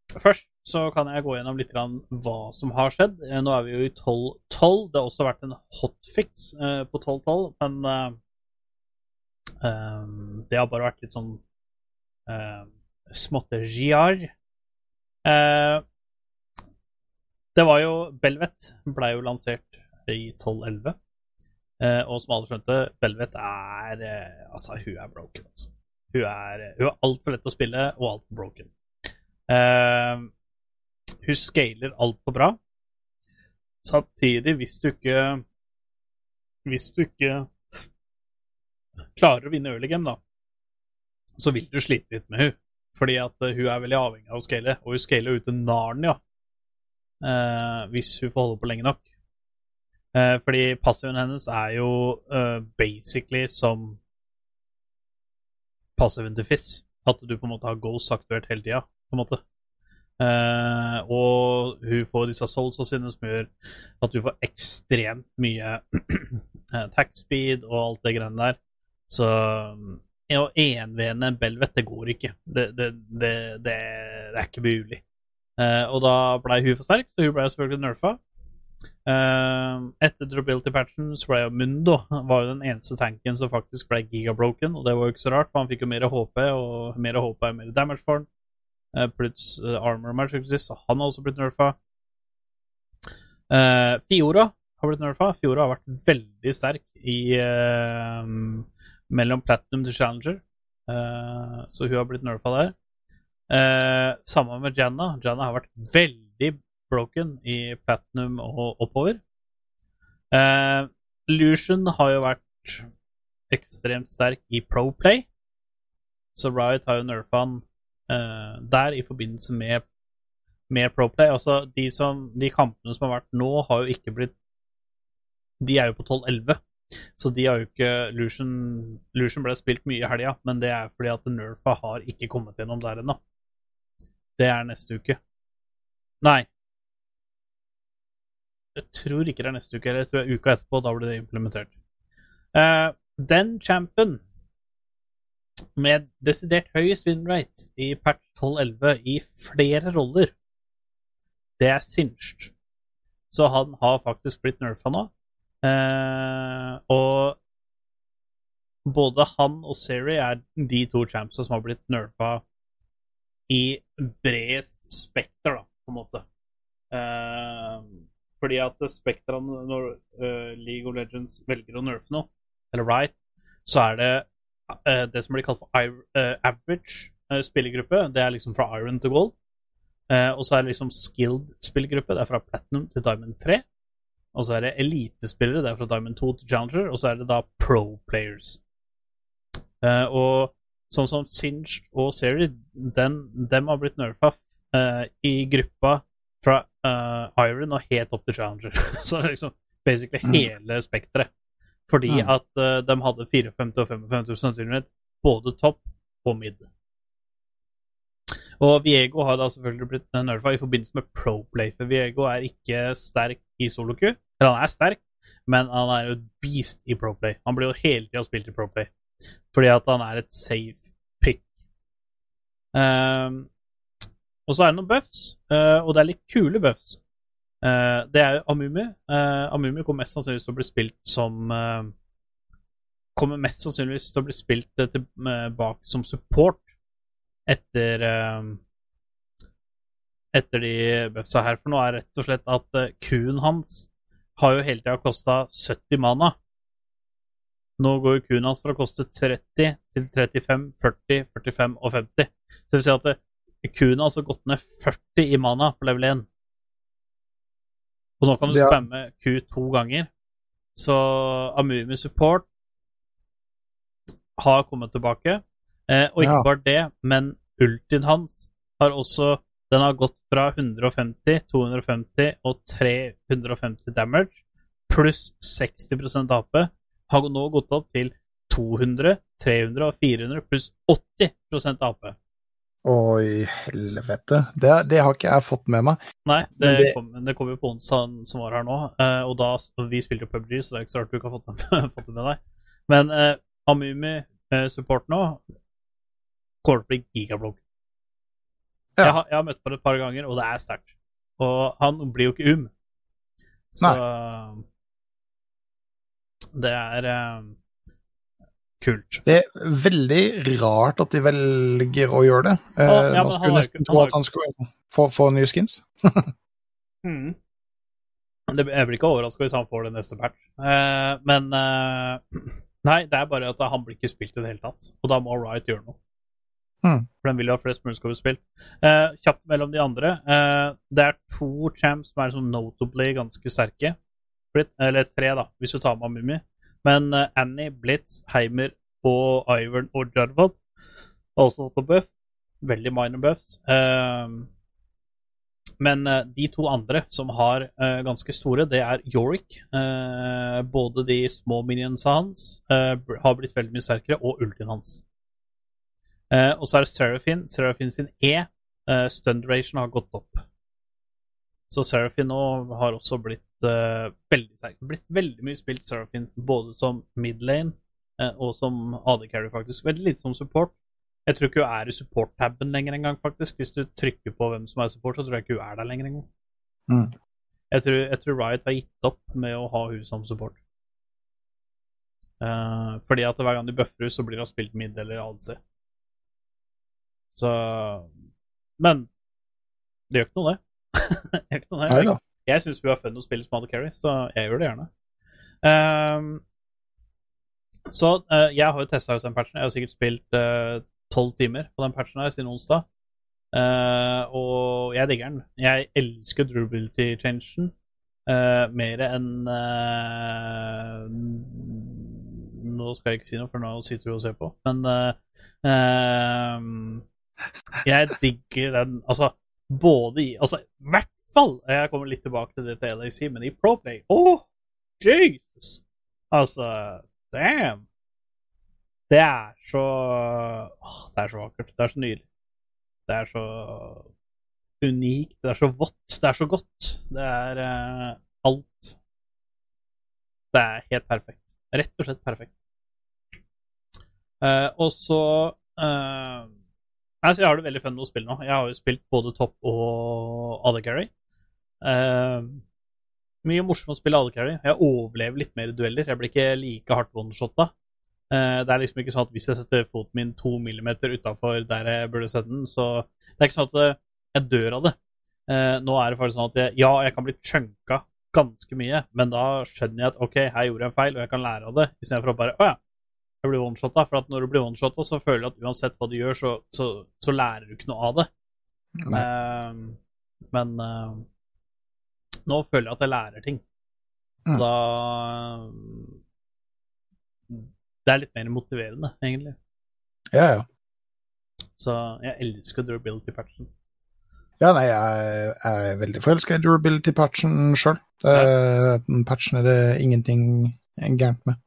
Først så kan jeg gå gjennom litt grann hva som har skjedd. Nå er vi jo i 12.12. Det har også vært en hotfix på 12.12, men det har bare vært litt sånn uh, småttegiar. Eh, det var jo Belvet ble jo lansert i 12.11. Eh, og som alle skjønte, Belvet er eh, Altså, hun er broken. Altså. Hun er, hun er altfor lett å spille og altfor broken. Eh, hun scaler altfor bra. Samtidig, hvis du ikke Hvis du ikke klarer å vinne early game, da, så vil du slite litt med hun. Fordi at eh, hun er veldig avhengig av å scale, og hun scaler ut til Narnia eh, hvis hun får holde på lenge nok. Eh, fordi passiven hennes er jo eh, basically som passiven til Fizz. At du på en måte har Ghost aktuert hele tida, på en måte. Eh, og hun får disse soulsa sine som gjør at du får ekstremt mye attack speed og alt det greiene der. Så å envene en Belvet, det går ikke. Det, det, det, det, er ikke mulig. Uh, og da ble hun for sterk, så hun ble jo selvfølgelig nerfa. Uh, etter Drobility Patchen så ble jo Mundo var jo den eneste tanken som faktisk ble gigabroken, og det var jo ikke så rart, for han fikk jo mer HP, og mer HP er mer damage for han. Uh, pluss eh, armor match, så han har også blitt nerfa. Eh, Fiora har blitt nerfa. Fiora har vært veldig sterk i eh, mellom platinum til challenger, Uh, så hun har blitt nerfa der. Uh, Samme med Janna. Janna har vært veldig broken i platinum og oppover. Uh, Lucian har jo vært ekstremt sterk i Proplay, så Riot har jo nerfa han uh, der i forbindelse med, med Proplay. Altså, de, som, de kampene som har vært nå, har jo ikke blitt De er jo på 12-11. Så de har jo ikke Lucian, Lucian ble spilt mye i helga, men det er fordi at Nerfa har ikke kommet gjennom der ennå. Det er neste uke. Nei. Jeg tror ikke det er neste uke, eller jeg tror det er uka etterpå. Da blir det implementert. Uh, den champen med desidert høyest winrate i patch 1211 i flere roller, det er Sinch. Så han har faktisk blitt nerfa nå. Eh, og både han og Seri er de to champsa som har blitt nerfa i bredest spekter, da, på en måte. Eh, fordi at Spektrene, når uh, League of Legends velger å nerfe noe, eller right, så er det det som blir kalt for average spillergruppe. Det er liksom fra iron til gold. Og så er det liksom skilled spillergruppe. Det er fra platinum til diamond 3. Og så er det elitespillere. Det er fra diamond 2 til challenger. Og så er det da pro players. Uh, og sånn som Sinch og Seri, den, dem har blitt nerfa uh, i gruppa fra uh, Iron og helt opp til Challenger. Så det er liksom basically Mm. hele spekteret. Fordi Mm. at uh, de hadde 54 og 55 sannsynlighet både topp og mid. Og Viego har da selvfølgelig blitt nerfa i forbindelse med pro-play, for Viego er ikke sterk i solo-Q. Eller han er sterk, men han er jo et beast i pro-play. Han blir jo hele tida spilt i pro-play, fordi at han er et safe pick. Um, og så er det noen buffs, uh, og det er litt kule buffs. Uh, det er Amumi. Uh, Amumi kommer mest sannsynligvis til å bli spilt som Kommer mest sannsynligvis til å bli spilt tilbake som support etter Etter de buffsa her. For nå er rett og slett at kuen hans har jo hele tida kosta 70 mana. Nå går kuen hans fra å koste 30 til 35, 40, 45 og 50. Så det vil si at kuen Q-en har gått ned 40 i mana på level 1. Og nå kan du er- spamme Q to ganger. Så Amumi Support har kommet tilbake. Eh, og ikke Ja. bare det, men ultien hans har også Den har gått fra 150, 250 og 350 damage pluss 60% AP. Har nå gått opp til 200, 300 og 400 pluss 80 AP. Oi, helvete. Det, det har ikke jeg fått med meg. Nei, det, det- kom, det kom jo på onsdag som var her nå, eh, og da vi spilte på PubG, så det er ikke så rart du ikke har fått fått det med deg. Men eh, Amumi-support nå kommer til å bli gigablogg. Ja. Jeg, har, jeg har møtt på det et par ganger, og det er sterkt. Og han blir jo ikke um. Så det er uh, kult. Det er veldig rart at de velger å gjøre det. Uh, Ja, ja, man skulle nesten tro at han skulle få, få nye skins. Mm. Det, jeg blir ikke overraska hvis han får det neste patch. Uh, men uh, Nei, det er bare at han blir ikke spilt i det hele tatt. Og da må Riot gjøre noe. Mm. For den vil jo ha flest mulig skuespill. Uh. Eh, kjapt mellom de andre. Uh, det er to champs som er sånn notably ganske sterke. Eller tre, da, hvis du tar med Mummi. Men uh, Annie, Blitz, Heimer og Ivern og Jarvad har også buff. Veldig minor buffs. Men de to andre som har ganske store, det er Yorick. Både de små minionsa hans har blitt veldig mye sterkere, og ultien hans. Eh, og så er det Seraphine. Seraphine sin E, uh, stun duration, har gått opp. Så Seraphine nå har også blitt uh, veldig sterk. Blitt veldig mye spilt Seraphine, både som midlane uh, og som AD carry, faktisk. Veldig lite som support. Jeg tror ikke hun er i support-taben lenger engang, faktisk. Hvis du trykker på hvem som er support, så tror jeg ikke hun er der lenger engang. Mm. Jeg, tror, jeg tror Riot har gitt opp med å ha hun som support. Uh, fordi at hver gang de bøffer henne, så blir hun spilt mid eller ADC. Så Men det gjør ikke noe, det. det ikke noe, det. Jeg. Jeg syns vi har fun å spille som Mother Carry, så jeg gjør det gjerne. Um, så uh, jeg har jo testa ut den patchen. Jeg har sikkert spilt tolv timer på den patchen her siden onsdag. Uh, og jeg digger den. Jeg elsker durability-changen uh, mer enn uh, Nå skal jeg ikke si noe, for nå sitter du og ser på, men eh, ehm, jeg digger den Altså, både i Altså, i hvert fall Jeg kommer litt tilbake til det til LAC, men i Proplay Å, oh, Jesus! Altså, damn! Det er så åh, Det er så vakkert. Det er så nydelig. Det er så unikt. Det er så vått. Det er så godt. Det er uh, alt. Det er helt perfekt. Rett og slett perfekt. Uh, og så eh, Altså, jeg har det veldig fun med å spille nå. Jeg har jo spilt både topp og AD Carry. Eh, mye morsomt å spille AD Jeg overlever litt mer i dueller. Jeg blir ikke like hardt one-shotta. Uh, det er liksom ikke sånn at hvis jeg setter foten min to millimeter utafor der jeg burde sette den, så Det er ikke sånn at eh, jeg dør av det. Uh, nå er det faktisk sånn at jeg, ja, jeg kan bli chunka ganske mye, men da skjønner jeg at OK, her gjorde jeg en feil, og jeg kan lære av det, istedenfor å bare Å ja, jeg blir one-shotta. For at når du blir one-shotta, så føler du at uansett hva du gjør, så, så, så lærer du ikke noe av det. Eh, men uh, nå føler jeg at jeg lærer ting. Mm. Da Det er litt mer motiverende, egentlig. Ja, ja. Så jeg elsker durability-patchen. Ja, nei, jeg er veldig forelska i durability-patchen sjøl. Patchen er det ingenting gærent med.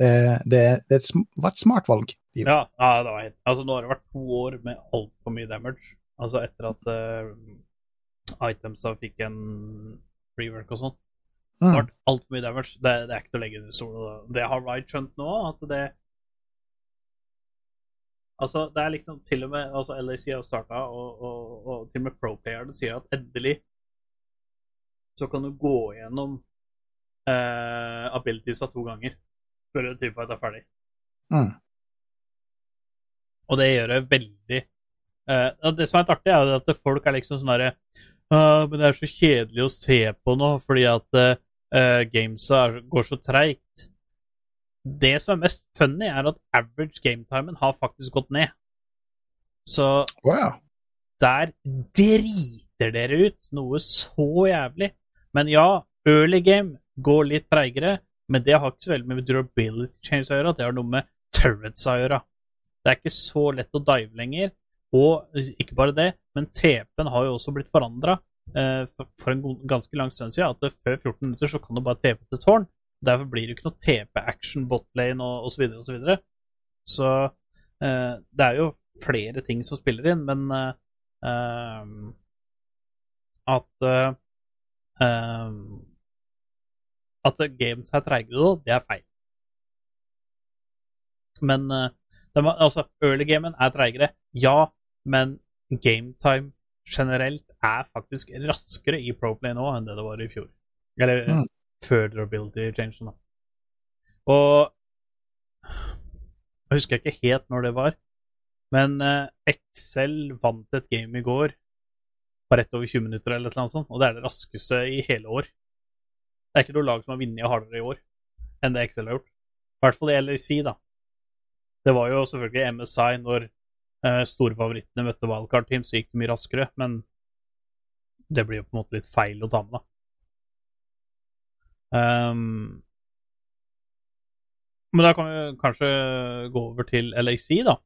Det, det, det et var et smart valg. Ja, ja, det var helt Altså, nå har det vært to år med altfor mye damage. Altså, etter at uh, itemsa fikk en rework og sånn. Det har Mm. vært altfor mye damage. Det, det er ikke til å legge under sola. Det har Ride skjønt nå, at det Altså, det er liksom til og med altså LAC har starta, og, og, og til og med pro-playerne sier at endelig så kan du gå gjennom uh, abilitiesa to ganger før en er ferdig. Mm. Og det gjør det veldig uh, Det som er litt artig, er at folk er liksom sånn herre uh, Men det er så kjedelig å se på nå, fordi at uh, gamesa er, går så treigt. Det som er mest funny, er at average gametimen har faktisk gått ned. Så wow. der driter dere ut noe så jævlig. Men ja, early game går litt treigere, men det har ikke så veldig med durability change å gjøre. Det har noe med turrets å gjøre. Det er ikke så lett å dive lenger. Og ikke bare det, men TP-en har jo også blitt forandra eh, for, en ganske lang stund siden. At før 14 minutter så kan du bare TP til tårn. Derfor blir det ikke noe TP-action, botlane og osv. osv. Så, videre. så eh, det er jo flere ting som spiller inn, men eh, ehm, at eh, ehm, At games er treigere nå, det er feil. Men eh, var, altså, early-gamen er treigere, ja, men gametime generelt er faktisk raskere i Proplay nå enn det det var i fjor. Eller Mm. further ability change, da. Og jeg husker ikke helt når det var, men eh, Excel vant et game i går på rett over 20 minutter, eller noe sånt, og det er det raskeste i hele år. Det er ikke noe lag som har vunnet hardere i år enn det Excel har gjort. I hvert fall i LAC, da. Det var jo selvfølgelig MSI når eh, storfavorittene møtte wildcard-team, så gikk det mye raskere, men det blir jo på en måte litt feil å ta med, da. Um, men da kan vi kanskje gå over til LAC, da.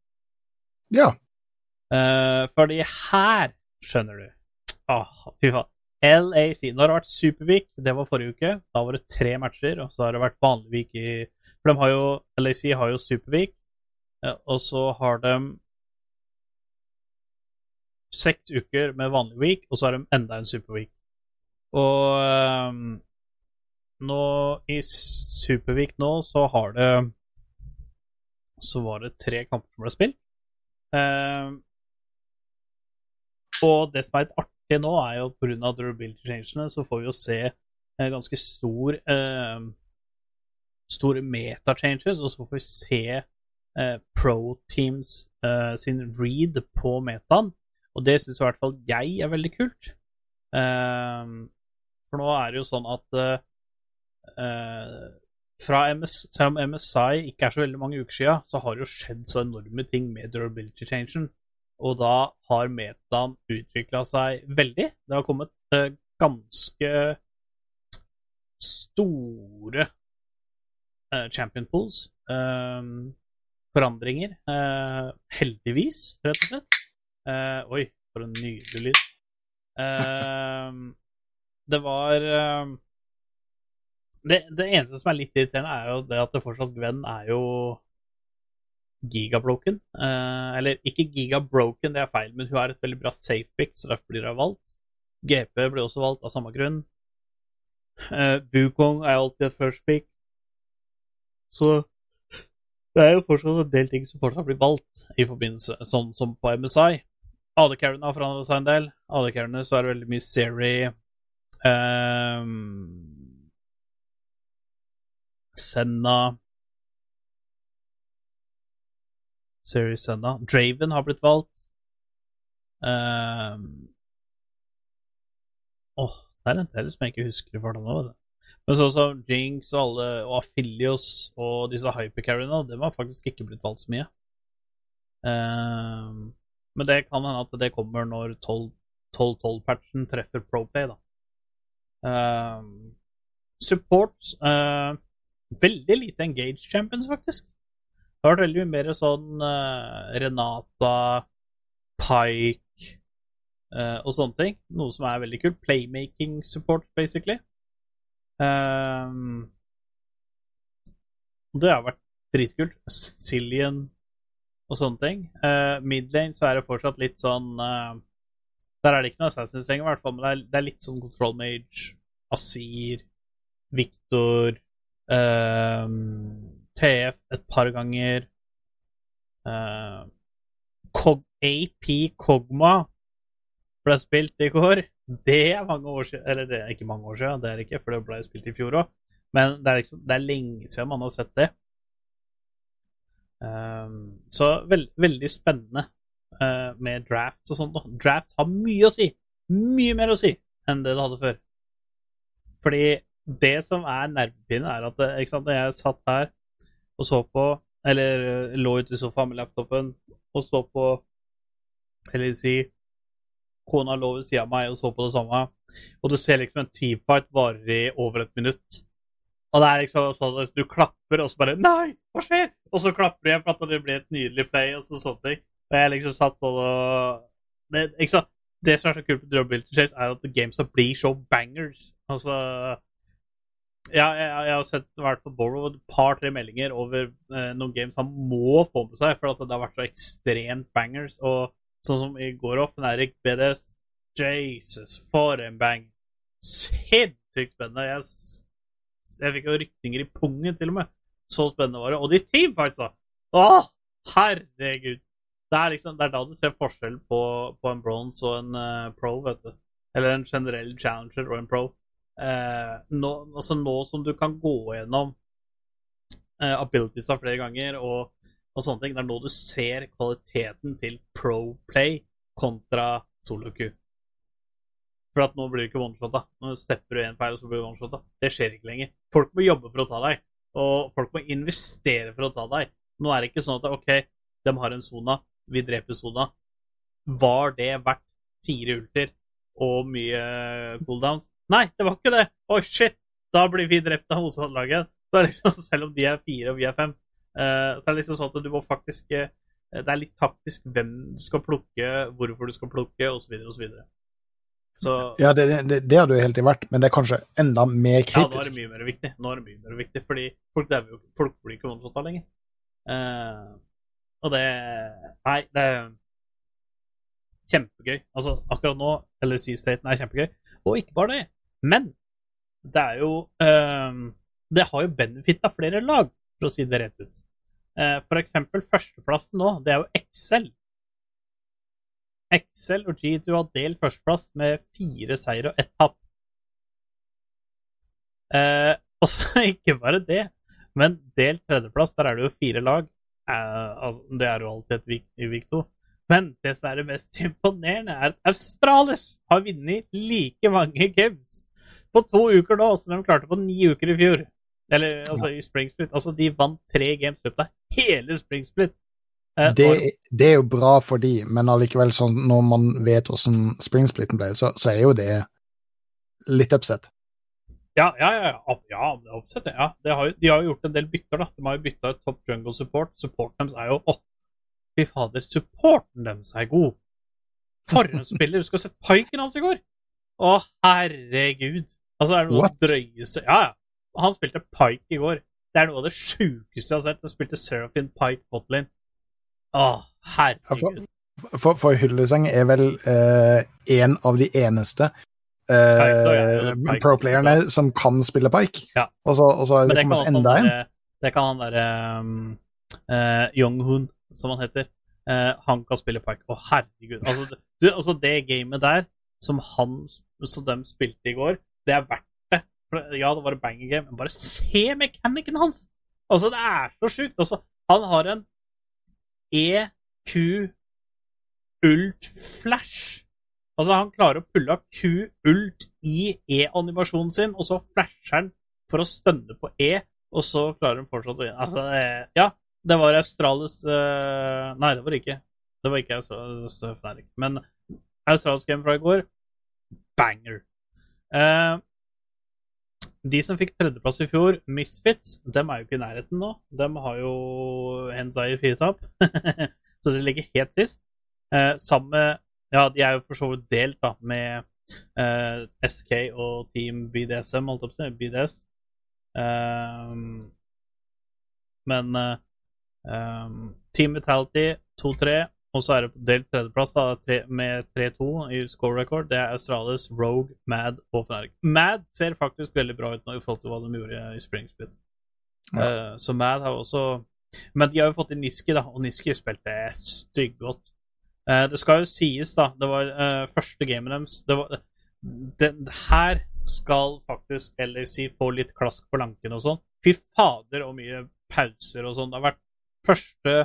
Ja. Uh, fordi her, skjønner du Åh, fy faen. LAC. Nå har det vært Superweek, det var forrige uke. Da var det tre matcher, og så har det vært vanlig week i For de har jo LAC har jo Superweek, eh, og så har de seks uker med vanlig week, og så har de enda en Superweek. Og um, nå i Supervik nå så har det Så var det tre kamper som ble spilt. Eh, og det som er litt artig nå, er jo pga. durability changene, så får vi jo se eh, ganske stor eh, store meta-changes, og så får vi se eh, pro-teams eh, sin read på metaen. Og det syns i hvert fall jeg er veldig kult. Eh, for nå er det jo sånn at eh, fra MS, Selv om MSI ikke er så veldig mange uker siden, så har det jo skjedd så enorme ting med durability changen. Og da har metaen utvikla seg veldig. Det har kommet eh, ganske store eh, champion pools. eh, forandringer. heldigvis, rett og slett. Oi, for en nydelig lyd. Det var det, det eneste som er litt irriterende, er jo det at det fortsatt Gwen er jo gigabroken. Eh, eller ikke gigabroken, det er feil, men hun har et veldig bra safe pick, så derfor blir hun valgt. GP blir også valgt av samme grunn. Eh, Wukong er alltid et first pick. Så det er jo fortsatt en del ting som fortsatt blir valgt i forbindelse sånn som på MSI. AD-carriene har forandret seg en del. AD-carriene så er det veldig mye Seri um, Senna Seri Senna. Draven har blitt valgt. Um, Åh, det er en del som jeg ikke husker i farta nå. Men sånn som Jinx og alle, og Affilios og disse hypercarriene, dem har faktisk ikke blitt valgt så mye. Ehm, men det kan hende at det kommer når 12-12-patchen treffer ProPlay, da. Ehm, support uh... Veldig lite engaged champions, faktisk. Har vært veldig mye mer sånn uh, Renata, Pike uh, og sånne ting. Noe som er veldig kult. Playmaking support, basically. Um, det har vært dritkult. Cillian og sånne ting. Uh, Midlane så er det fortsatt litt sånn uh, Der er det ikke noe Assassins lenger, i hvert fall, men det er, det er litt sånn Control Mage, Asir, Victor um, TF et par ganger. Uh, Cog AP Kogma ble spilt i går. Det er mange år siden Eller det er ikke mange år siden, det er det ikke, for det ble spilt i fjor òg. Men det er, liksom, det er lenge siden man har sett det. Um, så veld, veldig spennende uh, med draft og sånt. Draft har mye å si. Mye mer å si enn det det hadde før. Fordi det som er nervepirrende, er at ikke sant, når jeg satt her og så på Eller eh, lå ute i sofaen med laptopen og så på Eller si Kona lå ved siden av meg og så på det samme, og du ser liksom en teamfight varer i over et minutt. Og det er liksom sånn at du klapper, og så bare Nei, hva skjer? Og så klapper du igjen for at det blir et nydelig play, og så sånne ting. Og jeg liksom satt og det, ikke sant? det som er så kult med Drømmebilder Chase, er at gamesa blir så bangers. Altså ja, jeg, jeg har sett vært på Borrow et par-tre meldinger over eh, noen games han må få med seg, for at det har vært så ekstremt bangers. Og sånn som i går off, Erik BDS Jesus, for en bang! Sinnssykt spennende. Jeg, jeg fikk jo rykninger i pungen, til og med. Så spennende var det. Og de teamfightsa! Å, herregud! Det er liksom, det er da du ser forskjell på, på en bronze og en uh, pro, vet du. Eller en generell challenger og en pro. Eh, nå, altså nå som du kan gå gjennom eh, av flere ganger og, og sånne ting, det er nå du ser kvaliteten til pro-play kontra solo-Q. For at nå blir du ikke one-shotta. Nå stepper du en feil, og så blir du one-shotta. Det skjer ikke lenger. Folk må jobbe for å ta deg, og folk må investere for å ta deg. Nå er det ikke sånn at OK, de har en sona, vi dreper sona. Var det verdt fire ulter og mye cooldowns? Nei, det var ikke det! Oi, shit! Da blir vi drept av motstanderlaget. Er liksom, selv om de er fire og vi er fem, Uh, så er det liksom sånn at du må faktisk uh, Det er litt taktisk hvem du skal plukke, hvorfor du skal plukke, osv., osv. Så, Ja, det, det, det har du helt i vært, men det er kanskje enda mer kritisk. ja, nå er det mye mer viktig. Nå er det mye mer viktig, fordi folk, jo- folk blir ikke one-shotta lenger. Uh, og det Nei, det kjempegøy. Altså, akkurat nå, eller Sea-Staten er kjempegøy. Og ikke bare det, men det er jo eh, Det har jo benefitta flere lag, for å si det rett ut. Uh, for eksempel førsteplassen nå, det er jo Excel. Excel og G2 har delt førsteplass med fire seier og ett tap. Uh, og så ikke bare det, men delt tredjeplass, der er det jo fire lag. Uh, altså, det er jo alltid et vik 2 vik to. Men det som er det mest imponerende, er at Australis har vunnet like mange games på to uker nå som de klarte på ni uker i fjor. Eller altså i Spring Split. Altså, de vant tre games i løpet av hele Spring Split. Eh, Det, det er jo bra for de, men allikevel, sånn, når man vet hvordan springsplitten ble, så, så er jo det litt upset. Ja, ja, ja. ja, det er oppsett. Ja. Det har de har jo gjort en del bytter, da. De har jo bytta ut top jungle support. Support deres er jo Å, fy fader, supporten deres er god. For en spiller! Du skal sett piken hans i går! Å, herregud. Altså, det er noe av det drøyeste Ja, ja. Han spilte pike i går. Det er noe av det sjukeste jeg har sett. Han spilte Seraphine Pike Botlin. Å, herregud. For, for Hylleseng er vel eh, en av de eneste eh, pro-playerne som kan spille pike. Ja. Og så, er det det kommet enda en. Det kan han derre um, uh, Young-Hoon, som han heter. Eh, han kan spille pike. Å, herregud. Altså, du, altså, det gamet der som han Som de spilte i går, det er verdt det. For, ja, det var et banger game, men bare se mekanikken hans! Altså, det er så sjukt. Altså, han har en EQ ult flash. Altså, han klarer å pulle av Q-ult i E-animasjonen sin, og så flasher han for å stønne på E, og så klarer han fortsatt å. Altså, det- ja, det var Australis uh, Nei, det var det ikke. Det var ikke Australis eh, Fnatic. Men Australis game fra i går, banger. Uh, de som fikk tredjeplass i fjor, Misfits, dem er jo ikke i nærheten nå. Dem har jo Henzai i fire tap, så de ligger helt sist. Uh, sammen med Ja, de er jo for så vidt delt, da, med uh, SK og Team BDSM, holdt jeg på å si. BDS. Men ehm, Team Vitality 2-3, og så er det delt tredjeplass da, tre, med 3-2 i score record. Det er Australis, Rogue, Mad og Fnatic. Mad ser faktisk veldig bra ut nå i forhold til hva de gjorde i Spring Split. Uh, så Mad har også Men de har jo fått inn Niski, da, og Niski spilte stygggodt. Uh, det skal jo sies, da Det var uh, første gamet deres det var, det, Her skal faktisk LAC få litt klask på lanken og sånn. Fy fader, og mye pauser og sånn. Det har vært første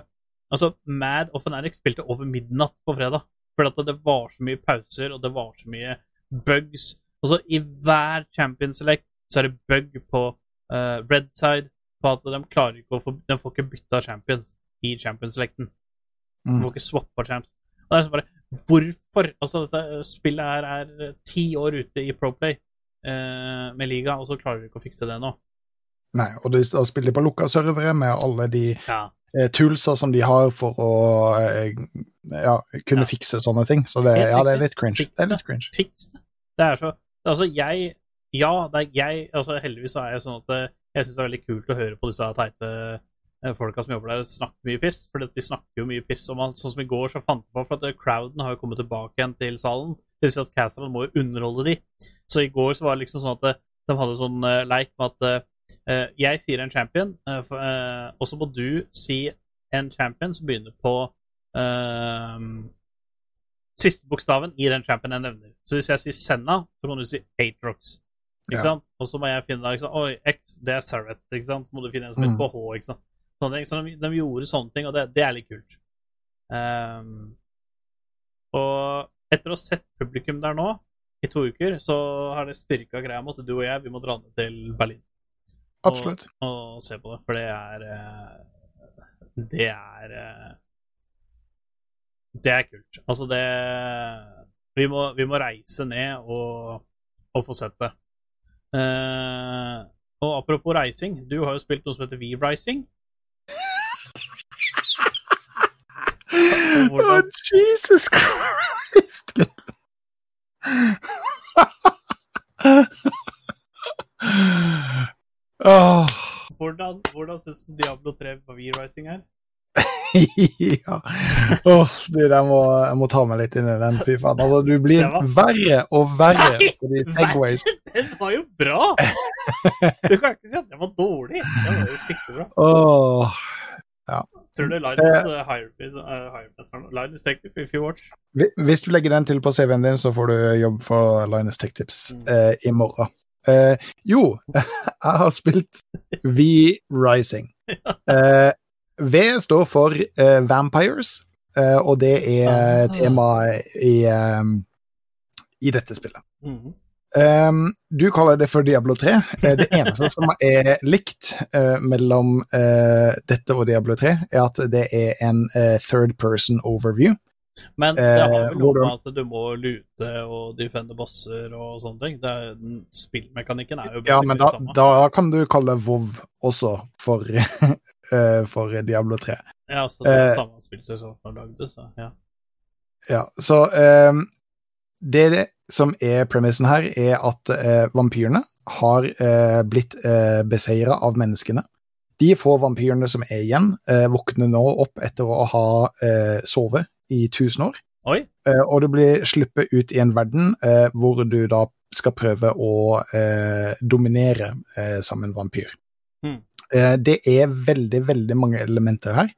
Altså, Mad og Fanatic spilte over midnatt på fredag. Fordi at det var så mye pauser, og det var så mye bugs. Og så i hver Champion Select så er det bug på uh, red side på at de klarer ikke å få De får ikke bytta champions i Champion Selecten. De Mm. får ikke swappa champs. Og det er så bare Hvorfor? Altså, dette spillet her er eh, ti år ute i Proplay uh, med liga, og så klarer de ikke å fikse det nå. Nei, og da spiller de på lukka servere med alle de Ja. Eh, toolsa som de har for å eh, ja, kunne Ja. fikse sånne ting. Så det, ja, det er litt cringe. Fiks Det er det. cringe. Det. Det så Altså, jeg Ja, det er jeg altså, Heldigvis så er jeg sånn at eh, jeg syns det er veldig kult å høre på disse teite folka som jobber der, snakke mye piss. For de snakker jo mye piss. Og man, sånn som i går, så fant jeg på For at crowden har jo kommet tilbake igjen til salen. Det vil si at Castral må jo underholde de. Så i går så var det liksom sånn at de hadde sånn leik med at jeg sier en champion, eh, eh, og så må du si en champion som begynner på eh, siste bokstaven i den champion jeg nevner. Så hvis jeg sier Senna, så kan du si Atrox. Ikke Ja. sant? Og så må jeg finne sant? Oi, X, det er Sarret, ikke sant? Så må du finne en som Mm. på H, ikke sant? Sånne ting. Så de, de gjorde sånne ting, og det, det er litt kult. Um, og etter å ha sett publikum der nå, i to uker, så har det styrka greia med at du og jeg, vi må dra ned til Berlin Absolutt. og se på det, for det er eh, Det er eh, Det er kult. Altså, det Vi må, vi må reise ned og, og få sett det. Uh, og apropos reising, du har jo spilt noe som heter V-Rising. Hvordan... Oh, Jesus Christ! Hvordan, hvordan syns du Diablo 3 på V-Rising er? ja. Oh, du, jeg må, jeg må ta meg litt inn i den, fy faen. Altså, du blir var- verre og verre Nei, på de segways. Den var jo bra! Du kan ikke si at den var dårlig. Den var jo skikkelig bra. Åh, Tror du Linus uh, uh, Linus Tech Tips if you watch? Hvis du legger den til på CV-en din, så får du jobb for Linus Tech Tips Mm. eh, i morgen. Eh, jo, jeg har spilt V-Rising. Uh, v står for uh, Vampires, eh, og det er Ah. temaet i, um, i dette spillet. Um, du kaller det for Diablo 3. Eh, Det eneste som er likt eh, mellom eh, dette og Diablo 3, er at det er en eh, third person overview. Men det Eh, har vel noe med at du må lute og defende bosser og sånne ting. Det er, spillmekanikken er jo Ja, men da, da kan du kalle WoW også for, eh, for Diablo 3. Ja, altså det er eh, samme spillselskap lagdes, da. Ja. Ja, så ehm, det som er premissen her, er at eh, vampyrene har eh, blitt eh, beseira av menneskene. De få vampyrene som er igjen, eh, våkner nå opp etter å ha eh, sovet i 1000 år. Oi! Eh, og du blir sluppet ut i en verden eh, hvor du da skal prøve å eh, dominere som en vampyr. Hmm. Det er veldig, veldig mange elementer her.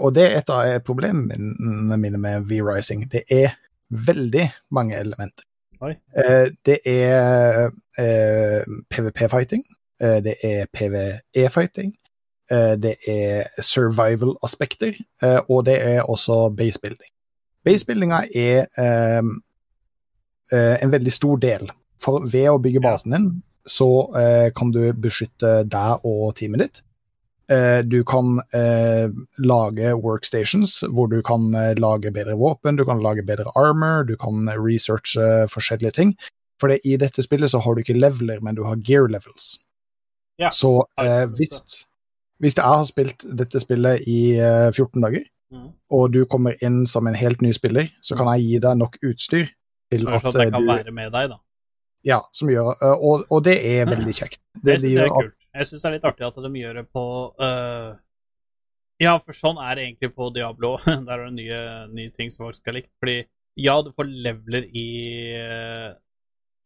Og det er et av problemene mine med V-Rising. Det er veldig mange elementer. Eh, det er eh, PVP-fighting, eh, det er PVE-fighting, det er survival-aspekter, eh, og det er også basebuilding. Basebuildinga er eh, eh, en veldig stor del, for ved å bygge basen din, så eh, kan du beskytte deg og teamet ditt. Eh, Du kan eh, lage workstations hvor du kan eh, lage bedre våpen, du kan lage bedre armor, du kan researche forskjellige ting. For i dette spillet så har du ikke leveler, men du har gear levels. Ja, så eh, hvis, hvis jeg har spilt dette spillet i eh, 14 dager, mm. og du kommer inn som en helt ny spiller, så kan jeg gi deg nok utstyr til at at jeg eh, kan du være med deg, da. Ja, som gjør eh, Og, og det er veldig kjekt. Det, Det, syns jeg er kult. Jeg syns det er litt artig at de gjør det på uh, Ja, for sånn er det egentlig på Diablo. Der er det nye, nye ting som folk skal likt. Fordi ja, du får leveler i, uh,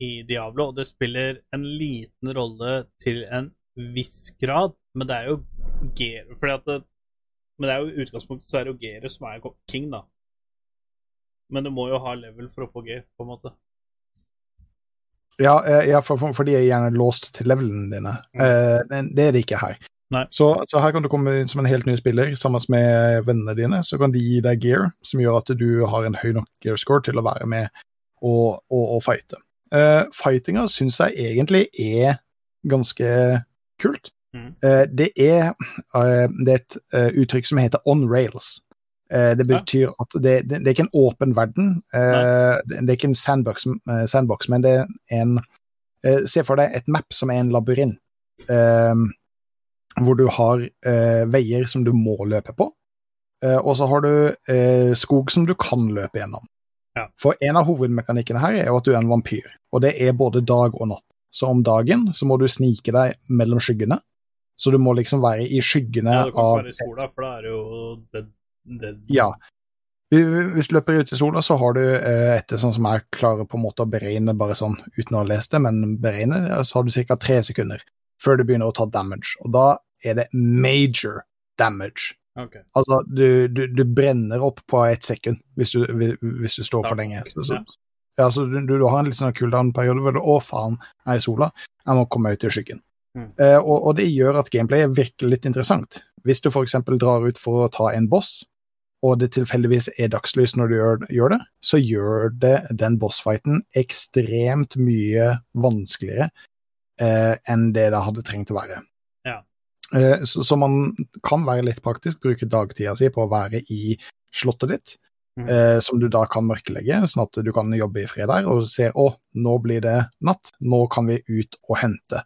i Diablo, og det spiller en liten rolle til en viss grad, men det er jo Ger... Fordi at det, Men det er jo utgangspunktet så er det jo Gero som er king, da. Men du må jo ha level for å få G, på en måte. Ja, eh, ja for, for, for de er gjerne låst til levelene dine. Eh, men det er det ikke her. Så, så her kan du komme inn som en helt ny spiller sammen med vennene dine. Så kan de gi deg gear som gjør at du har en høy nok gear score til å være med og, og, og fighte. Uh, fightinga syns jeg egentlig er ganske kult. Mhm. Eh, det, er, eh, det er et eh, uttrykk som heter on rails. Det betyr at det, det, er ikke en åpen verden. det, er ikke en sandbox, sandbox men det er en Se for deg et map som er en labyrint, hvor du har veier som du må løpe på, og så har du skog som du kan løpe gjennom. Ja. For en av hovedmekanikkene her er jo at du er en vampyr, og det er både dag og natt. Så om dagen så må du snike deg mellom skyggene, så du må liksom være i skyggene Ja, du kan ikke av være i sola, for da er det jo dead, dead. Ja. Hvis du løper ut i sola, så har du eh, etter sånn som jeg klarer på en måte å beregne bare sånn uten å ha lest det, men beregne, så har du ca. tre sekunder før du begynner å ta damage. Og da er det major damage. Okay. Altså, du, du, du brenner opp på et sekund hvis du, hvis du står for lenge. Så, så, ja. ja, så du, du har en litt sånn cooldown-periode hvor du Å, faen, jeg er i sola. Jeg må komme ut i skyggen. Mm. Eh, og, og det gjør at gameplayet virker litt interessant. Hvis du f.eks. drar ut for å ta en boss, og det tilfeldigvis er dagslys når du gjør, gjør det, så gjør det den bossfighten ekstremt mye vanskeligere eh, enn det det hadde trengt å være. Ja. Eh, så, så man kan være litt praktisk, bruke dagtida si på å være i slottet ditt, mm. eh, som du da kan mørkelegge, sånn at du kan jobbe i fred der, og se å, nå blir det natt, nå kan vi ut og hente.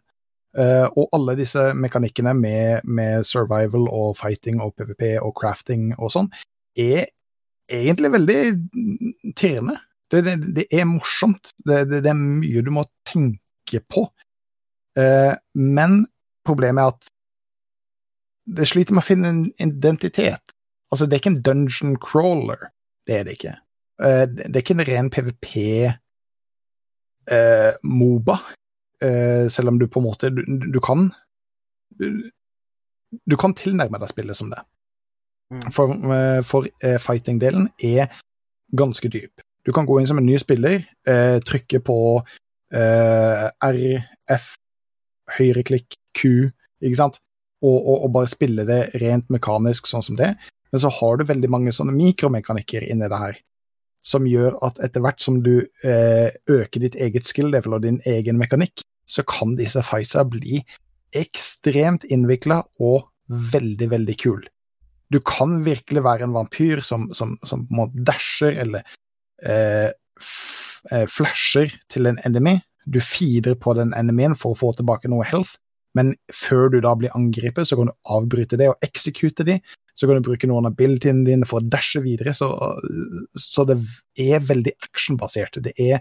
Eh, og alle disse mekanikkene med, med survival og fighting og PVP og crafting og sånn, er egentlig veldig tirrende. Det, det, det er morsomt. Det, det, er mye du må tenke på. Uh, men problemet er at det sliter med å finne en identitet. Altså, det er ikke en dungeon crawler. Det er det ikke. Uh, det er ikke en ren PVP-moba, selv om du på en måte Du, du kan du, du kan tilnærme deg spillet som det. Mm. For, eh, for eh, fighting-delen er ganske dyp. Du kan gå inn som en ny spiller, eh, trykke på eh, R, F, høyreklikk, Q, ikke sant? Og, og, og bare spille det rent mekanisk sånn som det. Men så har du veldig mange sånne mikromekanikker inni det her, som gjør at etter hvert som du eh, øker ditt eget skill level og din egen mekanikk, så kan disse fightsa bli ekstremt innvikla og veldig, veldig kul. Du kan virkelig være en vampyr som, som, som må dasher eller eh, eh, flasher til en enemy. Du feeder på den enemyen for å få tilbake noe health, men før du da blir angrepet, så kan du avbryte det og eksekute de. Så kan du bruke noen av bildene dine for å dashe videre. Så, så det er veldig actionbasert. Det er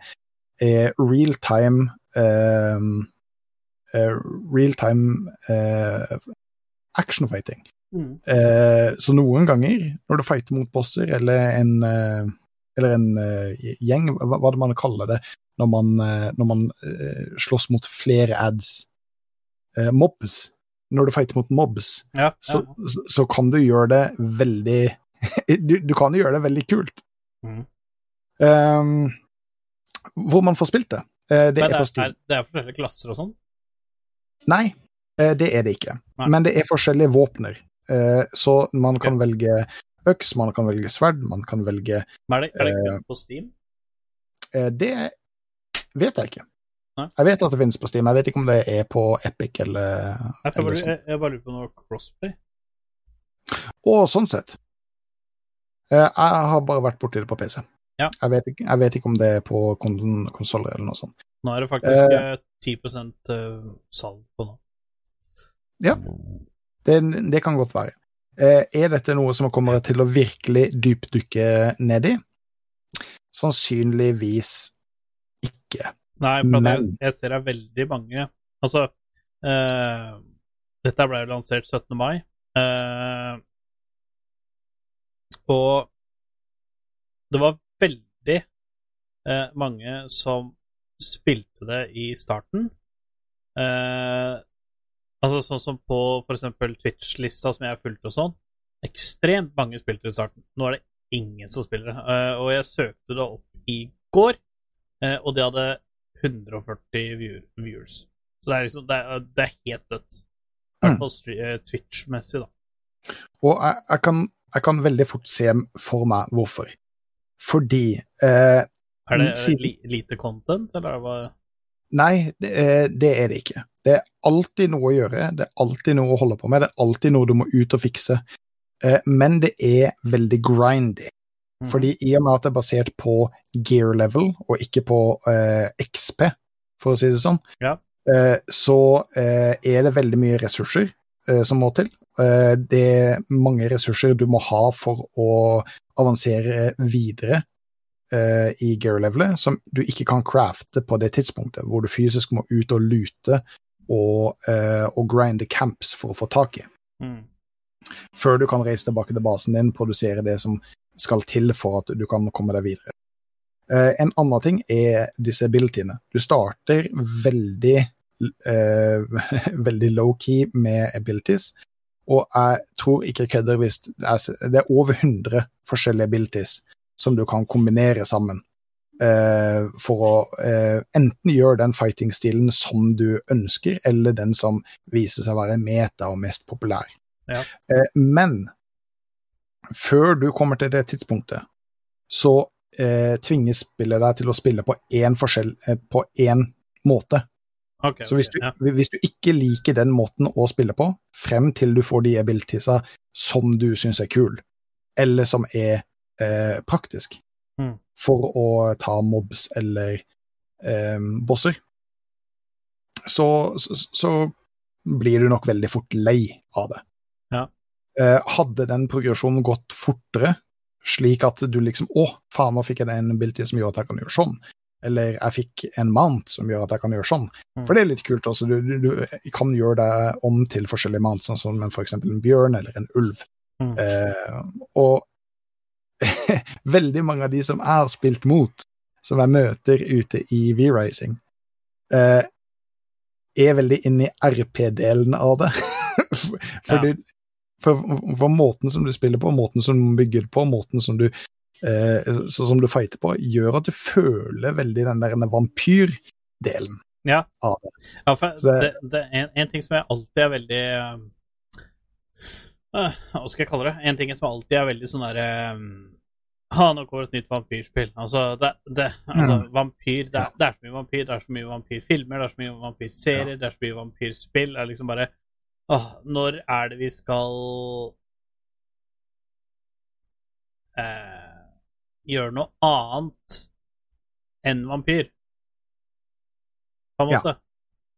er real time eh, uh, Real time uh, action fighting. Mm. Eh, så noen ganger, når du fighter mot bosser eller en, eh, eller en eh, gjeng, hva, hva det man kaller det, når man, eh, når man eh, slåss mot flere ads, eh, mobs, når du fighter mot mobs, Ja, så, ja. så, så kan du gjøre det veldig du, du kan gjøre det veldig kult. Mm. Um, hvor man får spilt det, Uh, det Men er Steam. er, det er forskjellige klasser og sånn? Nei, uh, det er det ikke. Nei. Men det er forskjellige våpner. Uh, Så man kan velge øks, man kan velge sverd, man kan velge Men er det, er det kun på Steam? Det vet jeg ikke. Nei. Jeg vet at det finnes på Steam, jeg vet ikke om det er på Epic eller, Jeg, eller bare, jeg, jeg bare lurer på noe crossplay. Å, sånn sett. Eh, Jeg har bare vært borti det på PC. Ja. Jeg, vet ikke, jeg vet ikke om det er på kon- konsoller eller noe sånt. Nå er det faktisk Eh. eh, 10 eh, salg på nå. Det, det kan godt være. Eh, Er dette noe som kommer til å virkelig dypdykke ned i? Sannsynligvis ikke. Nei, for jeg, Men- jeg ser det er veldig mange Altså, eh, dette ble jo lansert 17. mai, eh, og det var veldig eh, mange som spilte det i starten. Eh, altså sånn som på eksempel Twitch-lista som jeg fulgte og sånn. Ekstremt mange spilte det i starten. Nå er det ingen som spiller det. Eh, og jeg søkte det opp i går, eh, og de hadde 140 view viewers. Så det er liksom Det er, det er helt dødt. I hvert Mm. fall eh, Twitch-messig, da. Og jeg, jeg, kan, jeg kan veldig fort se for meg hvorfor. Fordi eh, Er det siden- li, lite content, eller hva? Nei, det er, det er det ikke. Det er alltid noe å gjøre, det er alltid noe å holde på med, det er alltid noe du må ut og fikse. Eh, men det er veldig grindy. Mhm. Fordi i og med at det er basert på gear level, og ikke på eh, XP, for å si det sånn, Ja. eh, så eh, er det veldig mye ressurser eh, som må til. Eh, det er mange ressurser du må ha for å avansere videre eh, i gear-levelet, som du ikke kan crafte på det tidspunktet, hvor du fysisk må ut og lute og, eh, og grinde camps for å få tak i mm. før du kan reise tilbake til basen din, produsere det som skal til for at du kan komme deg videre. Eh, en annen ting er disse abilityene. Du starter veldig, eh, veldig low-key med abilities, og jeg tror ikke jeg kødder hvis det er, er over 100 forskjellige abilities som du kan kombinere sammen. Uh, for å uh, enten gjøre den fighting-stilen som du ønsker, eller den som viser seg å være meta og mest populær. Ja. Uh, men før du kommer til det tidspunktet, så eh, tvinger spillet deg til å spille på én forskjell eh, på én måte. Okay, Så hvis du, du, ja. hvis du ikke liker den måten å spille på, frem til du får de abilitiesa som du syns er kul, eller som er eh, praktisk, Mm. for å ta mobs eller eh, bosser, så, så, så blir du nok veldig fort lei av det. Eh, hadde den progresjonen gått fortere, slik at du liksom Å, faen, nå fikk jeg en ability som gjør at jeg kan gjøre sånn. Eller jeg fikk en mount som gjør at jeg kan gjøre sånn. Mm. For det er litt kult også. Du, du, du kan gjøre det om til forskjellige mounts, sånn som f.eks. en bjørn eller en ulv. Mm. Eh, og veldig mange av de som jeg har spilt mot, som jeg møter ute i V-Rising, eh, er veldig inne i RP-delen av det. For Ja. du, For, for måten som du spiller på, måten som du bygger på, måten som du eh, så, som du fighter på, gjør at du føler veldig den der vampyrdelen Ja. av det. Ja, for Så det, det- er en, en ting som jeg alltid er veldig øh, Hva skal jeg kalle det? En ting som alltid er veldig sånn derre Ha, nå kommer et nytt vampyrspill. Altså, det, det, altså vampyr det er, det er så mye vampyr, det er så mye vampyrfilmer, det er så mye vampyrserier, det er så mye vampyrspill. Det er liksom bare Åh, når er det vi skal eh, gjøre noe annet enn vampyr? På en Ja. måte.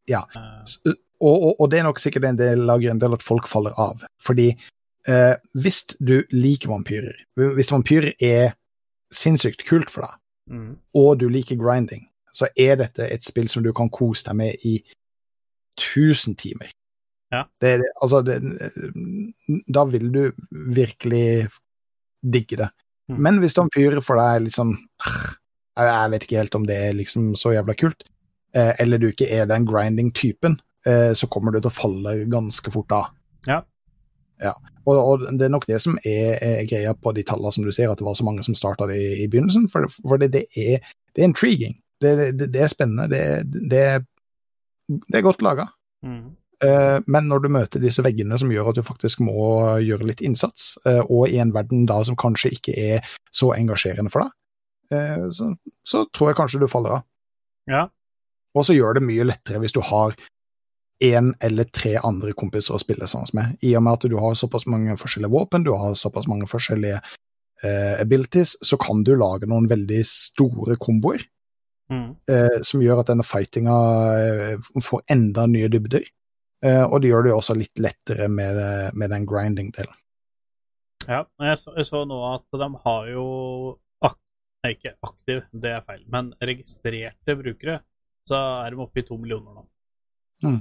Ja. Eh, S- Og, og, og det er nok sikkert en del lager en del at folk faller av. Fordi eh, hvis du liker vampyrer, hvis vampyrer er sinnssykt kult for deg, mm. og du liker grinding, så er dette et spill som du kan kose deg med i tusen timer. Ja. Det, altså, det, da vil du virkelig digge det. Mm. Men hvis vampyr for deg er litt sånn «Ah, jeg vet ikke helt om det er liksom så jævla kult, eh, eller du ikke er den grinding-typen, eh, så kommer du til å falle ganske fort av. Ja. Ja. Og, og det er nok det som er, er greia på de tallene som du ser, at det var så mange som starta det i, i begynnelsen, for, for det, det, er, det er intriguing. Det, det, er spennende. Det, det, det er godt laga. Mm. Eh, Men når du møter disse veggene som gjør at du faktisk må gjøre litt innsats, eh, og i en verden da som kanskje ikke er så engasjerende for deg, eh, så, så tror jeg kanskje du faller av. Ja. Og så gjør det mye lettere hvis du har én eller tre andre kompiser å spille sammen med, i og med at du har såpass mange forskjellige våpen, du har såpass mange forskjellige uh, abilities, så kan du lage noen veldig store komboer Mm. Uh, som gjør at denne fightinga får enda nye dybder. Eh, og det gjør det jo også litt lettere med, med den grinding-delen. Ja, jeg så, jeg så nå at de har jo ak nei, ikke aktiv, det er feil, men registrerte brukere, så er de oppe i to millioner nå. Mm.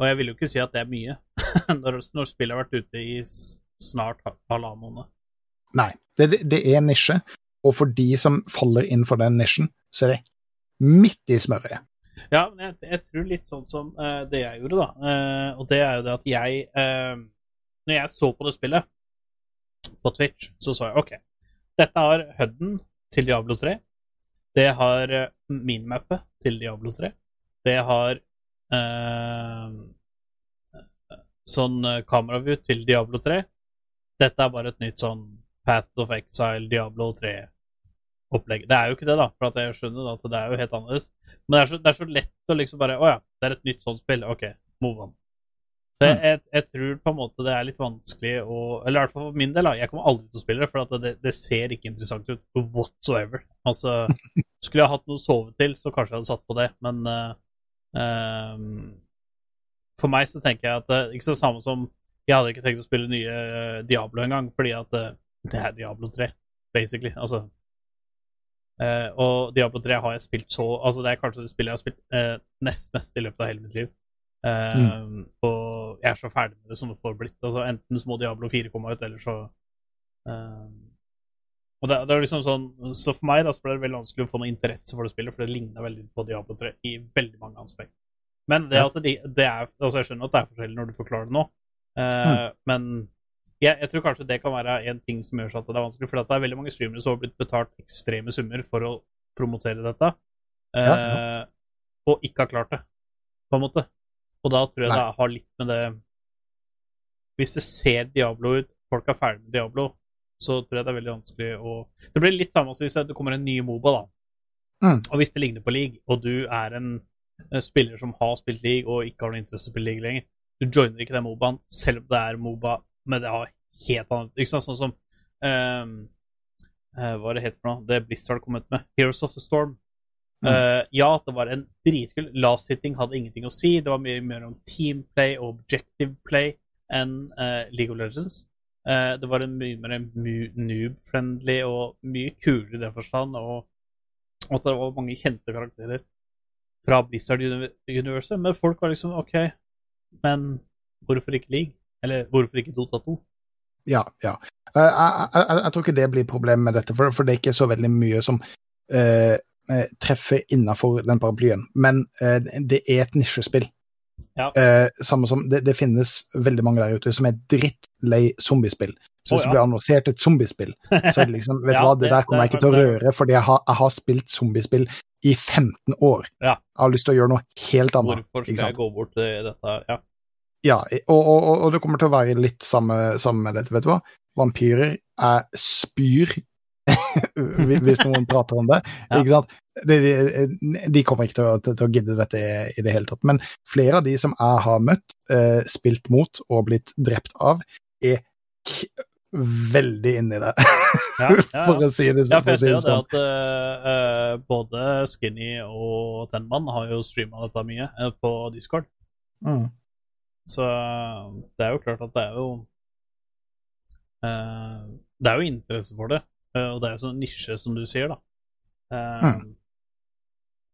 Og jeg vil jo ikke si at det er mye, når, når spillet har vært ute i snart halvannen måned. Nei, det, det- det er nisje, og for de som faller inn for den nisjen, så er det midt i smøret. Ja, jeg, jeg tror litt sånn som uh, det jeg gjorde, da. Uh, og det er jo det at jeg uh, Når jeg så på det spillet på Twitch, så så jeg OK. Dette har HUD-en til Diablo 3. Det har minmappet til Diablo 3. Det har sånn kameraview til Diablo 3. Dette er bare et nytt sånn Path of Exile, Diablo 3-opplegg. Det er jo ikke det, da, for at jeg skjønner at det er jo helt annerledes. Men det er så, det er så lett å liksom bare Å ja, det er et nytt sånt spill. OK, move on. Så jeg, jeg, jeg tror på en måte det er litt vanskelig å Eller i hvert fall for min del, da. Jeg kommer aldri til å spille det, for at det, det ser ikke interessant ut whatsoever. Altså, skulle jeg hatt noe å sove til, så kanskje jeg hadde satt på det, men uh, um, For meg så tenker jeg at det ikke så samme som Jeg hadde ikke tenkt å spille nye eh, Diablo engang, fordi at eh, det er Diablo 3, basically. Altså eh, Og Diablo 3 har jeg spilt så Altså, det er kanskje det spillet jeg har spilt uh, nest mest i løpet av hele mitt liv. Eh, Og jeg er så ferdig med det som det får blitt. Altså, enten så må Diablo 4 komme ut, eller så Og det, det er liksom sånn Så for meg da så ble det veldig vanskelig å få noe interesse for det spillet, for det ligner veldig på Diablo 3 i veldig mange aspekter. Men det at det, det er Altså, jeg skjønner at det er forskjellig når du forklarer det nå, mm. men jeg, jeg tror kanskje det kan være en ting som gjør at det er vanskelig, for det er veldig mange streamere som har blitt betalt ekstreme summer for å promotere dette, eh, Ja, og ikke har klart det, på en måte. Og da tror jeg Nei. det har litt med det Hvis det ser Diablo ut, folk er ferdig med Diablo, så tror jeg det er veldig vanskelig å Det blir litt samme som hvis det kommer en ny Moba, da. Mm. Og hvis det ligner på league, og du er en eh, spiller som har spilt league og ikke har noe interesse i å spille league lenger, du joiner ikke den Mobaen, selv om det er Moba, men det har helt annet Ikke sant, sånn som um, uh, Hva er det het for noe? Det Blizzard kom ut med. Heroes of the Storm. Mm. Uh, ja, det var en dritkul Last hitting hadde ingenting å si. Det var mye mer om teamplay og objective play enn uh, League of Legends. Det var en mye mer noob-friendly og mye kulere i den forstand, og og det var mange kjente karakterer fra Blizzard Uni- Universet. Men folk var liksom OK, men hvorfor ikke League? Eller hvorfor ikke Dota 2? Ja, ja. Jeg, Jeg, jeg, jeg tror ikke det blir problemet med dette, for, for det er ikke så veldig mye som eh, eh, treffer innafor den paraplyen. Men eh, det er et nisjespill. Ja. Eh, samme som det, det finnes veldig mange der ute som er drittlei zombiespill. Så hvis oh, ja. det blir annonsert et zombiespill, så er det liksom Vet du Ja, hva, det der kommer jeg ikke til å røre, fordi jeg har, jeg har spilt zombiespill i 15 år. Ja. Jeg har lyst til å gjøre noe helt annet. Hvorfor skal jeg gå bort til dette? Ja. Ja, og, og, og, det kommer til å være litt samme, samme med dette, vet du hva? Vampyrer er spyr, hvis noen prater om det. Ja. Ikke sant? De, de, de kommer ikke til å, til, til å gidde dette i, i det hele tatt. Men flere av de som jeg har møtt, eh, spilt mot og blitt drept av, er veldig inni det, Ja, ja, for å si det, Ja, for å si det jo det sånn. at eh, både Skinny og Tenman har jo streama dette mye eh, på Discord. Mm. Så det er jo klart at det er jo uh, Det er jo interesse for det, uh, og det er jo sånn nisje, som du sier, da. Uh, Mm.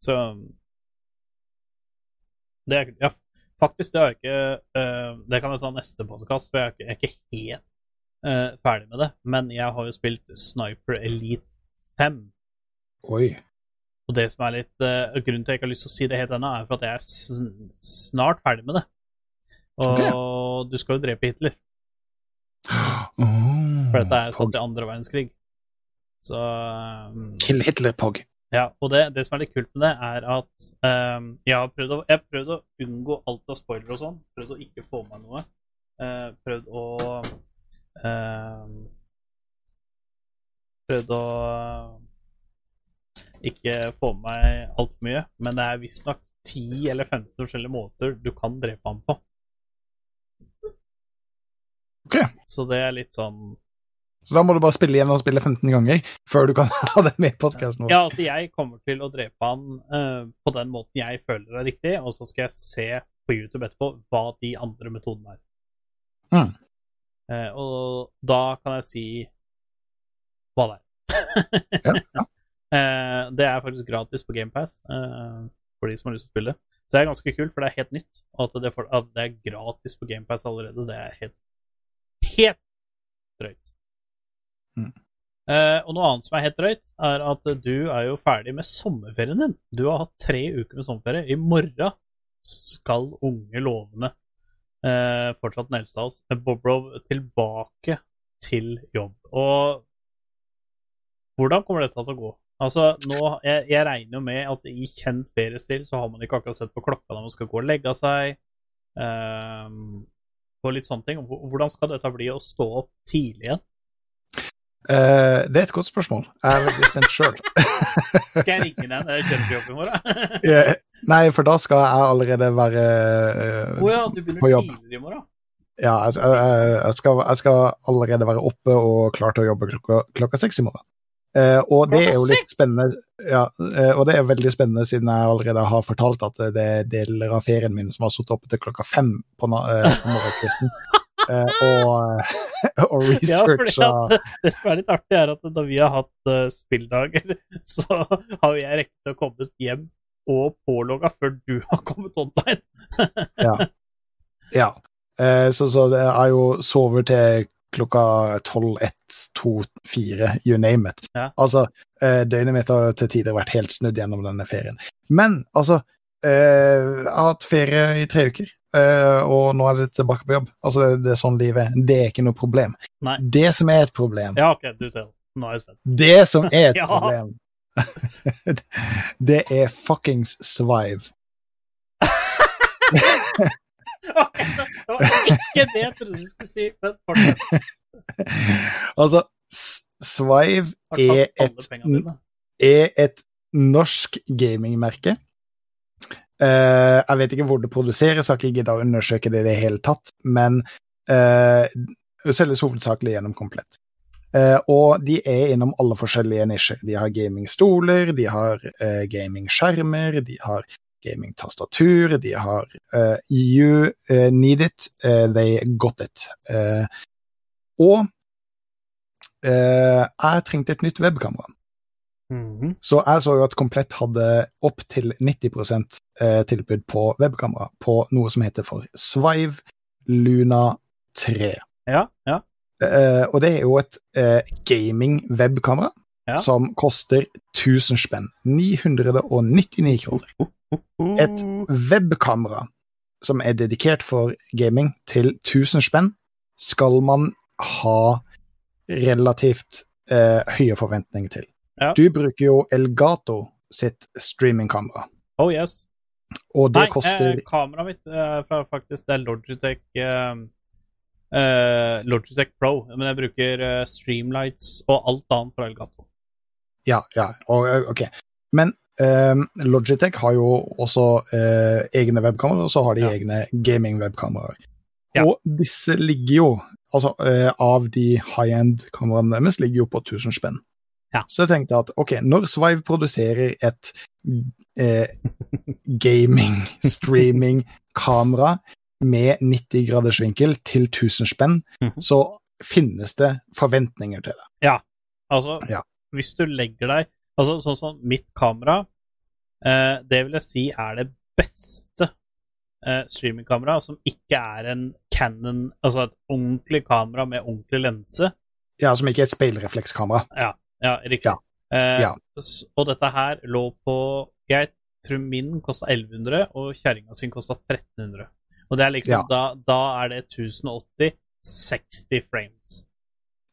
Så Det er Ja, faktisk, det har jeg ikke Det kan jeg ta neste podkast, for jeg er ikke, jeg er ikke helt ferdig med det. Men jeg har jo spilt Sniper Elite 5. Oi. Og det som er litt Grunnen til at jeg ikke har lyst til å si det helt ennå, er for at jeg er sn snart ferdig med det. Og du skal jo drepe Hitler, for dette er satt i andre verdenskrig. Så um, Kill Hitler, Pog. Ja, og det, det som er litt kult med det, er at um, jeg har prøvd å, jeg prøvd å unngå alt av spoiler og sånn. Prøvd å ikke få med noe. Uh, prøvd å uh, Prøvd å ikke få med meg altfor mye, men det er visstnok 10 eller 15 forskjellige måter du kan drepe ham på. Ok. Så det er litt sånn Så da må du bare spille igjen og spille 15 ganger før du kan ha det med i podkasten. Ja, altså jeg kommer til å drepe han uh, på den måten jeg føler er riktig, og så skal jeg se på YouTube etterpå hva de andre metodene er. Mm. Uh, og da kan jeg si hva det er. Ja, ja. Uh, det er faktisk gratis på GamePass uh, for de som har lyst til å spille. Så det er ganske kult, for det er helt nytt. Og at det, for, at det er gratis på GamePass allerede, det er helt helt drøyt. Mm. Eh, og noe annet som er helt drøyt, er at du er jo ferdig med sommerferien din. Du har hatt tre uker med sommerferie. I morgen skal unge, lovende, eh, fortsatt den eldste av oss, eh, Bobrov, tilbake til jobb. Og hvordan kommer dette til å gå? Altså, nå, jeg, jeg regner jo med at i kjent feriestil så har man ikke akkurat sett på klokka når man skal gå og legge seg. Um, og litt sånne ting. Hvor- Hvordan skal dette bli å stå opp tidlig igjen? Uh, det er et godt spørsmål. Jeg er veldig spent sjøl. Skal jeg ringe deg når jeg kjører til jobb i morgen? yeah. Nei, for da skal jeg allerede være uh, oh ja, du På begynner jobb. tidligere i morgen? Ja, jeg, jeg, jeg, skal, jeg skal allerede være oppe og klar til å jobbe klokka, klokka seks i morgen. Eh, og det er jo litt spennende, ja, eh, og det er veldig spennende siden jeg allerede har fortalt at det er deler av ferien min som har sittet oppe til klokka fem på, eh, morgenkvisten. Eh, og, og researcha ja, det som er litt artig, er at når vi har hatt eh, spilldager, så har jeg rekket å komme hjem og pålogga før du har kommet online. Ja. ja. Eh, så, så det er jo sover til klokka tolv, ett, to, fire, you name it. Ja. Altså, eh, døgnet mitt har til tider vært helt snudd gjennom denne ferien. Men altså, eh, jeg har hatt ferie i tre uker, eh, og nå er det tilbake på jobb. Altså, det, er sånn livet er. Det er ikke noe problem. Nei. Det som er et problem, Ja, OK, du til. Spent. det som er et Ja. problem, det er fuckings svive. Det var ikke det jeg trodde du skulle si, men fortsett. Altså, Svive er et, er et norsk gamingmerke. Uh, jeg vet ikke hvor det produseres, har ikke giddet å undersøke det i det hele tatt, men uh, selges hovedsakelig gjennom Komplett. Uh, og de er innom alle forskjellige nisjer. De har gamingstoler, de har uh, gamingskjermer, de har gamingtastatur, de har uh, You eh, need it, eh, they got it. Og jeg trengte et nytt webkamera. Mhm. Så jeg så jo at Komplett hadde opptil 90 eh, tilbud på webkamera på noe som heter for Svive Luna 3. Ja, ja. Og det er jo et gaming-webkamera Ja. som koster 1000 spenn. 999 kroner. Et webkamera som er dedikert for gaming, til 1000 spenn, skal man ha relativt eh, høye forventninger til. Ja. Du bruker jo Elgato sitt streamingkamera, Oh yes. og det Nei, koster eh, kameraet mitt eh, faktisk det er Logitech eh, eh, Logitech Pro, men jeg bruker eh, Streamlights og alt annet fra Elgato. Ja, ja, og, eh, ok. Men eh, Logitech har jo også eh, egne webkameraer, og så har de Ja. egne gaming-webkameraer. Ja. Og disse ligger jo, altså eh, av de high-end-kameraene deres, ligger jo på 1000 spenn. Ja. Så jeg tenkte at ok, når Svive produserer et eh, gaming-streaming-kamera med 90 graders vinkel til 1000 spenn, Mhm. så finnes det forventninger til det. Altså, Ja. hvis du legger deg Altså, sånn som mitt kamera eh, Det vil jeg si er det beste eh, streamingkameraet som ikke er en Canon Altså et ordentlig kamera med ordentlig lense. Ja, som ikke er et speilreflekskamera. Ja, ja riktig. Ja. Eh, Ja. Og dette her lå på Jeg tror min kosta 1100, og kjerringa sin kosta 1300. Og det er liksom Ja. da, da er det 1080 60 frames.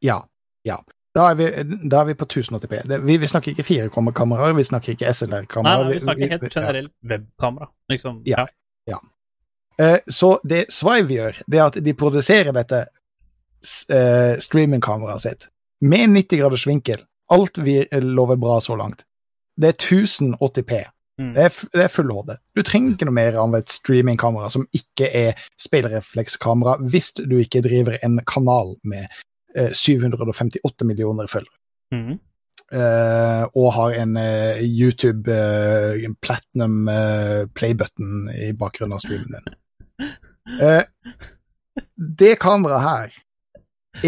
Ja. ja. Da er vi, da er vi på 1080p. Det, vi, vi snakker ikke 4K-kameraer, vi snakker ikke SLR-kameraer. nei, vi snakker helt ja. generelt webkamera. Liksom. Ja. Eh, Så det Svive gjør, det er at de produserer dette eh, streamingkameraet sitt med 90 graders vinkel. Alt vi lover bra så langt. Det er 1080p. Mm. Det er, det er full HD. Du trenger ikke noe mer av et streamingkamera som ikke er speilreflekskamera, hvis du ikke driver en kanal med eh, 758 millioner følgere. Mm. Uh, og har en uh, YouTube eh, platinum eh, playbutton i bakgrunnen av streamen din. Eh, det kameraet her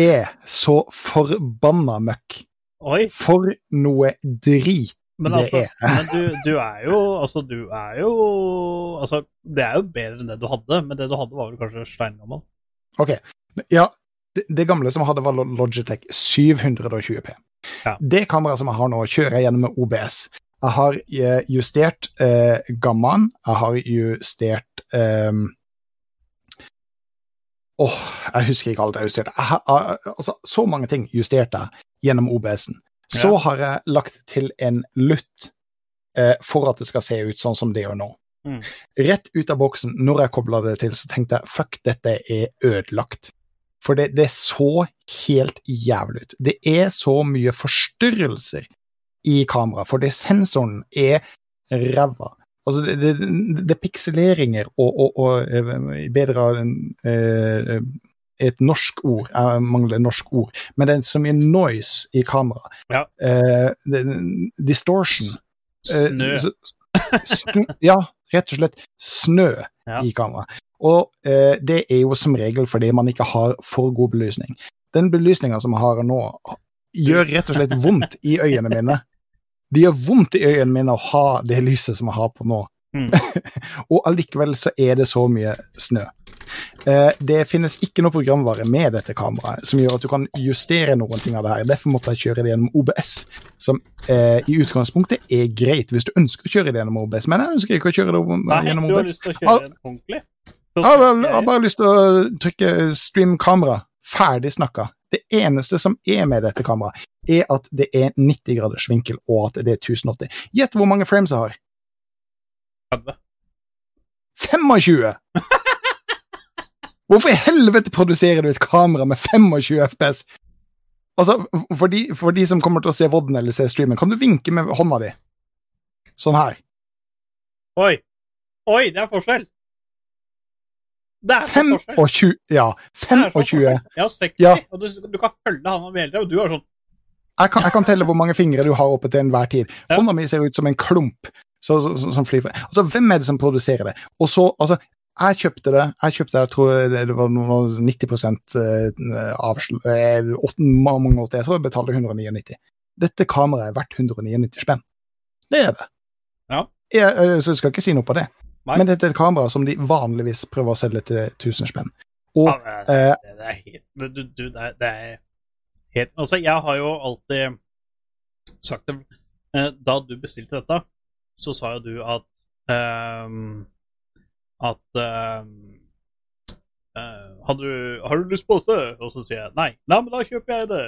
er så forbanna møkk. Oi, For noe drit men det altså er. Men du, du er jo Altså, du er jo Altså, det er jo bedre enn det du hadde, men det du hadde, var vel kanskje steingammel. Ok, ja, det, det gamle som jeg hadde var Logitech 720p. Ja. Det kameraet som jeg har nå, kjører jeg gjennom med OBS. Jeg har eh, justert eh, gammaen, jeg har justert eh, Åh, jeg husker ikke alt jeg justerte. Jeg har, altså, så mange ting justerte jeg gjennom OBS-en. Så Ja. har jeg lagt til en lutt eh, for at det skal se ut sånn som det gjør nå. Mm. Rett ut av boksen, når jeg kobla det til, så tenkte jeg fuck, dette er ødelagt. For det, det så helt jævlig ut. Det er så mye forstyrrelser i kameraet, fordi sensoren er ræva. Altså, det, det, det er pikseleringer og, og, og eh, bedre av eh, et norsk ord, jeg mangler et norsk ord, men det er så mye noise i kameraet. Ja. Eh, distortion. Eh, Snø. Snø, ja, rett og slett snø Ja. i kameraet. Og eh, det er jo som regel fordi man ikke har for god belysning. Den belysninga som jeg har nå, gjør rett og slett vondt i øynene mine. Det gjør vondt i øynene mine å ha det lyset som jeg har på nå. Mm. og allikevel så er det så mye snø. Eh, det finnes ikke noe programvare med dette kameraet som gjør at du kan justere noen ting av det her. Derfor måtte jeg kjøre det gjennom OBS, som eh, i utgangspunktet er greit hvis du ønsker å kjøre det gjennom OBS, men jeg ønsker ikke å kjøre det gjennom Nei, gjennom du har lyst til å kjøre det ordentlig? Jeg har, bare lyst til å trykke stream kamera. Ferdig snakka. Det eneste som er med dette kameraet, er at det er 90 graders vinkel, og at det er 1080. Gjett hvor mange frames jeg har. 30. 25! Hvorfor i helvete produserer du et kamera med 25 FPS? Altså, for de, for de som kommer til å se vodden eller se streamen, kan du vinke med hånda di? Sånn her. Oi! Oi, det er forskjell! Det er så forskjell. 25 Ja, Det er så 25. forskjell. Ja, 60, Ja. og du, du kan følge han hele tida, og du har sånn Jeg kan, jeg kan telle hvor mange fingre du har oppe til enhver tid. Ja. Hånda mi ser ut som en klump så, så, så, som flyr Altså, hvem er det som produserer det? Og så, altså, jeg kjøpte det, jeg kjøpte det, jeg tror det var noe 90 avslag avsl... eh, mange år til. Jeg tror jeg betalte 199. Dette kameraet er verdt 199 spenn. Det er det. Ja. Jeg, eh, så jeg skal ikke si noe på det. Nei. Men dette er et kamera som de vanligvis prøver å selge til 1000 spenn. Og Ja, det, eh, det, er helt det, du, du, det, er, det er helt Altså, jeg har jo alltid sagt det eh, Da du bestilte dette, så sa jo du at um, at um, du, har du lyst på dette? Og så sier jeg nei. Nei, men da kjøper jeg det.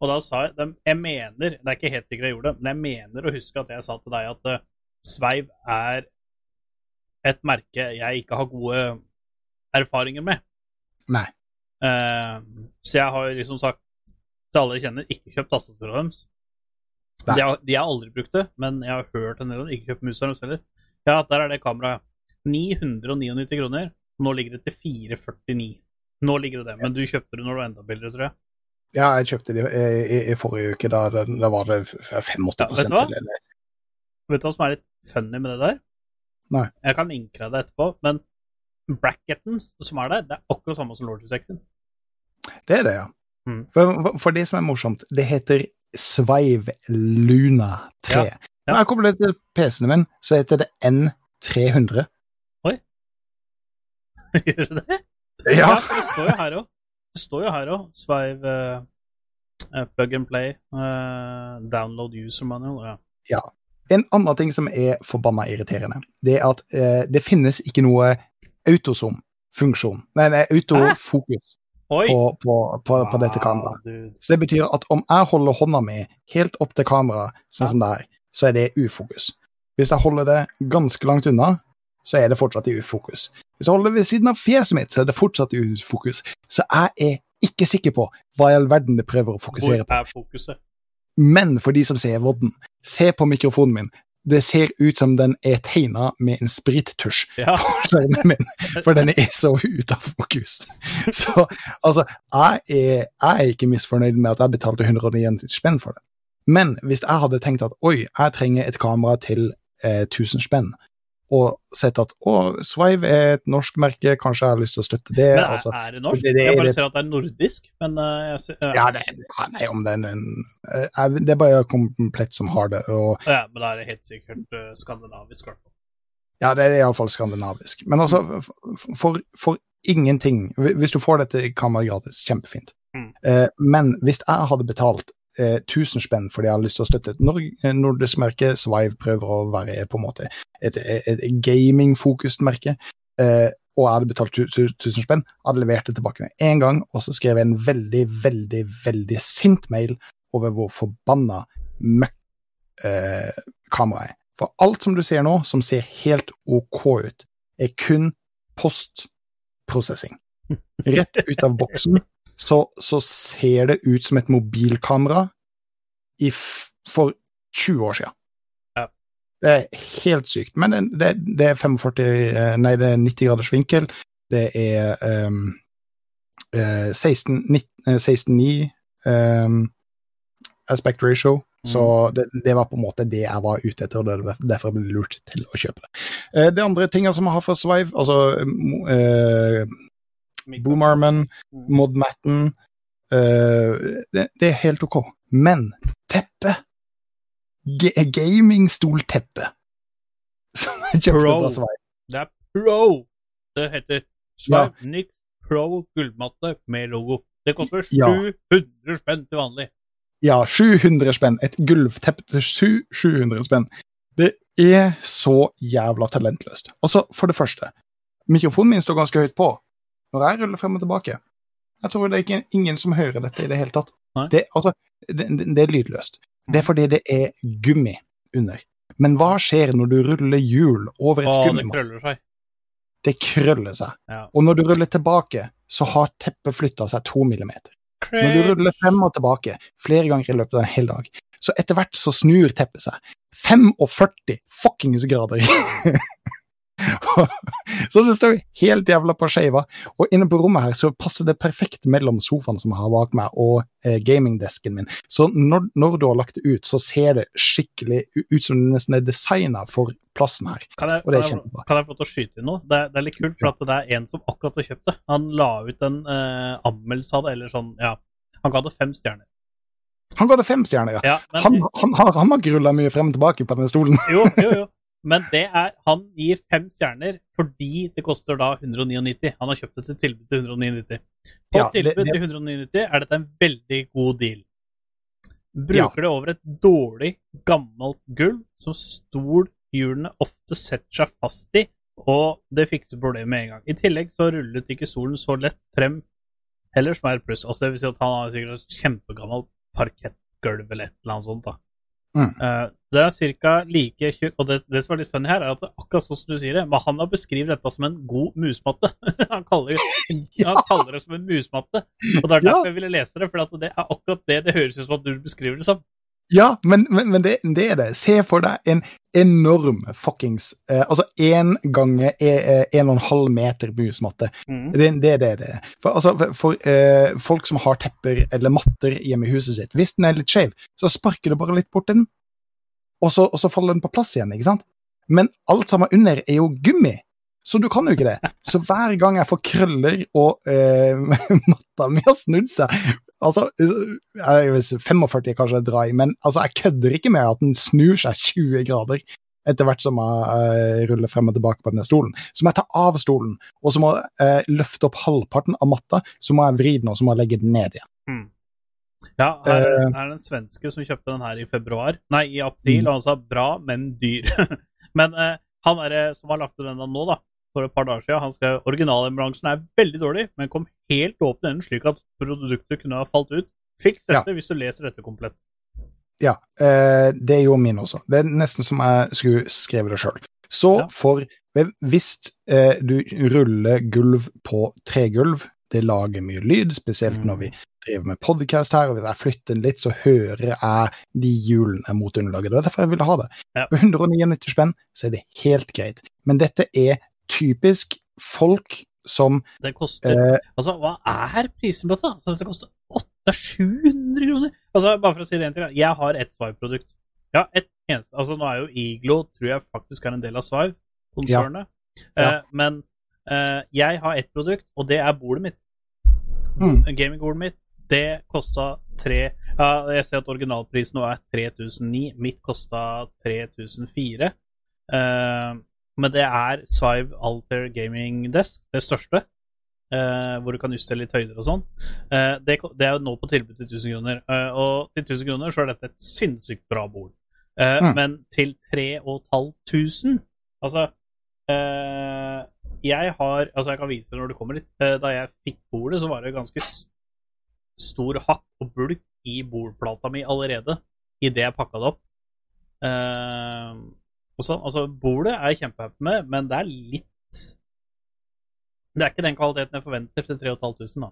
Og da sa jeg dem, Jeg mener, det er ikke helt sikkert jeg gjorde det, men jeg mener å huske at jeg sa til deg at Sveiv er et merke jeg ikke har gode erfaringer med. Nei. Uh, så jeg har liksom sagt til alle jeg kjenner, ikke kjøp tastaturet deres. De har, de har aldri brukt det, men jeg har hørt en del om det. Ikke kjøpt musa deres heller. Ja, der er det kameraet. 999 kroner. Nå ligger det til 449. Nå ligger det det, men du kjøpte det når det var enda billigere, tror jeg. Ja, jeg kjøpte det i, i, i forrige uke. Da, da, var det f- 85 Ja, vet du hva? eller- Vet du hva som er litt funny med det der? Nei. Jeg kan linke deg det etterpå, men bracketen som er der, det er akkurat samme som Lord 26 Det er det, ja. Mm. For, for det som er morsomt, det heter Sveiv Luna 3. Ja, ja. Når jeg kobler det til PC-en min, så heter det N300. Oi. Gjør det det? Ja, for det står jo her òg. Det står jo her òg. Svive uh, plug and play. uh, download user manual. Ja. Ja. En annen ting som er forbanna irriterende, det er at eh, det finnes ikke noe autosom-funksjon. Nei, nei, autofokus på, på, på, på dette kameraet. Ah, Så det betyr at om jeg holder hånda mi helt opp til kameraet, sånn som det er, så er det ufokus. Hvis jeg holder det ganske langt unna, så er det fortsatt i ufokus. Hvis jeg holder det ved siden av fjeset mitt, så er det fortsatt i ufokus. Så jeg er ikke sikker på hva i all verden det prøver å fokusere på. Hvor er fokuset? Men for de som ser vodden, se på mikrofonen min. Det ser ut som den er tegna med en sprittusj Ja. på skjermen min, for den er så ute av fokus. Så altså, jeg er, jeg er ikke misfornøyd med at jeg betalte 109 spenn for det. Men hvis jeg hadde tenkt at oi, jeg trenger et kamera til eh, 1000 spenn, og sett at å, Swive er et norsk merke, kanskje jeg har lyst til å støtte det. Men er, altså, er det norsk? det- det- jeg bare det- ser at det er nordisk, men eh, jeg ser, ja. ja, det, ja, nei, om den en, eh, jeg- Det er bare komplett som har det. og ja, men da er det helt sikkert eh, skandinavisk. i hvert fall. Ja, det er iallfall skandinavisk. Men altså, for, for ingenting Hvis du får dette kameraet gratis, kjempefint. Mm. Eh, men hvis jeg hadde betalt 1000 spenn fordi jeg har lyst til å støtte et nord eh, nordisk merke, Svive prøver å være på en måte et, et, et gaming-fokust merke, eh, og jeg hadde betalt 1000 spenn, hadde levert det tilbake med en gang, og så skrev jeg en veldig, veldig, veldig sint mail over hvor forbanna møkk eh, kameraet er. For alt som du ser nå, som ser helt OK ut, er kun postprosessing. Rett ut av boksen så, så ser det ut som et mobilkamera for 20 år siden. Ja. Det er helt sykt. Men det, det, det er 45 eh, Nei, det er 90 graders vinkel. Det er um, eh, 16 19 eh, 16,9 um, aspect ratio. Så det, det var på en måte det jeg var ute etter, og det er derfor ble lurt til å kjøpe det. Eh, det andre tinga som jeg har for Svive, altså eh, Boomarmen, Mm. Modmatten uh, det, det er helt OK. Men teppe Gamingstolteppet Gamingstolteppe som jeg kjøpte fra Swive. Det er Pro! Det heter Swipe ja. Pro gullmatte med logo. Det koster Ja. 700 spenn til vanlig. Ja, 700 spenn. Et gulvteppe til 700 spenn. Det er så jævla talentløst. Altså, for det første, mikrofonen min står ganske høyt på når jeg ruller frem og tilbake. Jeg tror det er ikke ingen som hører dette i det hele tatt. Det, altså, det, det er lydløst. Det er fordi det er gummi under. Men hva skjer når du ruller hjul over et gummi? det krøller seg. Det krøller seg. Ja. Og når du ruller tilbake, så har teppet flytta seg to millimeter. Når du ruller frem og tilbake flere ganger i løpet av en hel dag, så etter hvert så snur teppet seg 45 fuckings grader. så det står helt jævla på skeiva. Og inne på rommet her så passer det perfekt mellom sofaen som jeg har bak meg, og eh, gamingdesken min. Så når, når du har lagt det ut, så ser det skikkelig ut som det nesten er designa for plassen her. Kan jeg, kan, jeg, kan jeg få til å skyte inn noe? Det, det er litt kult, for det er en som akkurat har kjøpt det. Han la ut en eh, anmeldelse av det, eller sånn, ja. Han ga det fem stjerner. Han ga det fem stjerner, ja. Ja, men, Han, han, har, han har ikke rulla mye frem og tilbake på denne stolen. jo, jo, jo. Men det er, han gir fem stjerner fordi det koster da 199. Han har kjøpt det til tilbud til 199. På Ja, tilbud til 199 er dette en veldig god deal. Bruker det over et dårlig, gammelt gulv som stolhjulene ofte setter seg fast i og det fikser problemet med en gang. I tillegg så rullet ikke stolen så lett frem heller, som er et pluss. Altså, det vil si at han har sikkert et kjempegammelt parkettgulv eller et eller annet sånt. da. Mm. Eh, det er ca. like tjukk Og det, det som er litt funny her, er at det er akkurat sånn som du sier det, men han har beskrevet dette som en god musmatte. han, kaller, han kaller det som en musmatte. Og det er derfor Ja. jeg ville lese det, for det er akkurat det det høres ut som at du beskriver det som. Ja, men, men, men det, det er det. Se for deg en enorm fuckings eh, Altså én gange eh, en og en halv meter musmatte. Det, det er det det er. For, altså, for, for eh, folk som har tepper eller matter hjemme i huset sitt, hvis den er litt skeiv, så sparker du bare litt bort den, og så, og så faller den på plass igjen, ikke sant? Men alt sammen under er jo gummi, så du kan jo ikke det. Så hver gang jeg får krøller og eh, matta mi har snudd seg Altså, jeg kanskje si 45 er dry, men altså, jeg kødder ikke med at den snur seg 20 grader etter hvert som jeg uh, ruller frem og tilbake på denne stolen. Så må jeg ta av stolen, og så må jeg uh, løfte opp halvparten av matta, så må jeg vri den, og så må jeg legge den ned igjen. Ja, her er, Eh. er det en svenske som kjøpte den her i februar. Nei, i april, Mm. og han sa bra, men dyr. men eh, han er, som har lagt ut den nå, da, for et par dager siden, han skrev originalembransjen er veldig dårlig, men kom helt åpen enden slik at produktet kunne ha falt ut. Fiks dette hvis du leser dette komplett. Ja, eh, det gjorde min også. Det er nesten som jeg skulle skrevet det sjøl. Så Ja. for Hvis eh, du ruller gulv på tregulv, det lager mye lyd, spesielt Mm. når vi driver med podcast her, og hvis jeg flytter den litt, så hører jeg de hjulene mot underlaget. Det er derfor jeg ville ha det. Ja. På 199 spenn så er det helt greit. Men dette er typisk folk som Det koster eh, Altså, hva er prisen på dette? Altså, det koster 800-700 kroner! Altså, bare for å si det en da. jeg har ett Svive-produkt. Ja, ett eneste. Altså, nå er jo Iglo tror jeg faktisk er en del av Svive-konsernet. Ja. Eh, men eh, jeg har ett produkt, og det er bordet mitt. Mm. Gamingbordet mitt. Det kosta tre Ja, jeg ser at originalprisen nå er 3009. Mitt kosta 3004. Eh, men det er Swive Alter Gaming Desk, det største. Uh, hvor du kan justere litt høyder og sånn. Uh, det, det er jo nå på tilbud til 1000 kroner. Uh, og til 1000 kroner så er dette et sinnssykt bra bord. Mm. Men til 3500 Altså Jeg har Altså, jeg kan vise det når det kommer. Eh, da jeg fikk bordet, så var det ganske stor hakk og bulk i bordplata mi allerede idet jeg pakka det opp. Sånn, altså, bordet er jeg kjempehappy med, men det er litt Det er ikke den kvaliteten jeg forventer til 3500, da.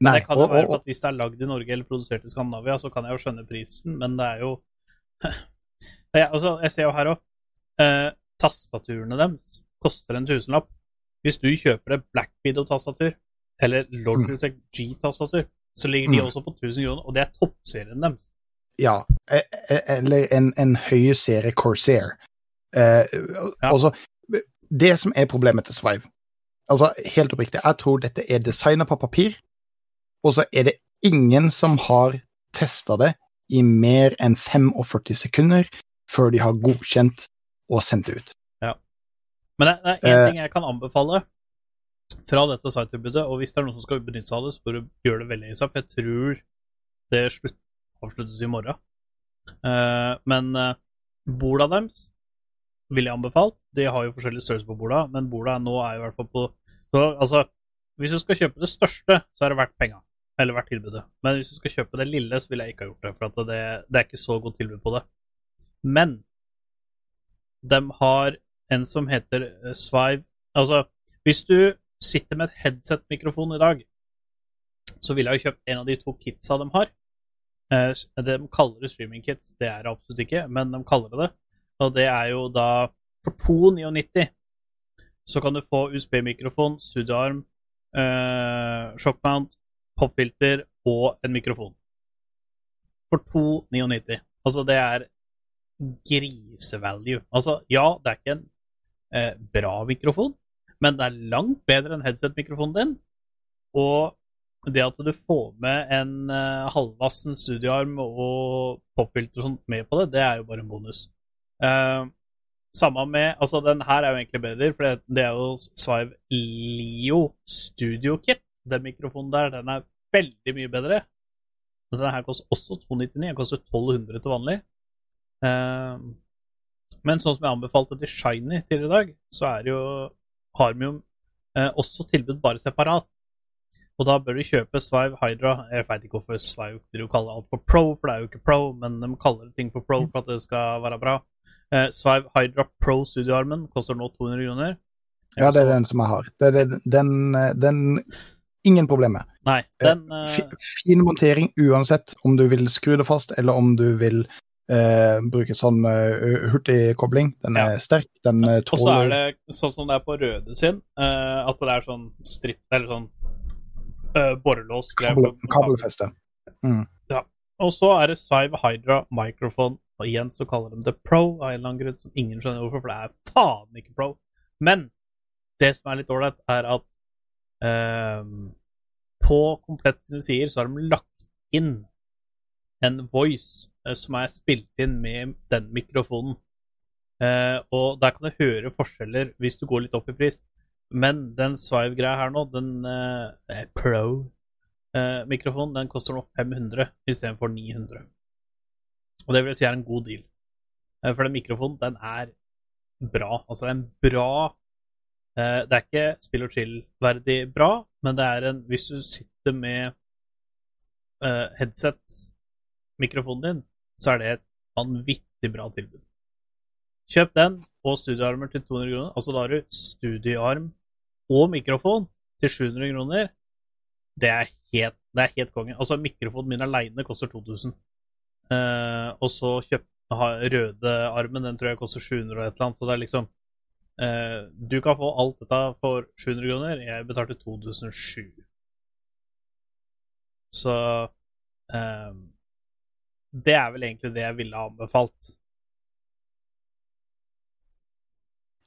Nei. det kan jo være at hvis det er lagd i Norge eller produsert i Skandinavia, så kan jeg jo skjønne prisen, men det er jo jeg, altså, jeg ser jo her òg eh, Tastaturene deres koster en tusenlapp. Hvis du kjøper et Black Widow-tastatur eller Logitech G-tastatur, så ligger de Mm. også på 1000 kroner, og det er toppserien deres. Ja, eller en, en høy serie Corsair. Eh, Ja. altså, det som er problemet til Svive Altså, helt oppriktig, jeg tror dette er designet på papir, og så er det ingen som har testa det i mer enn 45 sekunder før de har godkjent og sendt det ut. Men det, er én Eh. ting jeg kan anbefale fra dette sitetilbudet, og hvis det er noen som skal benytte seg av det, så bør du gjøre det veldig kjapt. Jeg tror det slutt, avsluttes i morgen. Eh, men uh, borda deres ville jeg anbefalt. De har jo forskjellig størrelse på borda, men borda nå er i hvert fall på så, Altså, hvis du skal kjøpe det største, så er det verdt penga. Eller verdt tilbudet. Men hvis du skal kjøpe det lille, så ville jeg ikke ha gjort det, for det, det er ikke så godt tilbud på det. Men de har en som heter eh, Svive Altså, hvis du sitter med et headset-mikrofon i dag, så ville jeg jo kjøpt en av de to kitsa de har. Eh, De kaller det streaming-kits, det er det absolutt ikke, men de kaller det det. Og det er jo da For 299 så kan du få USB-mikrofon, studioarm, eh, shockmount, popfilter og en mikrofon. For 299. Altså, det er grisevalue. Altså, ja, det er ikke en eh, bra mikrofon, men det er langt bedre enn headset-mikrofonen din. Og det at du får med en eh, halvvassen studioarm og popfilter og sånt med på det, det er jo bare en bonus. Eh, samme med Altså, den her er jo egentlig bedre, for det, det er jo Svive Leo Studio Kit. Den mikrofonen der, den er veldig mye bedre. Men Den her koster også 299. Den koster 1200 til vanlig. Uh, men sånn som jeg anbefalte til Shiny til i dag, så er det jo Harmium de eh, også tilbud bare separat. Og da bør du kjøpe Svive Hydra. Jeg veit ikke hvorfor Svive vil jo kalle alt for pro, for det er jo ikke pro, men de kaller ting for pro for at det skal være bra. Eh, Svive Hydra Pro studioarmen koster nå 200 kroner. Ja, det er den som jeg har. Det, det, den, eh, den Ingen problem med. Nei, den eh, Fi- Fin montering uansett om du vil skru det fast, eller om du vil eh, bruke sånn hurtig hurtigkobling. Den er sterk, den eh, Og så er det sånn som det er på røde sin, eh, at det er sånn stripp Eller sånn uh, borrelås. Kabel, Kabelfeste. Mm. kabelfeste. Og så er det Svive Hydra Microphone, og igjen så kaller de det Pro av en eller annen grunn som ingen skjønner hvorfor, for det er faen ikke Pro. Men det som er litt ålreit, er at ehm, på Komplett sine sider så har de lagt inn en voice eh, som er spilt inn med den mikrofonen. Eh, og der kan du høre forskjeller hvis du går litt opp i pris. Men den Svive-greia her nå, den eh, eh, mikrofonen, den koster nå 500 istedenfor 900. Og det vil jeg si er en god deal. Eh, for den mikrofonen, den er bra. Altså, det er en bra eh, Det er ikke spill og chill-verdig bra, men det er en Hvis du sitter med eh, headset-mikrofonen din, så er det et vanvittig bra tilbud. Kjøp den og studioarmer til 200 kroner. Altså da har du studioarm og mikrofon til 700 kroner. Det er helt, det helt konge. Altså, mikrofonen min aleine koster 2000. Eh, og så kjøpte røde armen, den tror jeg koster 700 og et eller annet. Så det er liksom uh, Du kan få alt dette for 700 kroner. Jeg betalte 2007. Så uh, Det er vel egentlig det jeg ville ha anbefalt.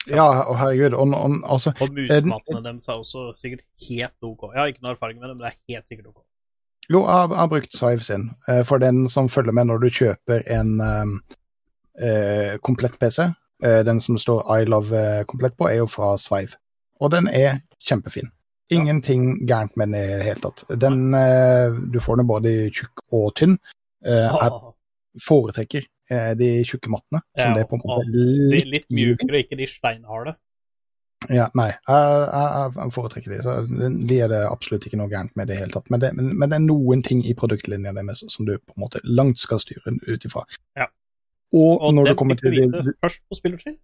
Ja, og herregud. Og, og, altså, Og musmattene deres er også sikkert helt OK. Jeg har ikke noe erfaring med det, men det er helt sikkert OK. Jo, jeg, har- brukt Sive sin. eh, for den som følger med når du kjøper en eh, eh, komplett PC, eh, den som står I Love komplett på, er jo fra Svive. Og den er kjempefin. Ingenting gærent med den i det hele tatt. Den, eh, du får den både i tjukk og tynn. Eh, jeg foretrekker de tjukke mattene. Som Ja, det er på en måte litt, litt mjukere, ikke de steinharde. Ja, nei, jeg, jeg, jeg foretrekker de. Så de er det absolutt ikke noe gærent med i det hele tatt. Men det, men, men det er noen ting i produktlinja deres som du på en måte langt skal styre ut ifra. Ja. Og, Og når det du kommer til vite du... først på Spill og chill.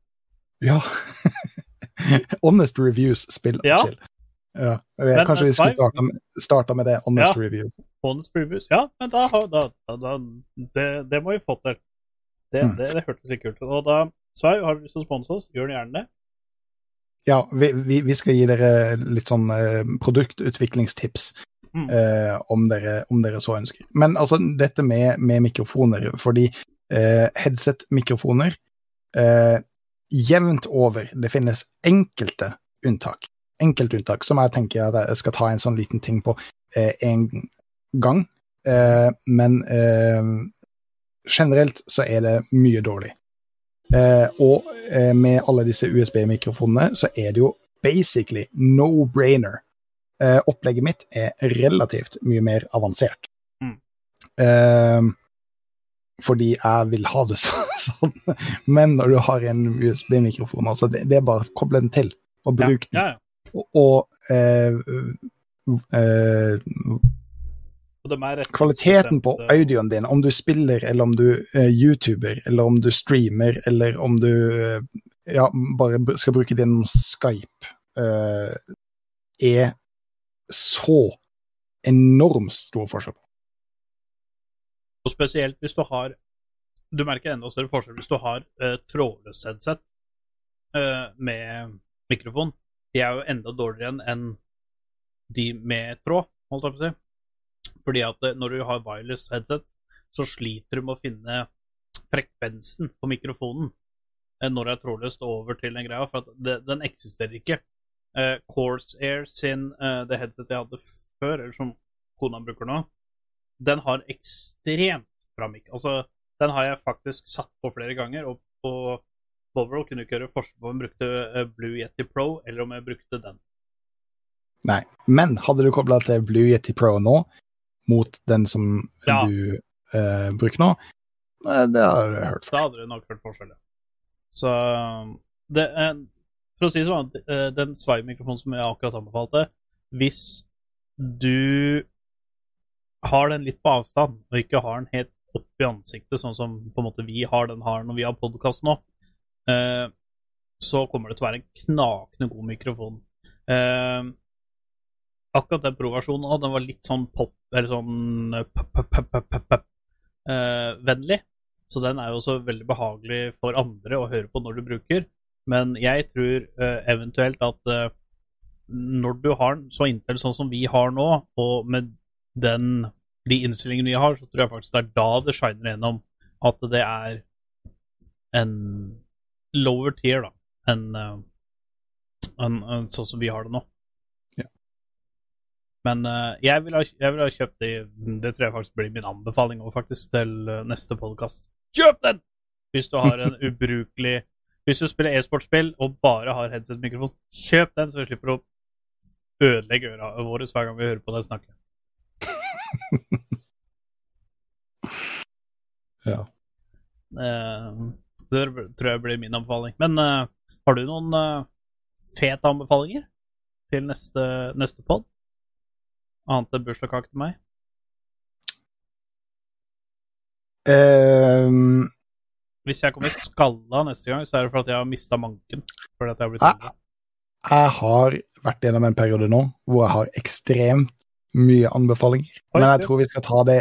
Ja. Honest reviews, spill og Ja. chill. Ja. Jeg, Men, Kanskje vi skulle starta med, starta med det. Honest Ja. reviews. Honest Reviews. Ja, men da, da, da, det, det må vi få til. Det, Mm. det, det hørtes litt kult ut. Og da, Svai, har du lyst til å sponse oss, gjør gjerne det. Ja, vi, vi, vi skal gi dere litt sånn eh, produktutviklingstips Mm. eh, om, dere, om dere så ønsker. Men altså, dette med, med mikrofoner, fordi eh, headset-mikrofoner eh, Jevnt over. Det finnes enkelte unntak. Enkeltunntak som jeg tenker at jeg skal ta en sånn liten ting på eh, en gang. Eh, men generelt så er det mye dårlig. Eh, og eh, med alle disse USB-mikrofonene så er det jo basically no-brainer. Eh, opplegget mitt er relativt mye mer avansert. Mm. Eh, fordi jeg vil ha det så, sånn. Men når du har en USB-mikrofon, altså det, det er bare å koble den til og Ja, bruke den. ja, ja. Og, og eh, eh, Og de er rett- kvaliteten på eh, audioen din, om du spiller, eller om du uh, YouTuber, eller om du streamer, eller om du uh, ja, bare skal bruke gjennom Skype, uh, er så enormt stor forskjell. Og spesielt hvis du har Du merker enda større forskjell hvis du har uh, trådløs headset med mikrofon. De er jo enda dårligere enn de med tråd, holdt jeg på å si. Fordi at eh, når du har wireless headset, så sliter du med å finne frekvensen på mikrofonen eh, når det er trådløst over til den greia, for det, den eksisterer ikke. Uh, Corsair sin, uh, det headsetet jeg hadde før, eller som kona bruker nå, den har ekstremt bra mic. Altså, den har jeg faktisk satt på flere ganger, og på Bobroll kunne ikke gjøre forskjell på om jeg brukte Blue Yeti Pro, eller om jeg brukte den. Nei. Men hadde du kobla til Blue Yeti Pro nå, mot den som Ja. du eh, bruker nå, eh, det har du hørt Da hadde du nok hørt forskjell. ja. Så det, eh, for å si det sånn, eh, den Svive-mikrofonen som jeg akkurat anbefalte Hvis du har den litt på avstand, og ikke har den helt opp i ansiktet, sånn som på en måte vi har den har når vi har podkast nå, så kommer det til å være en knakende god mikrofon. Akkurat den provasjonen òg. den var litt sånn pop, eller sånn eh, eh, vennlig. Så den er jo også veldig behagelig for andre å høre på når du bruker. Men jeg tror eh, eventuelt at når du har den så inntil sånn som vi har nå, og med den, de innstillingene vi har, så tror jeg faktisk det er da det shiner gjennom at det er en lower tier, da, enn en, enn sånn som vi har det nå. Men uh, jeg vil ha, jeg vil ha kjøpt det Det tror jeg faktisk blir min anbefaling også, faktisk, til eh, neste podkast. Kjøp den! Hvis du har en ubrukelig Hvis du spiller e-sportspill og bare har headset-mikrofon, kjøp den, så vi slipper å ødelegge øra våre hver gang vi hører på deg snakke. Ja. Uh, det tror jeg blir min anbefaling. Men uh, har du noen fete anbefalinger til neste, neste pod? Annet enn bursdagskake til meg? Um, Hvis jeg kommer skalla neste gang, så er det fordi jeg har mista manken. Fordi at jeg har blitt jeg, jeg har vært gjennom en periode nå hvor jeg har ekstremt mye anbefalinger. Oi, Men jeg tror vi skal ta det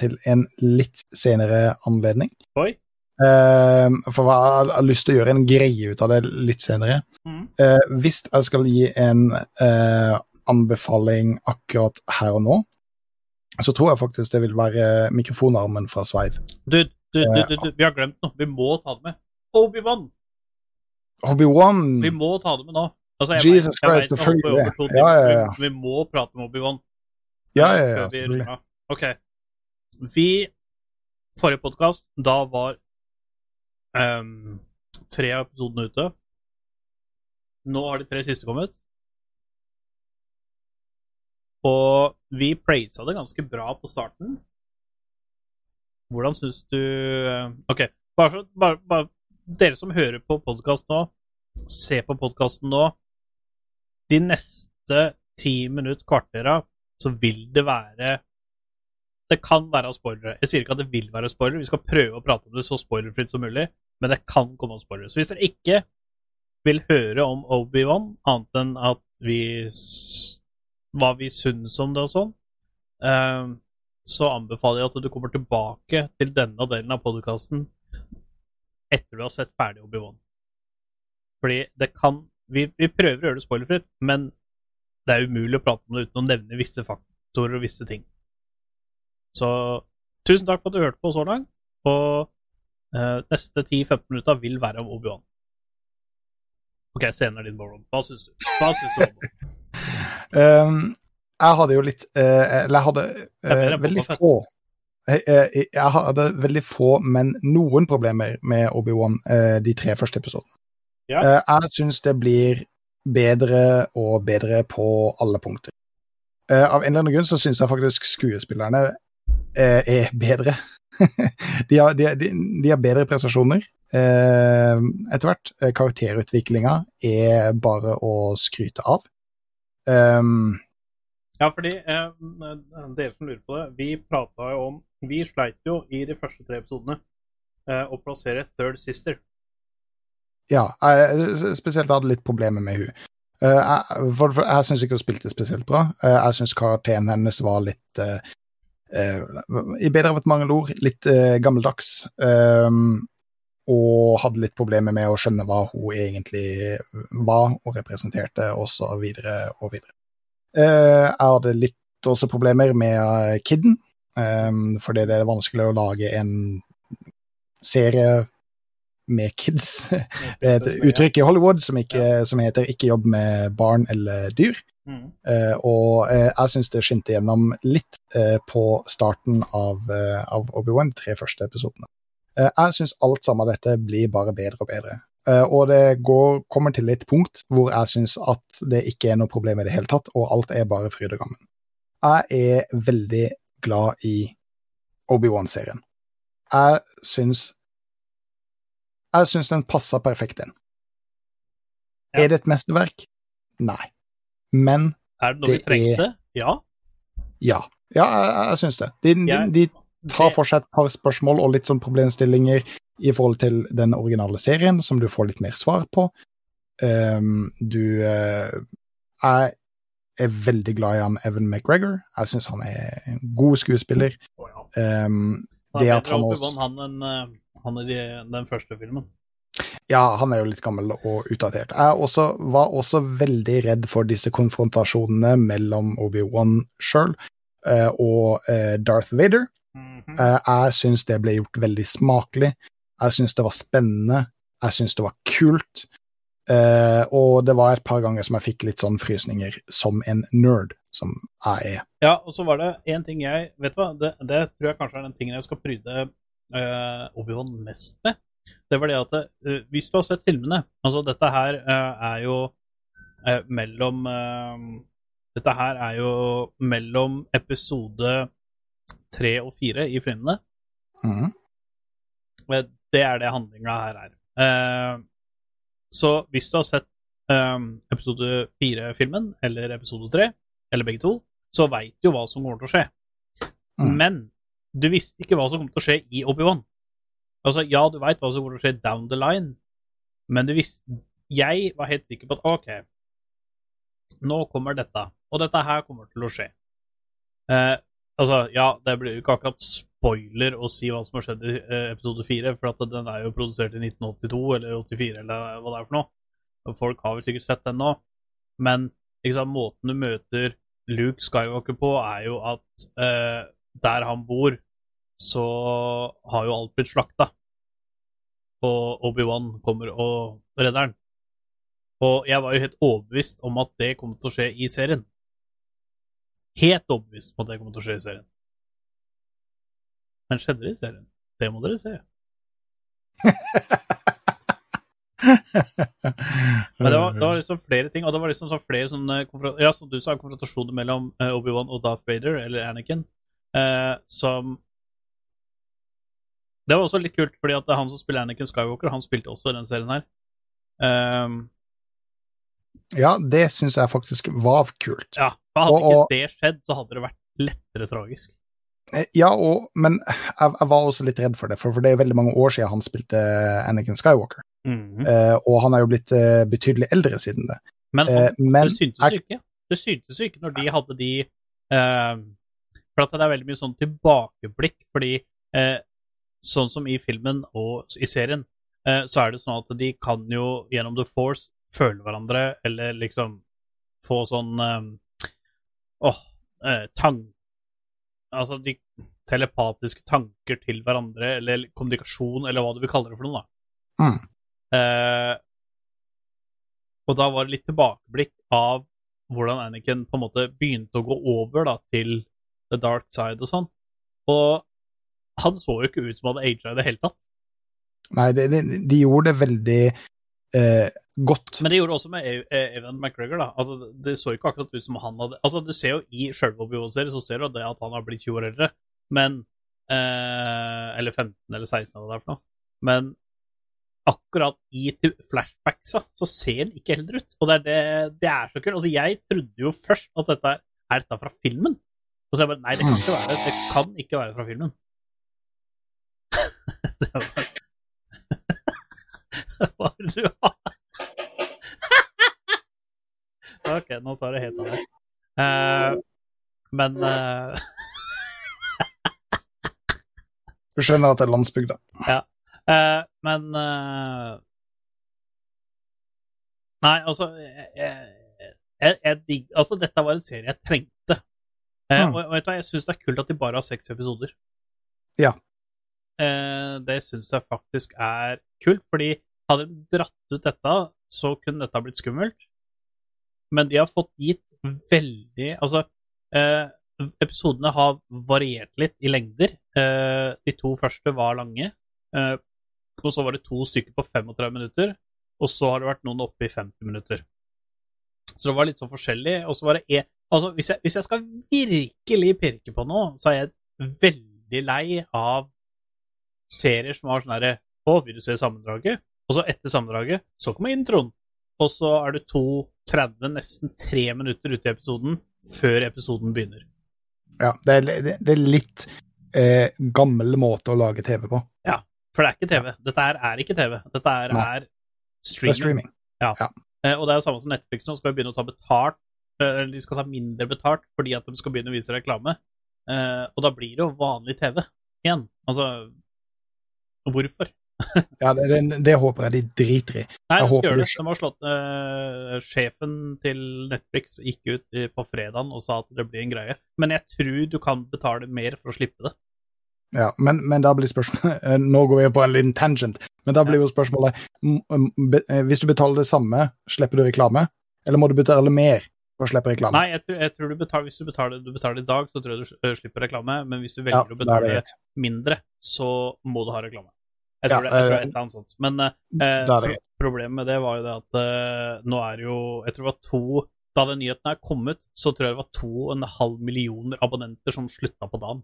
til en litt senere anledning. Oi. Uh, for jeg har lyst til å gjøre en greie ut av det litt senere. Mm. Uh, hvis jeg skal gi en eh, anbefaling akkurat her og nå, så tror jeg faktisk det vil være mikrofonarmen fra Sveiv. Du, du, du, Eh, du, du, vi har glemt noe. Vi må ta det med. Obi-Wan! Obi-Wan! Vi må ta det med nå. Altså, jeg Jesus vet- jeg Christ, selvfølgelig. Ja, ja, ja. Vi, vi må prate med Obi-Wan. Ja, ja, ja. vi. OK. Vi Forrige podkast, da var um, tre av episodene ute. Nå har de tre siste kommet. Og vi praisa det ganske bra på starten. Hvordan syns du eh, OK, bare, for, bare, bare dere som hører på podkast nå, se på podkasten nå. De neste ti minutt, kvartera, så vil det være Det kan være spoilere. Jeg sier ikke at det vil være spoilere, vi skal prøve å prate om det så spoilerfritt som mulig, men det kan komme spoilere. Så hvis dere ikke vil høre om Obi-Wan, annet enn at vi hva vi syns om det og sånn, eh, så anbefaler jeg at du kommer tilbake til denne delen av podkasten etter du har sett ferdig Obi-Wan. Fordi det kan vi, vi prøver å gjøre det spoilerfritt, men det er umulig å prate om det uten å nevne visse faktorer og visse ting. Så tusen takk for at du hørte på så langt, og eh, neste 10-15 minutter vil være om Obi-Wan. OK, scenen er din, Boron. Hva syns du? Hva syns du om det? Ehm, jeg hadde jo litt eh, Eller jeg hadde eh, veldig få jeg, jeg, hadde veldig få, men noen problemer med Obi-Wan eh, de tre første episodene. Ja. Eh, jeg syns det blir bedre og bedre på alle punkter. Eh, av en eller annen grunn så syns jeg faktisk skuespillerne eh, er bedre. de, har, de, de, de har bedre prestasjoner eh, etter hvert. Eh, Karakterutviklinga er bare å skryte av. Um, Ja, fordi eh, dere som lurer på det, vi prata jo om Vi sleit jo i de første tre episodene eh, å plassere Third Sister. ja, jeg spesielt hadde litt problemer med hun. Uh, jeg, for, for, jeg syns ikke hun spilte spesielt bra. Uh, jeg syns karakteren hennes var litt uh, I bedre av et mangelord, litt eh, gammeldags. Um, og hadde litt problemer med å skjønne hva hun egentlig var og representerte, og så videre og videre. Eh, jeg hadde litt også problemer med eh, Kidden, um, fordi det er vanskelig å lage en serie med kids. Det er et uttrykk i Hollywood som, ikke, som heter 'ikke jobb med barn eller dyr'. Mm. Uh, og uh, jeg syns det skinte gjennom litt uh, på starten av, uh, av Obi-Wan, de tre første episodene. Eh, jeg syns alt sammen av dette blir bare bedre og bedre. Eh, og det går, kommer til et punkt hvor jeg syns at det ikke er noe problem i det hele tatt, og alt er bare fryd og gammen. Jeg er veldig glad i Obi-Wan-serien. Jeg syns Jeg syns den passer perfekt inn. Ja. Er det et mesterverk? Nei. Men Er det noe vi Det er- Ja. ja. Ja, jeg, jeg syns det. De, de, de Det- for seg et par spørsmål og litt sånn problemstillinger i forhold til den originale serien, som du får litt mer svar på. Um, du uh, Jeg er veldig glad i han Evan McGregor. Jeg syns han er en god skuespiller. Ja. Um, Han det at han også han enn eh, han i den første filmen. Ja, han er jo litt gammel og utdatert. Jeg også, var også veldig redd for disse konfrontasjonene mellom Obi-Wan sjøl og eh, Darth Vader. Mhm. Eh, jeg syns det ble gjort veldig smakelig. Jeg syns det var spennende. Jeg syns det var kult. Eh, og det var et par ganger som jeg fikk litt sånn frysninger, som en nerd som jeg er. Ja, og så var det én ting jeg Vet du hva, det, det tror jeg kanskje er den tingen jeg skal pryde uh, Obi-Wan mest med. Det var det at uh, hvis du har sett filmene Altså, dette her uh, er jo mellom Dette her er jo mellom episode tre og fire i filmene. Mhm. Eh, Det er det handlinga her er. Eh, så hvis du har sett eh, episode fire-filmen, eller episode tre, eller begge to, så veit du hva som kommer til å skje. Mm. Men du visste ikke hva som kommer til å skje i Obi-Wan. Altså, ja, du veit hva som kommer til å skje down the line, men du visste Jeg var helt sikker på at OK, nå kommer dette, og dette her kommer til å skje. Eh, altså, ja, det blir jo ikke akkurat spoiler å si hva som har skjedd i eh, episode fire, for at den er jo produsert i 1982 eller 84 eller hva det er for noe. Folk har vel sikkert sett den nå, men liksom, måten du møter Luke Skywalker på, er jo at eh, der han bor, så har jo alt blitt slakta. Og Obi-Wan kommer og redder han. Og jeg var jo helt overbevist om at det kom til å skje i serien. Helt overbevist om at det kommer til å skje i serien. Men skjedde det i serien? Det må dere se. Men det var, det var liksom flere ting, og det var liksom sånn flere sånne Ja, som du sa, konfrontasjoner mellom eh, Obi-Wan og Darth Vader, eller Anakin, eh, som Det var også litt kult, fordi at han som spiller Anakin Skywalker, han spilte også i den serien her. Um, Ja, det syns jeg faktisk var kult. ja, for Hadde Og- og- ikke det skjedd, så hadde det vært lettere tragisk. Eh, Ja, og, men jeg, jeg var også litt redd for det, for, for det er veldig mange år siden han spilte Anakin Skywalker. Mm -hmm. uh, og han er jo blitt uh, betydelig eldre siden det. Men, han, men det syntes jo ikke. Det syntes jo ikke når de hadde de For at det er veldig mye sånn tilbakeblikk, fordi sånn som i filmen og i serien, så er det sånn at de kan jo gjennom The Force føle hverandre, eller liksom få sånn Åh eh, tang... Altså de telepatiske tanker til hverandre, eller kommunikasjon, eller hva du vil kalle det for noe, da. Mm. Eh, og da var det litt tilbakeblikk av hvordan Anakin på en måte begynte å gå over da, til the dark side og sånn. Og han så jo ikke ut som han hadde aga i det hele tatt. Nei, de, de, de gjorde det veldig eh, godt. Men det gjorde også med eh, Evan McGregor. da. Altså, Det så ikke akkurat ut som han hadde Altså, Du ser jo i sjølve Obi-Wan-serien så ser du det at han har blitt 20 år eldre, men eh, Eller 15 eller 16, eller hva det er for noe. Men akkurat i flashbacksa så ser han ikke eldre ut. Og det er, det, det er så kult. Altså, jeg trodde jo først at dette er, dette fra filmen. Og så jeg bare Nei, det kan ikke være det. Det kan ikke være fra filmen. det var Hva er det du har? ok, nå tar jeg helt av deg. Uh, men uh... Du skjønner at det er landsbygda. eh, Men eh, Nei, altså jeg, jeg, jeg, digg, Altså, dette var en serie jeg trengte. Eh, Mm. og, og vet du hva, jeg syns det er kult at de bare har seks episoder. Ja. Eh, det syns jeg faktisk er kult, fordi hadde de dratt ut dette, så kunne dette blitt skummelt. Men de har fått gitt veldig Altså, eh, episodene har variert litt i lengder. Eh, de to første var lange, eh, og så var det to stykker på 35 minutter, og så har det vært noen oppe i 50 minutter. Så det var litt sånn forskjellig, og så var det en Altså, hvis jeg, hvis jeg skal virkelig pirke på noe, så er jeg veldig lei av serier som har sånn herre Å, vil du se sammendraget? Og så etter sammendraget, så kommer introen. og så er du 2.30, nesten 3 minutter ute i episoden, før episoden begynner. Ja, det er, det, det er litt eh, gammel måte å lage TV på. Ja, For det er ikke TV. Dette her er ikke TV. Dette her Nei. er Det streaming. er streaming. Eh, og det er jo samme som Netflix nå, skal begynne å ta betalt eh, De skal ta mindre betalt fordi at de skal begynne å vise reklame. Eh, og da blir det jo vanlig TV igjen. Altså Hvorfor? Ja, det, det, det håper jeg de driter i. Nei, Jeg de skal håper gjøre det. De har slått uh, Sjefen til Netflix gikk ut i- på fredagen og sa at det blir en greie. Men jeg tror du kan betale mer for å slippe det. Ja, men, men da blir spørsmålet eh, Nå går vi på en liten tangent, men da blir jo spørsmålet eh, Hvis du betaler det samme, slipper du reklame? Eller må du betale mer for å slippe reklame? Nei, jeg tror, jeg tror du betaler, hvis du betaler, du betaler i dag, så tror jeg du slipper reklame. Men hvis du ja, velger å er betale det mindre, så må du ha reklame. Jeg tror, Ja, det, jeg tror det eh, er et eller annet sånt. Men eh, det problemet med det var jo det at eh, nå er det jo Jeg tror det var to Da den nyheten er kommet, så tror jeg det var to og en halv millioner abonnenter som slutta på dagen.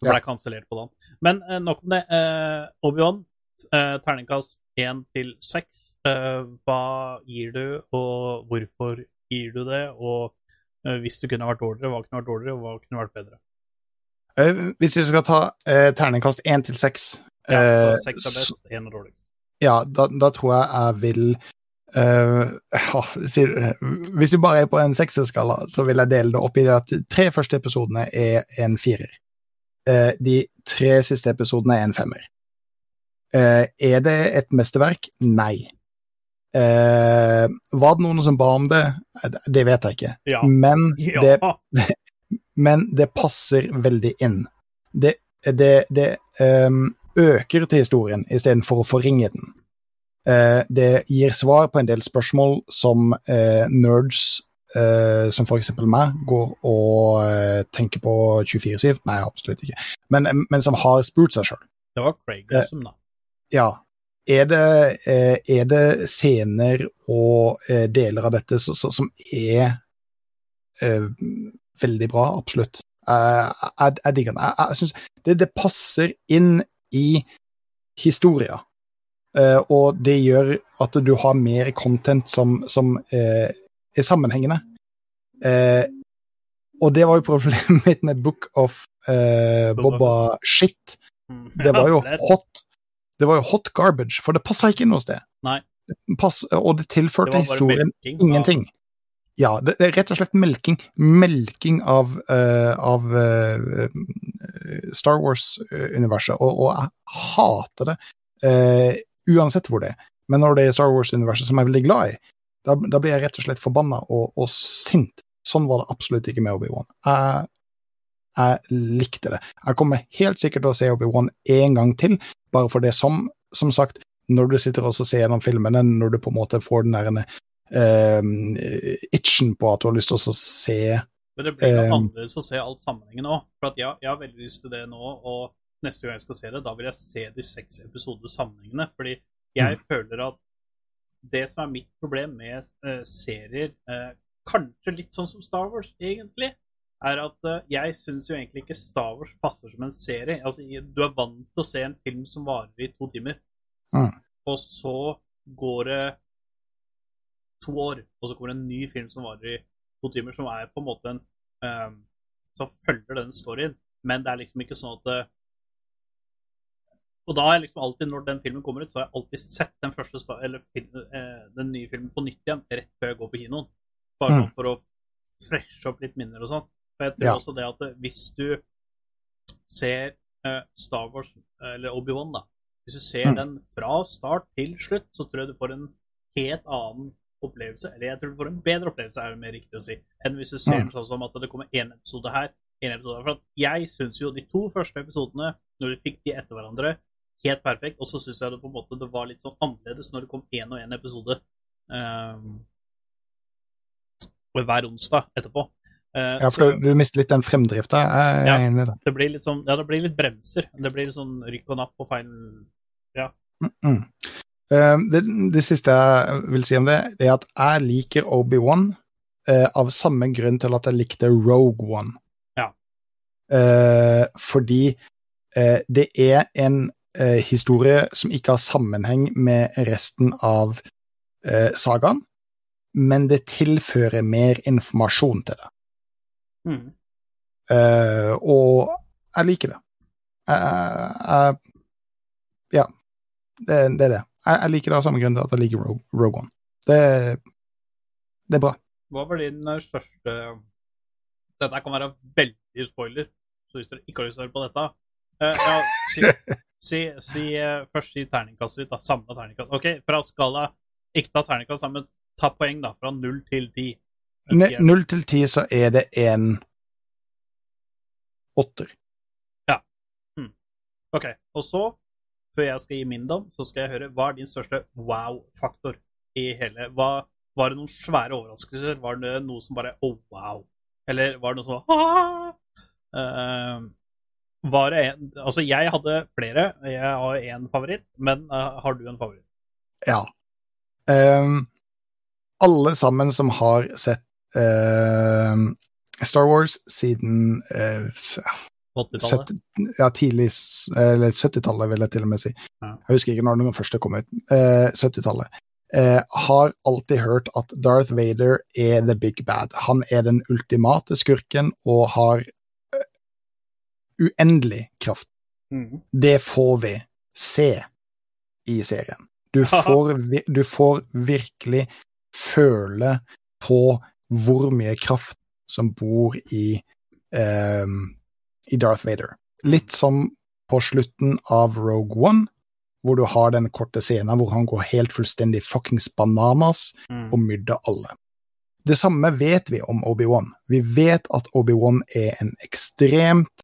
For Ja. er kansellert på dagen. Men eh, nok om det. Eh, Obi-Wan, eh, terningkast én til seks. Eh, hva gir du, og hvorfor gir du det? Og eh, hvis det kunne vært dårligere, hva kunne vært dårligere, og hva kunne vært bedre? Eh, hvis vi skal ta eh, terningkast én til seks Ja, eh, Seks er best, én er dårligst. Ja, da, da tror jeg jeg vil uh, Hvis du bare er på en sekserskala, så vil jeg dele det opp i det at de tre første episodene er en firer. Uh, de tre siste episodene er en femmer. Uh, er det et mesterverk? Nei. Uh, var det noen som ba om det? Det vet jeg ikke. Ja. Men ja. det, men det passer veldig inn. Det, det, det ehm, øker til historien istedenfor å forringe den. Eh, det gir svar på en del spørsmål som eh, nerds, eh, som eksempel meg, går og eh, tenker på 24-7. Nei, absolutt ikke. Men, men som har spurt seg sjøl. Det var Craig Newsom, da. Ja. Er det, er det scener og deler av dette så, så, som er eh, veldig bra? Absolutt. Jeg, jeg digger den. Jeg, jeg synes det, det passer inn i historia. Eh, og det gjør at du har mer content som, som eh, er sammenhengende. Eh, og det var jo problemet mitt med Book of Boba Shit. Mm. Det var jo hot Det var jo hot garbage, for det passa ikke noe sted. Nei. Pass, og det tilførte det historien melking ingenting. Ja, det, det er rett og slett melking. Melking av, uh, av eh, Star Wars-universet, og, og jeg hater det. eh, uansett hvor det er. Men når det er Star Wars-universet som jeg er veldig glad i, da, da blir jeg rett og slett forbanna og, og sint. Sånn var det absolutt ikke med Obi-Wan. Jeg, jeg likte det. Jeg kommer helt sikkert til å se Obi-Wan en gang til, bare for det som, som sagt, når du sitter og ser gjennom filmene, når du på en måte får den der uh, itchen på at du har lyst til å se Men det blir jo Eh, annerledes å se alt sammenhengen òg. For at jeg, jeg har veldig lyst til det nå, og neste gang jeg skal se det, da vil jeg se de seks episoder sammenhengende. Fordi jeg føler at det som er mitt problem med uh, serier, uh, kanskje litt sånn som Star Wars, egentlig, er at uh, jeg syns jo egentlig ikke Star Wars passer som en serie. Altså, du er vant til å se en film som varer i to timer, Mm. og så går det to år, og så kommer det en ny film som varer i to timer, som er på en måte en um, Som følger den storyen, men det er liksom ikke sånn at det, Og da har jeg liksom alltid, når den filmen kommer ut, så har jeg alltid sett den første eller film, eh, den nye filmen på nytt igjen rett før jeg går på kinoen. Bare Mm. sånn for å freshe opp litt minner og sånn. For jeg tror Ja. også det at eh, hvis du ser eh, Star Wars, eller Obi-Wan, da Hvis du ser Mm. den fra start til slutt, så tror jeg du får en helt annen opplevelse. Eller jeg tror du får en bedre opplevelse, er det mer riktig å si, enn hvis du ser Mm. sånn som at det kommer én episode her, én episode her. For at jeg syns jo de to første episodene, når du fikk de etter hverandre, helt perfekt, og så syns jeg det på en måte det var litt sånn annerledes når det kom én og én episode um, hver onsdag etterpå. Uh, Ja, for du, du mister litt den fremdrifta. Jeg er Ja. enig i det. det blir litt sånn Ja, det blir litt bremser. Det blir litt sånn rykk og napp og feil Mm. Eh, det, det siste jeg vil si om det, det er at jeg liker Obi-Wan eh, av samme grunn til at jeg likte Rogue One. Ja. Eh, fordi eh, det er en eh, historie som ikke har sammenheng med resten av eh, sagaen. men det tilfører mer informasjon til det. Mm. Eh, og jeg liker det. Jeg, jeg, jeg Ja, det, det er det. Jeg, jeg liker det av samme grunn til at jeg liker Rogue, Rogue One. Det, det er bra. Hva var din eh, største Dette kan være veldig spoiler, så hvis dere ikke har lyst til å høre på dette uh, ja, si, si, si, uh, Først si terningkastet ditt, da. Samla terningkast. OK, fra skala Ikke ta terningkast, men ta poeng, da. Fra null til ti. Null til ti så er det en åtter. OK. Og så, før jeg skal gi min dom, så skal jeg høre hva er din største wow-faktor i hele hva, Var det noen svære overraskelser? Var det noe som bare oh, wow? Eller var det noe som ah! Eh, var det en Altså, jeg hadde flere. Jeg har én favoritt, men uh, har du en favoritt? Ja. Um, alle sammen som har sett uh, Star Wars siden eh, s- 80-tallet? 70, ja, tidlig eller 70-tallet, vil jeg til og med si. Ja. Jeg husker ikke når den første kom ut. Eh, 70-tallet. Eh, har alltid hørt at Darth Vader er the big bad. Han er den ultimate skurken og har eh, uendelig kraft. Mm. Det får vi se i serien. Du får, du får virkelig føle på hvor mye kraft som bor i, ehm, i Darth Vader. Litt som på slutten av Rogue One, hvor du har den korte scenen hvor han går helt fullstendig fuckings bananas Mm. og myrder alle. Det samme vet vi om Obi-Wan. Vi vet at Obi-Wan er en ekstremt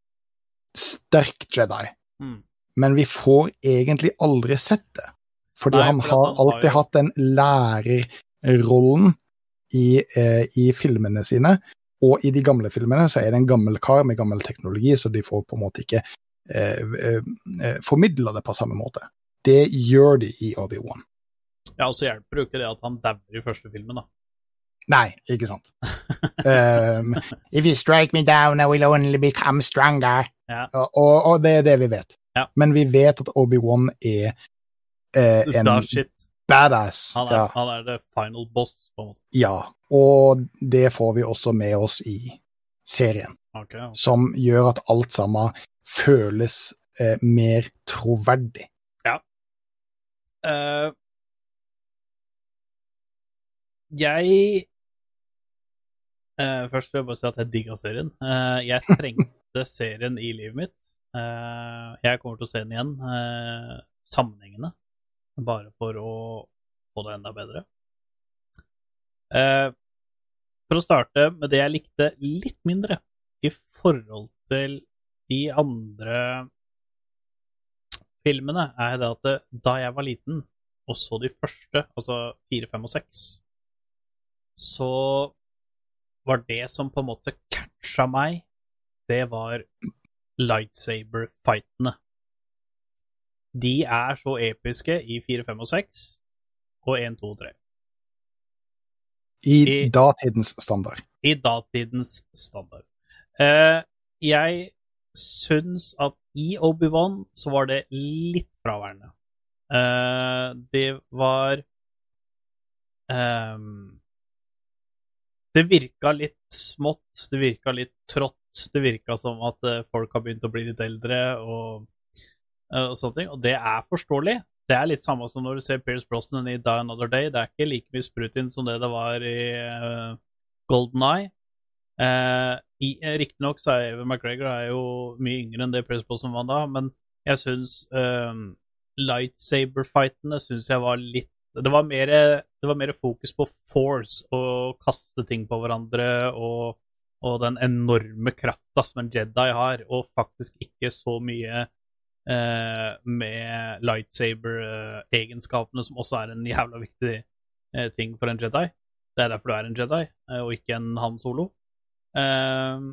sterk Jedi Mm. men vi får egentlig aldri sett det. Fordi Nei, han har han har alltid jo- hatt den lærerrollen i, eh, i filmene sine, og i de gamle filmene så er det en gammel kar med gammel teknologi, så de får på en måte ikke eh, eh, eh, formidla det på samme måte. Det gjør de i Obi-Wan. Ja, og så hjelper det jo ikke det at han dauer i første filmen, da. Nei, ikke sant. um, If you strike me down, I will only become stronger. Ja. Og, og det er det vi vet. Ja. Men vi vet at Obi-Wan er eh, en badass. Han er, Ja. han er the final boss, på en måte. ja. Og det får vi også med oss i serien, okay. ok. som gjør at alt sammen føles eh, mer troverdig. Eh, jeg uh, Først vil jeg bare si at jeg digga serien. Uh, jeg trengte serien i livet mitt. Jeg kommer til å se den igjen sammenhengende, bare for å få det enda bedre. Eh, for å starte med det jeg likte litt mindre i forhold til de andre filmene, er det at det, da jeg var liten og så de første, altså fire, fem og seks, så var det som på en måte catcha meg, det var lightsaber-fightene. De er så episke i 4, 5 og 6, og 1, 2 og 3. I, I- datidens standard. I datidens standard. Eh, jeg syns at i Obi-Wan så var det litt fraværende. Eh, det var ehm, Det virka litt smått, det virka litt trått. Det virka som at eh, folk har begynt å bli litt eldre og, eh, og sånne ting. Og det er forståelig. Det er litt samme som når du ser Pierce Brosnan i Die Another Day. Det er ikke like mye sprut inn som det det var i uh, Golden Eye. Uh, Riktignok så er Evan McGregor er jo mye yngre enn det Pierce Brosnan var da, men jeg syns eh, lightsaber-fightene syns jeg var litt det var, mer, det var mer fokus på force og kaste ting på hverandre og, og den enorme krafta som en Jedi har, og faktisk ikke så mye med lightsaber-egenskapene, som også er en jævla viktig eh, ting for en Jedi. Det er derfor du er en Jedi, eh, og ikke en Han Solo. Eh,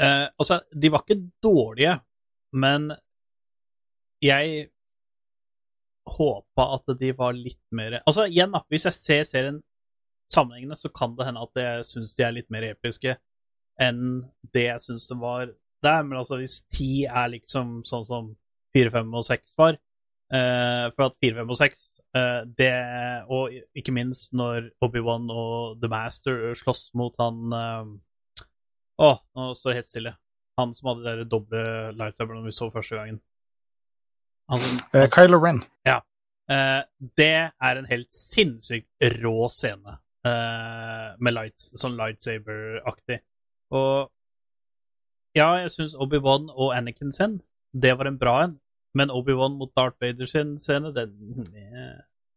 eh, altså, de var ikke dårlige, men jeg håpa at de var litt mer Altså, igjen, da, hvis jeg ser serien sammenhengende, så kan det hende at jeg syns de er litt mer episke enn det jeg syns det var der. Men altså, hvis ti er liksom sånn som fire, fem og seks var, Eh, for at 4, 5 og 6 eh, det, Og ikke minst når Obi-Wan og The Master slåss mot han eh, oh, nå står det helt stille. Han som hadde de doble lightsaberne vi så første gangen. Han Eh, Kylo Ren. Ja. det er en helt sinnssykt rå scene eh, med lights, sånn lightsaber-aktig. Og ja, jeg syns Obi-Wan og Anakin sin, det var en bra en. Men Obi-Wan mot Darth Vader sin scene, det,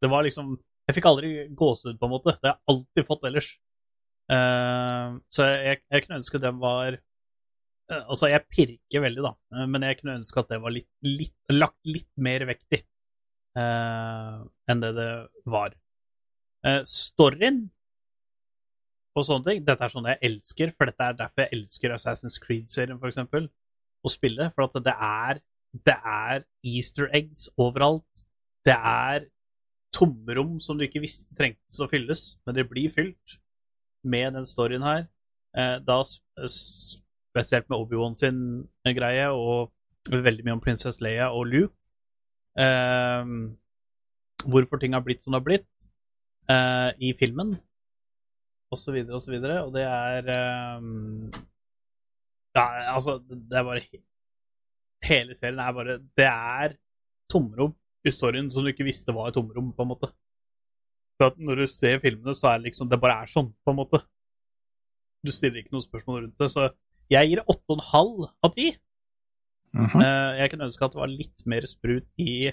det var liksom Jeg fikk aldri gåsehud, på en måte. Det har jeg alltid fått ellers. Uh, så jeg, jeg kunne ønske den var uh, Altså, jeg pirker veldig, da, uh, men jeg kunne ønske at det var litt, litt, lagt litt mer vekt i eh, enn det det var. Eh, storyen og sånne ting, dette er sånn jeg elsker, for dette er derfor jeg elsker Assassin's Creed-serien, eksempel, å spille, for det er det er easter eggs overalt. Det er tomrom som du ikke visste trengtes å fylles, men det blir fylt med den storyen her. Eh, da spesielt med Obi-Wan sin greie, og veldig mye om prinsesse Leia og Luke. Eh, hvorfor ting har blitt som det har blitt eh, i filmen, og så videre og så. Og det er um, Ja, altså, det er bare he- Hele serien er bare Det er tomrom i storyen som du ikke visste var et tomrom, på en måte. For at når du ser filmene, så er det liksom Det bare er sånn, på en måte. Du stiller ikke noen spørsmål rundt det. Så jeg gir det 8,5 av 10. Mhm. Eh, Jeg kunne ønske at det var litt mer sprut i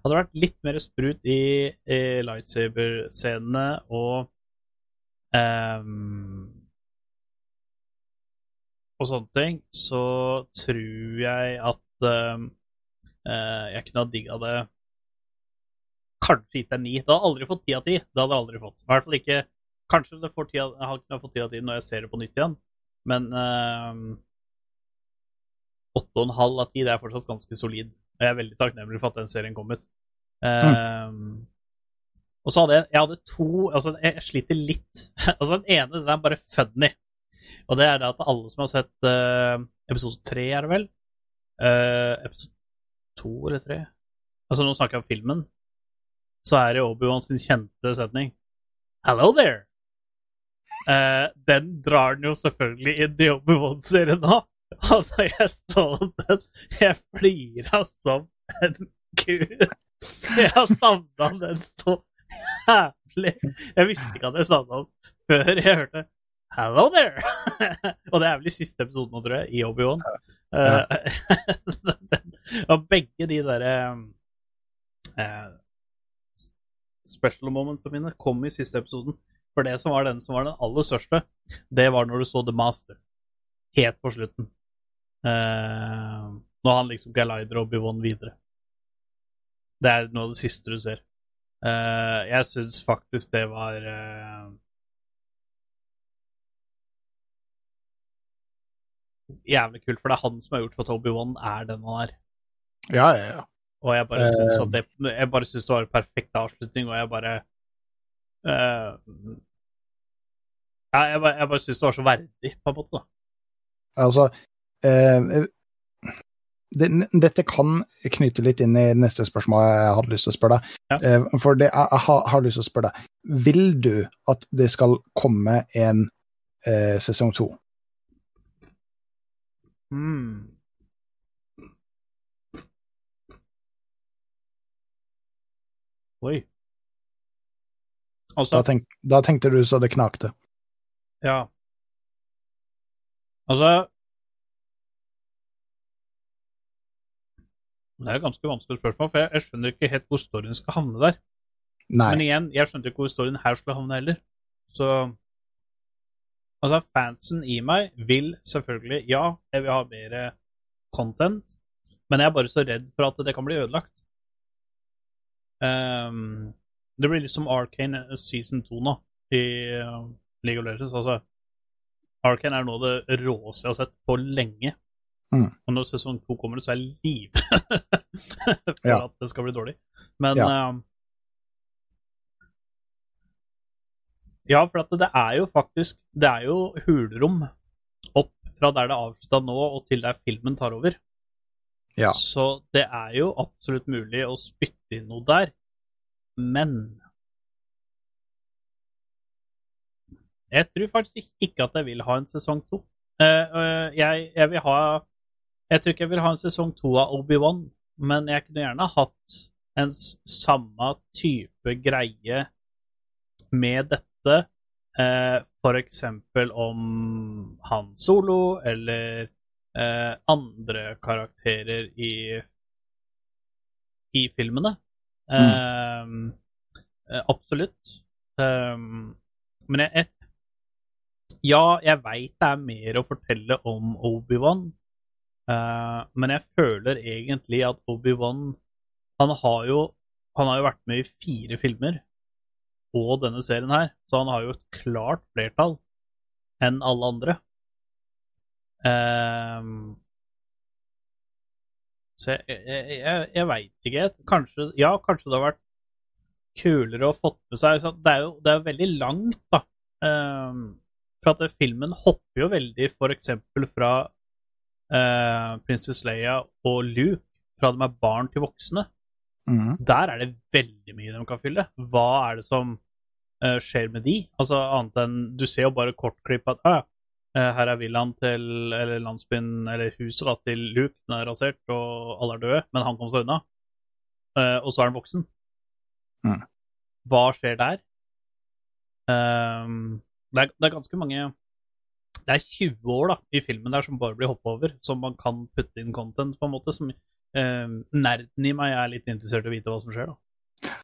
Hadde vært litt mer sprut i, i lightsaber-scenene og ehm, Og sånne ting, så tror jeg at um, uh, jeg kunne ha digga det Kanskje gitt deg ni. Det hadde aldri fått ti av ti. Det hadde jeg aldri fått. I hvert fall ikke Kanskje det får 10 av, jeg hadde kunnet få ti av ti når jeg ser det på nytt igjen, men åtte og en halv av 10 det er fortsatt ganske solid. Og jeg er veldig takknemlig for at den serien kom ut. Ehm, og så hadde jeg, jeg hadde to Altså, jeg sliter litt. altså, den ene den er bare funny. Og det er det at alle som har sett uh, episode tre, er det vel? Uh, episode to eller tre? Altså, nå snakker jeg om filmen. Så er det Obi-Wan sin kjente setning. Hello there! Uh, den drar den jo selvfølgelig inn i Obi-Wan-serien nå. Altså, jeg så den Jeg flira som en gud. Jeg har savna den så Jeg visste ikke at jeg savna det før jeg hørte Hello there! Og det er vel i siste episoden nå, tror jeg, i Obi-Wan. Ja. og begge de derre eh, special moments mine kom i siste episoden. For det som var den som var den aller største, det var når du så The Master. Helt på slutten. Eh, når han liksom guider Obi-Wan videre. Det er noe av det siste du ser. Eh, jeg syns faktisk det var uh, Jævlig kult, for det er han som har gjort for at Obi-Wan er den han er. Ja, ja, ja. Og jeg bare syns Eh. det Jeg bare syns det var en perfekt avslutning, og jeg bare uh, ja, jeg bare, jeg bare syns det var så verdig, på en måte. da. Altså eh, Dette kan knytte litt inn i neste spørsmål jeg hadde lyst til å spørre deg. Ja. Eh, for det, jeg, jeg har, har lyst til å spørre deg. Vil du at det skal komme en eh, sesong to? Mm. Oi. Altså Da, tenk, da tenkte du så det knakte. Ja. Altså Det er et ganske vanskelig spørsmål, for jeg, jeg skjønner ikke helt hvor storyen skal havne der. Nei. Men igjen, jeg skjønte ikke hvor storyen her skulle havne heller. Så Altså, fansen i meg vil selvfølgelig Ja, jeg vil ha mer content, men jeg er bare så redd for at det kan bli ødelagt. Um, det blir litt som Arcane season 2 nå, i League of Legends. Altså, Arcane er av det råeste jeg har sett på lenge. Mm. Og når sesong to kommer, så er jeg livredd for Ja. at det skal bli dårlig. Men Ja. Uh, Ja, for at det er jo faktisk Det er jo hulrom opp fra der det avslutta nå, og til der filmen tar over. Ja. Så det er jo absolutt mulig å spytte inn noe der, men Jeg tror faktisk ikke at jeg vil ha en sesong to. Eh, eh, jeg, jeg vil ha Jeg tror ikke jeg vil ha en sesong to av Obi-Wan, men jeg kunne gjerne hatt en samme type greie med dette, eh, for eksempel om Han Solo eller eh, andre karakterer i i filmene. Mm. eh, absolutt. Eh, men jeg, jeg Ja, jeg veit det er mer å fortelle om Obi-Wan, eh, men jeg føler egentlig at Obi-Wan Han har jo han har jo vært med i fire filmer på denne serien her, så han har jo et klart flertall enn alle andre. Uh, så jeg, jeg, jeg, jeg veit ikke. Kanskje, ja, kanskje det har vært kulere å fått med seg Det er jo det er veldig langt, da. Ehm, for at filmen hopper jo veldig eksempel fra uh, Princess Leia og Luke, fra de er barn til voksne. mm. Der er det veldig mye de kan fylle. Hva er det som uh, skjer med de? Altså annet enn Du ser jo bare kortklipp at ah, eh, her er villaen til Eller landsbyen, eller huset da, til Luke. Den er rasert, og alle er døde, men han kom seg unna. Uh, og så er han voksen. Mm. Hva skjer der? Um, det, er, det er ganske mange Det er 20 år da, i filmen der som bare blir hoppa over, som man kan putte inn content, på en måte. Som eh, nerden i meg er litt interessert i å vite hva som skjer, da.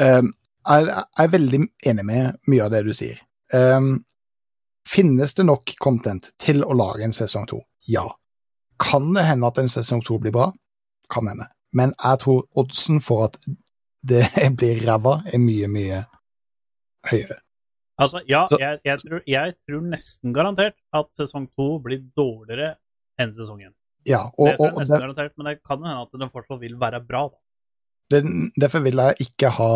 Um, jeg, jeg er veldig enig med mye av det du sier. Um, finnes det nok content til å lage en sesong to? Ja. Kan det hende at en sesong to blir bra? Kan hende. Men jeg tror oddsen for at det blir ræva, er mye, mye høyere. Altså, ja, jeg, jeg, tror, jeg tror nesten garantert at sesong to blir dårligere enn sesong én. Ja, og, Det tror jeg og nesten garantert, men det kan hende at den fortsatt vil være bra. det, derfor vil jeg ikke ha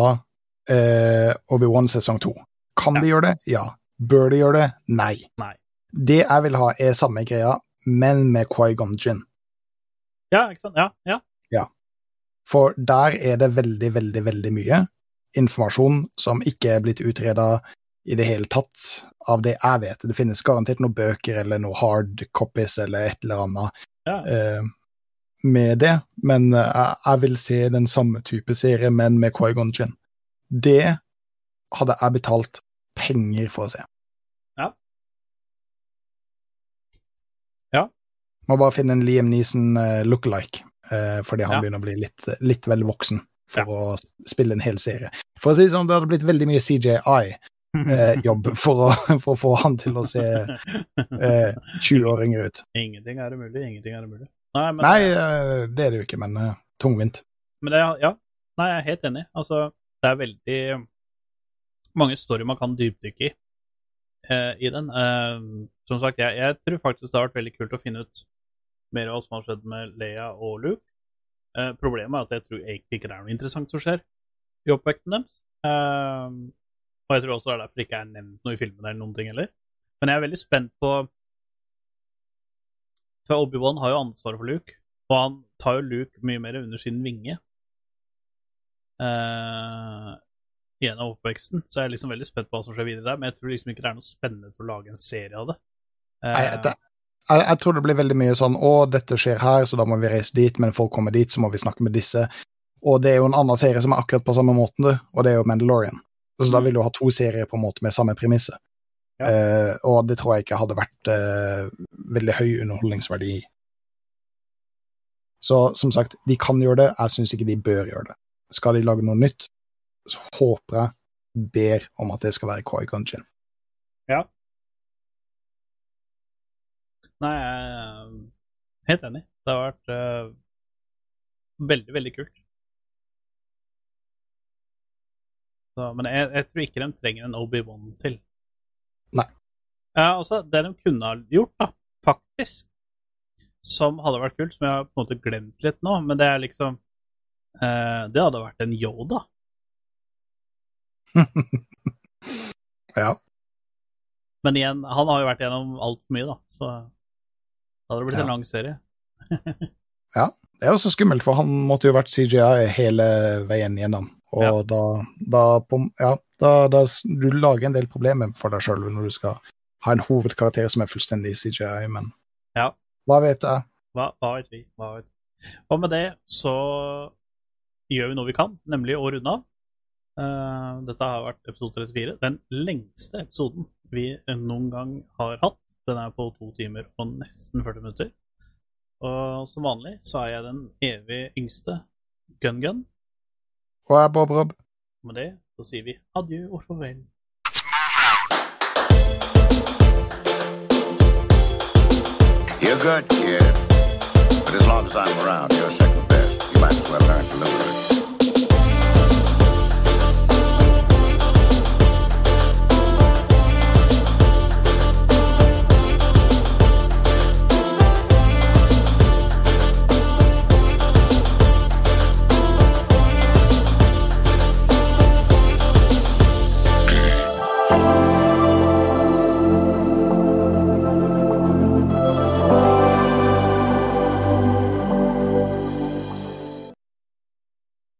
eh, Obi-Wan sesong to. Kan de gjøre det? Ja. Bør de gjøre det? Nei. Nei. Det jeg vil ha, er samme greia, men med Quaigon Gin. Ja, ikke sant? Ja, ja. For der er det veldig, veldig, veldig mye informasjon som ikke er blitt utreda i det hele tatt, av det jeg vet. Det finnes garantert noen bøker eller noen hard copies eller et eller annet Ja. eh, med det, men eh, jeg, jeg vil se den samme type serie, men med Quaigon Gin. Det hadde jeg betalt penger for å se. Ja. Ja. Må bare finne en Liam Neeson uh, look-alike, eh, fordi han Ja. begynner å bli litt, litt vel voksen for å spille en hel serie. For å si det sånn, det hadde blitt veldig mye CJI-jobb for, å- for å få han til å se eh, 20-åringer ut. Ingenting er umulig, ingenting er umulig. Nei, men, Nei, eh, det er det jo ikke, men eh, tungvint. men det, ja. Nei, jeg er helt enig. Altså, det er veldig mange storyer man kan dypdykke i eh, i den. Eh, som sagt, jeg, jeg tror faktisk det har vært veldig kult å finne ut mer av hva som har skjedd med Leia og Luke. Eh, problemet er at jeg tror egentlig ikke det er noe interessant som skjer i oppveksten deres. Og jeg tror også det er derfor det ikke er nevnt noe i filmen eller noen ting heller. Men jeg er veldig spent på For Obi-Wan har jo ansvaret for Luke, og han tar jo Luke mye mer under sin vinge eh, gjennom oppveksten. Så jeg er liksom veldig spent på hva som skjer videre der, men jeg tror liksom ikke det er noe spennende til å lage en serie av det. Eh, Nei, det, jeg, jeg tror det blir veldig mye sånn å, dette skjer her, så da må vi reise dit, men for å komme dit, så må vi snakke med disse. Og det er jo en annen serie som er akkurat på samme måten, og det er jo Mandalorian. Så da Mm. vil du ha to serier på en måte med samme premisse. Ja. Eh, og det tror jeg ikke hadde vært eh, veldig høy underholdningsverdi i. Så som sagt, de kan gjøre det, jeg syns ikke de bør gjøre det. Skal de lage noe nytt, så håper jeg, ber om at det skal være Koi Gunjin. Ja. Nei, jeg er helt enig. Det har vært uh, veldig, veldig kult. Så, men jeg, jeg tror ikke de trenger en Obi-Wan til. Nei. Ja, altså, det de kunne ha gjort, da, faktisk, som hadde vært kult, som jeg har på en måte glemt litt nå, men det er liksom eh, Det hadde vært en Yoda. ja. Men igjen, han har jo vært gjennom altfor mye, da, så da hadde det blitt Ja. en lang serie. ja. det er jo så skummelt, for han måtte jo vært CGI hele veien gjennom. Og Ja. da, da, på, ja, da, da Du lager en del problemer for deg sjøl når du skal ha en hovedkarakter som er fullstendig CGI, men Ja. hva vet jeg? Hva, hva vet vi? Hva vet vi? Og med det så gjør vi noe vi kan, nemlig å runde av. Uh, dette har vært episode 34. Den lengste episoden vi noen gang har hatt. Den er på to timer og nesten 40 minutter. Og som vanlig så er jeg den evig yngste gun-gun. Og jeg, Bob Rob. Med det så sier vi adjø og farvel. You're good, kid. But as long as I'm around, you're second best. You might as well learn to live with it.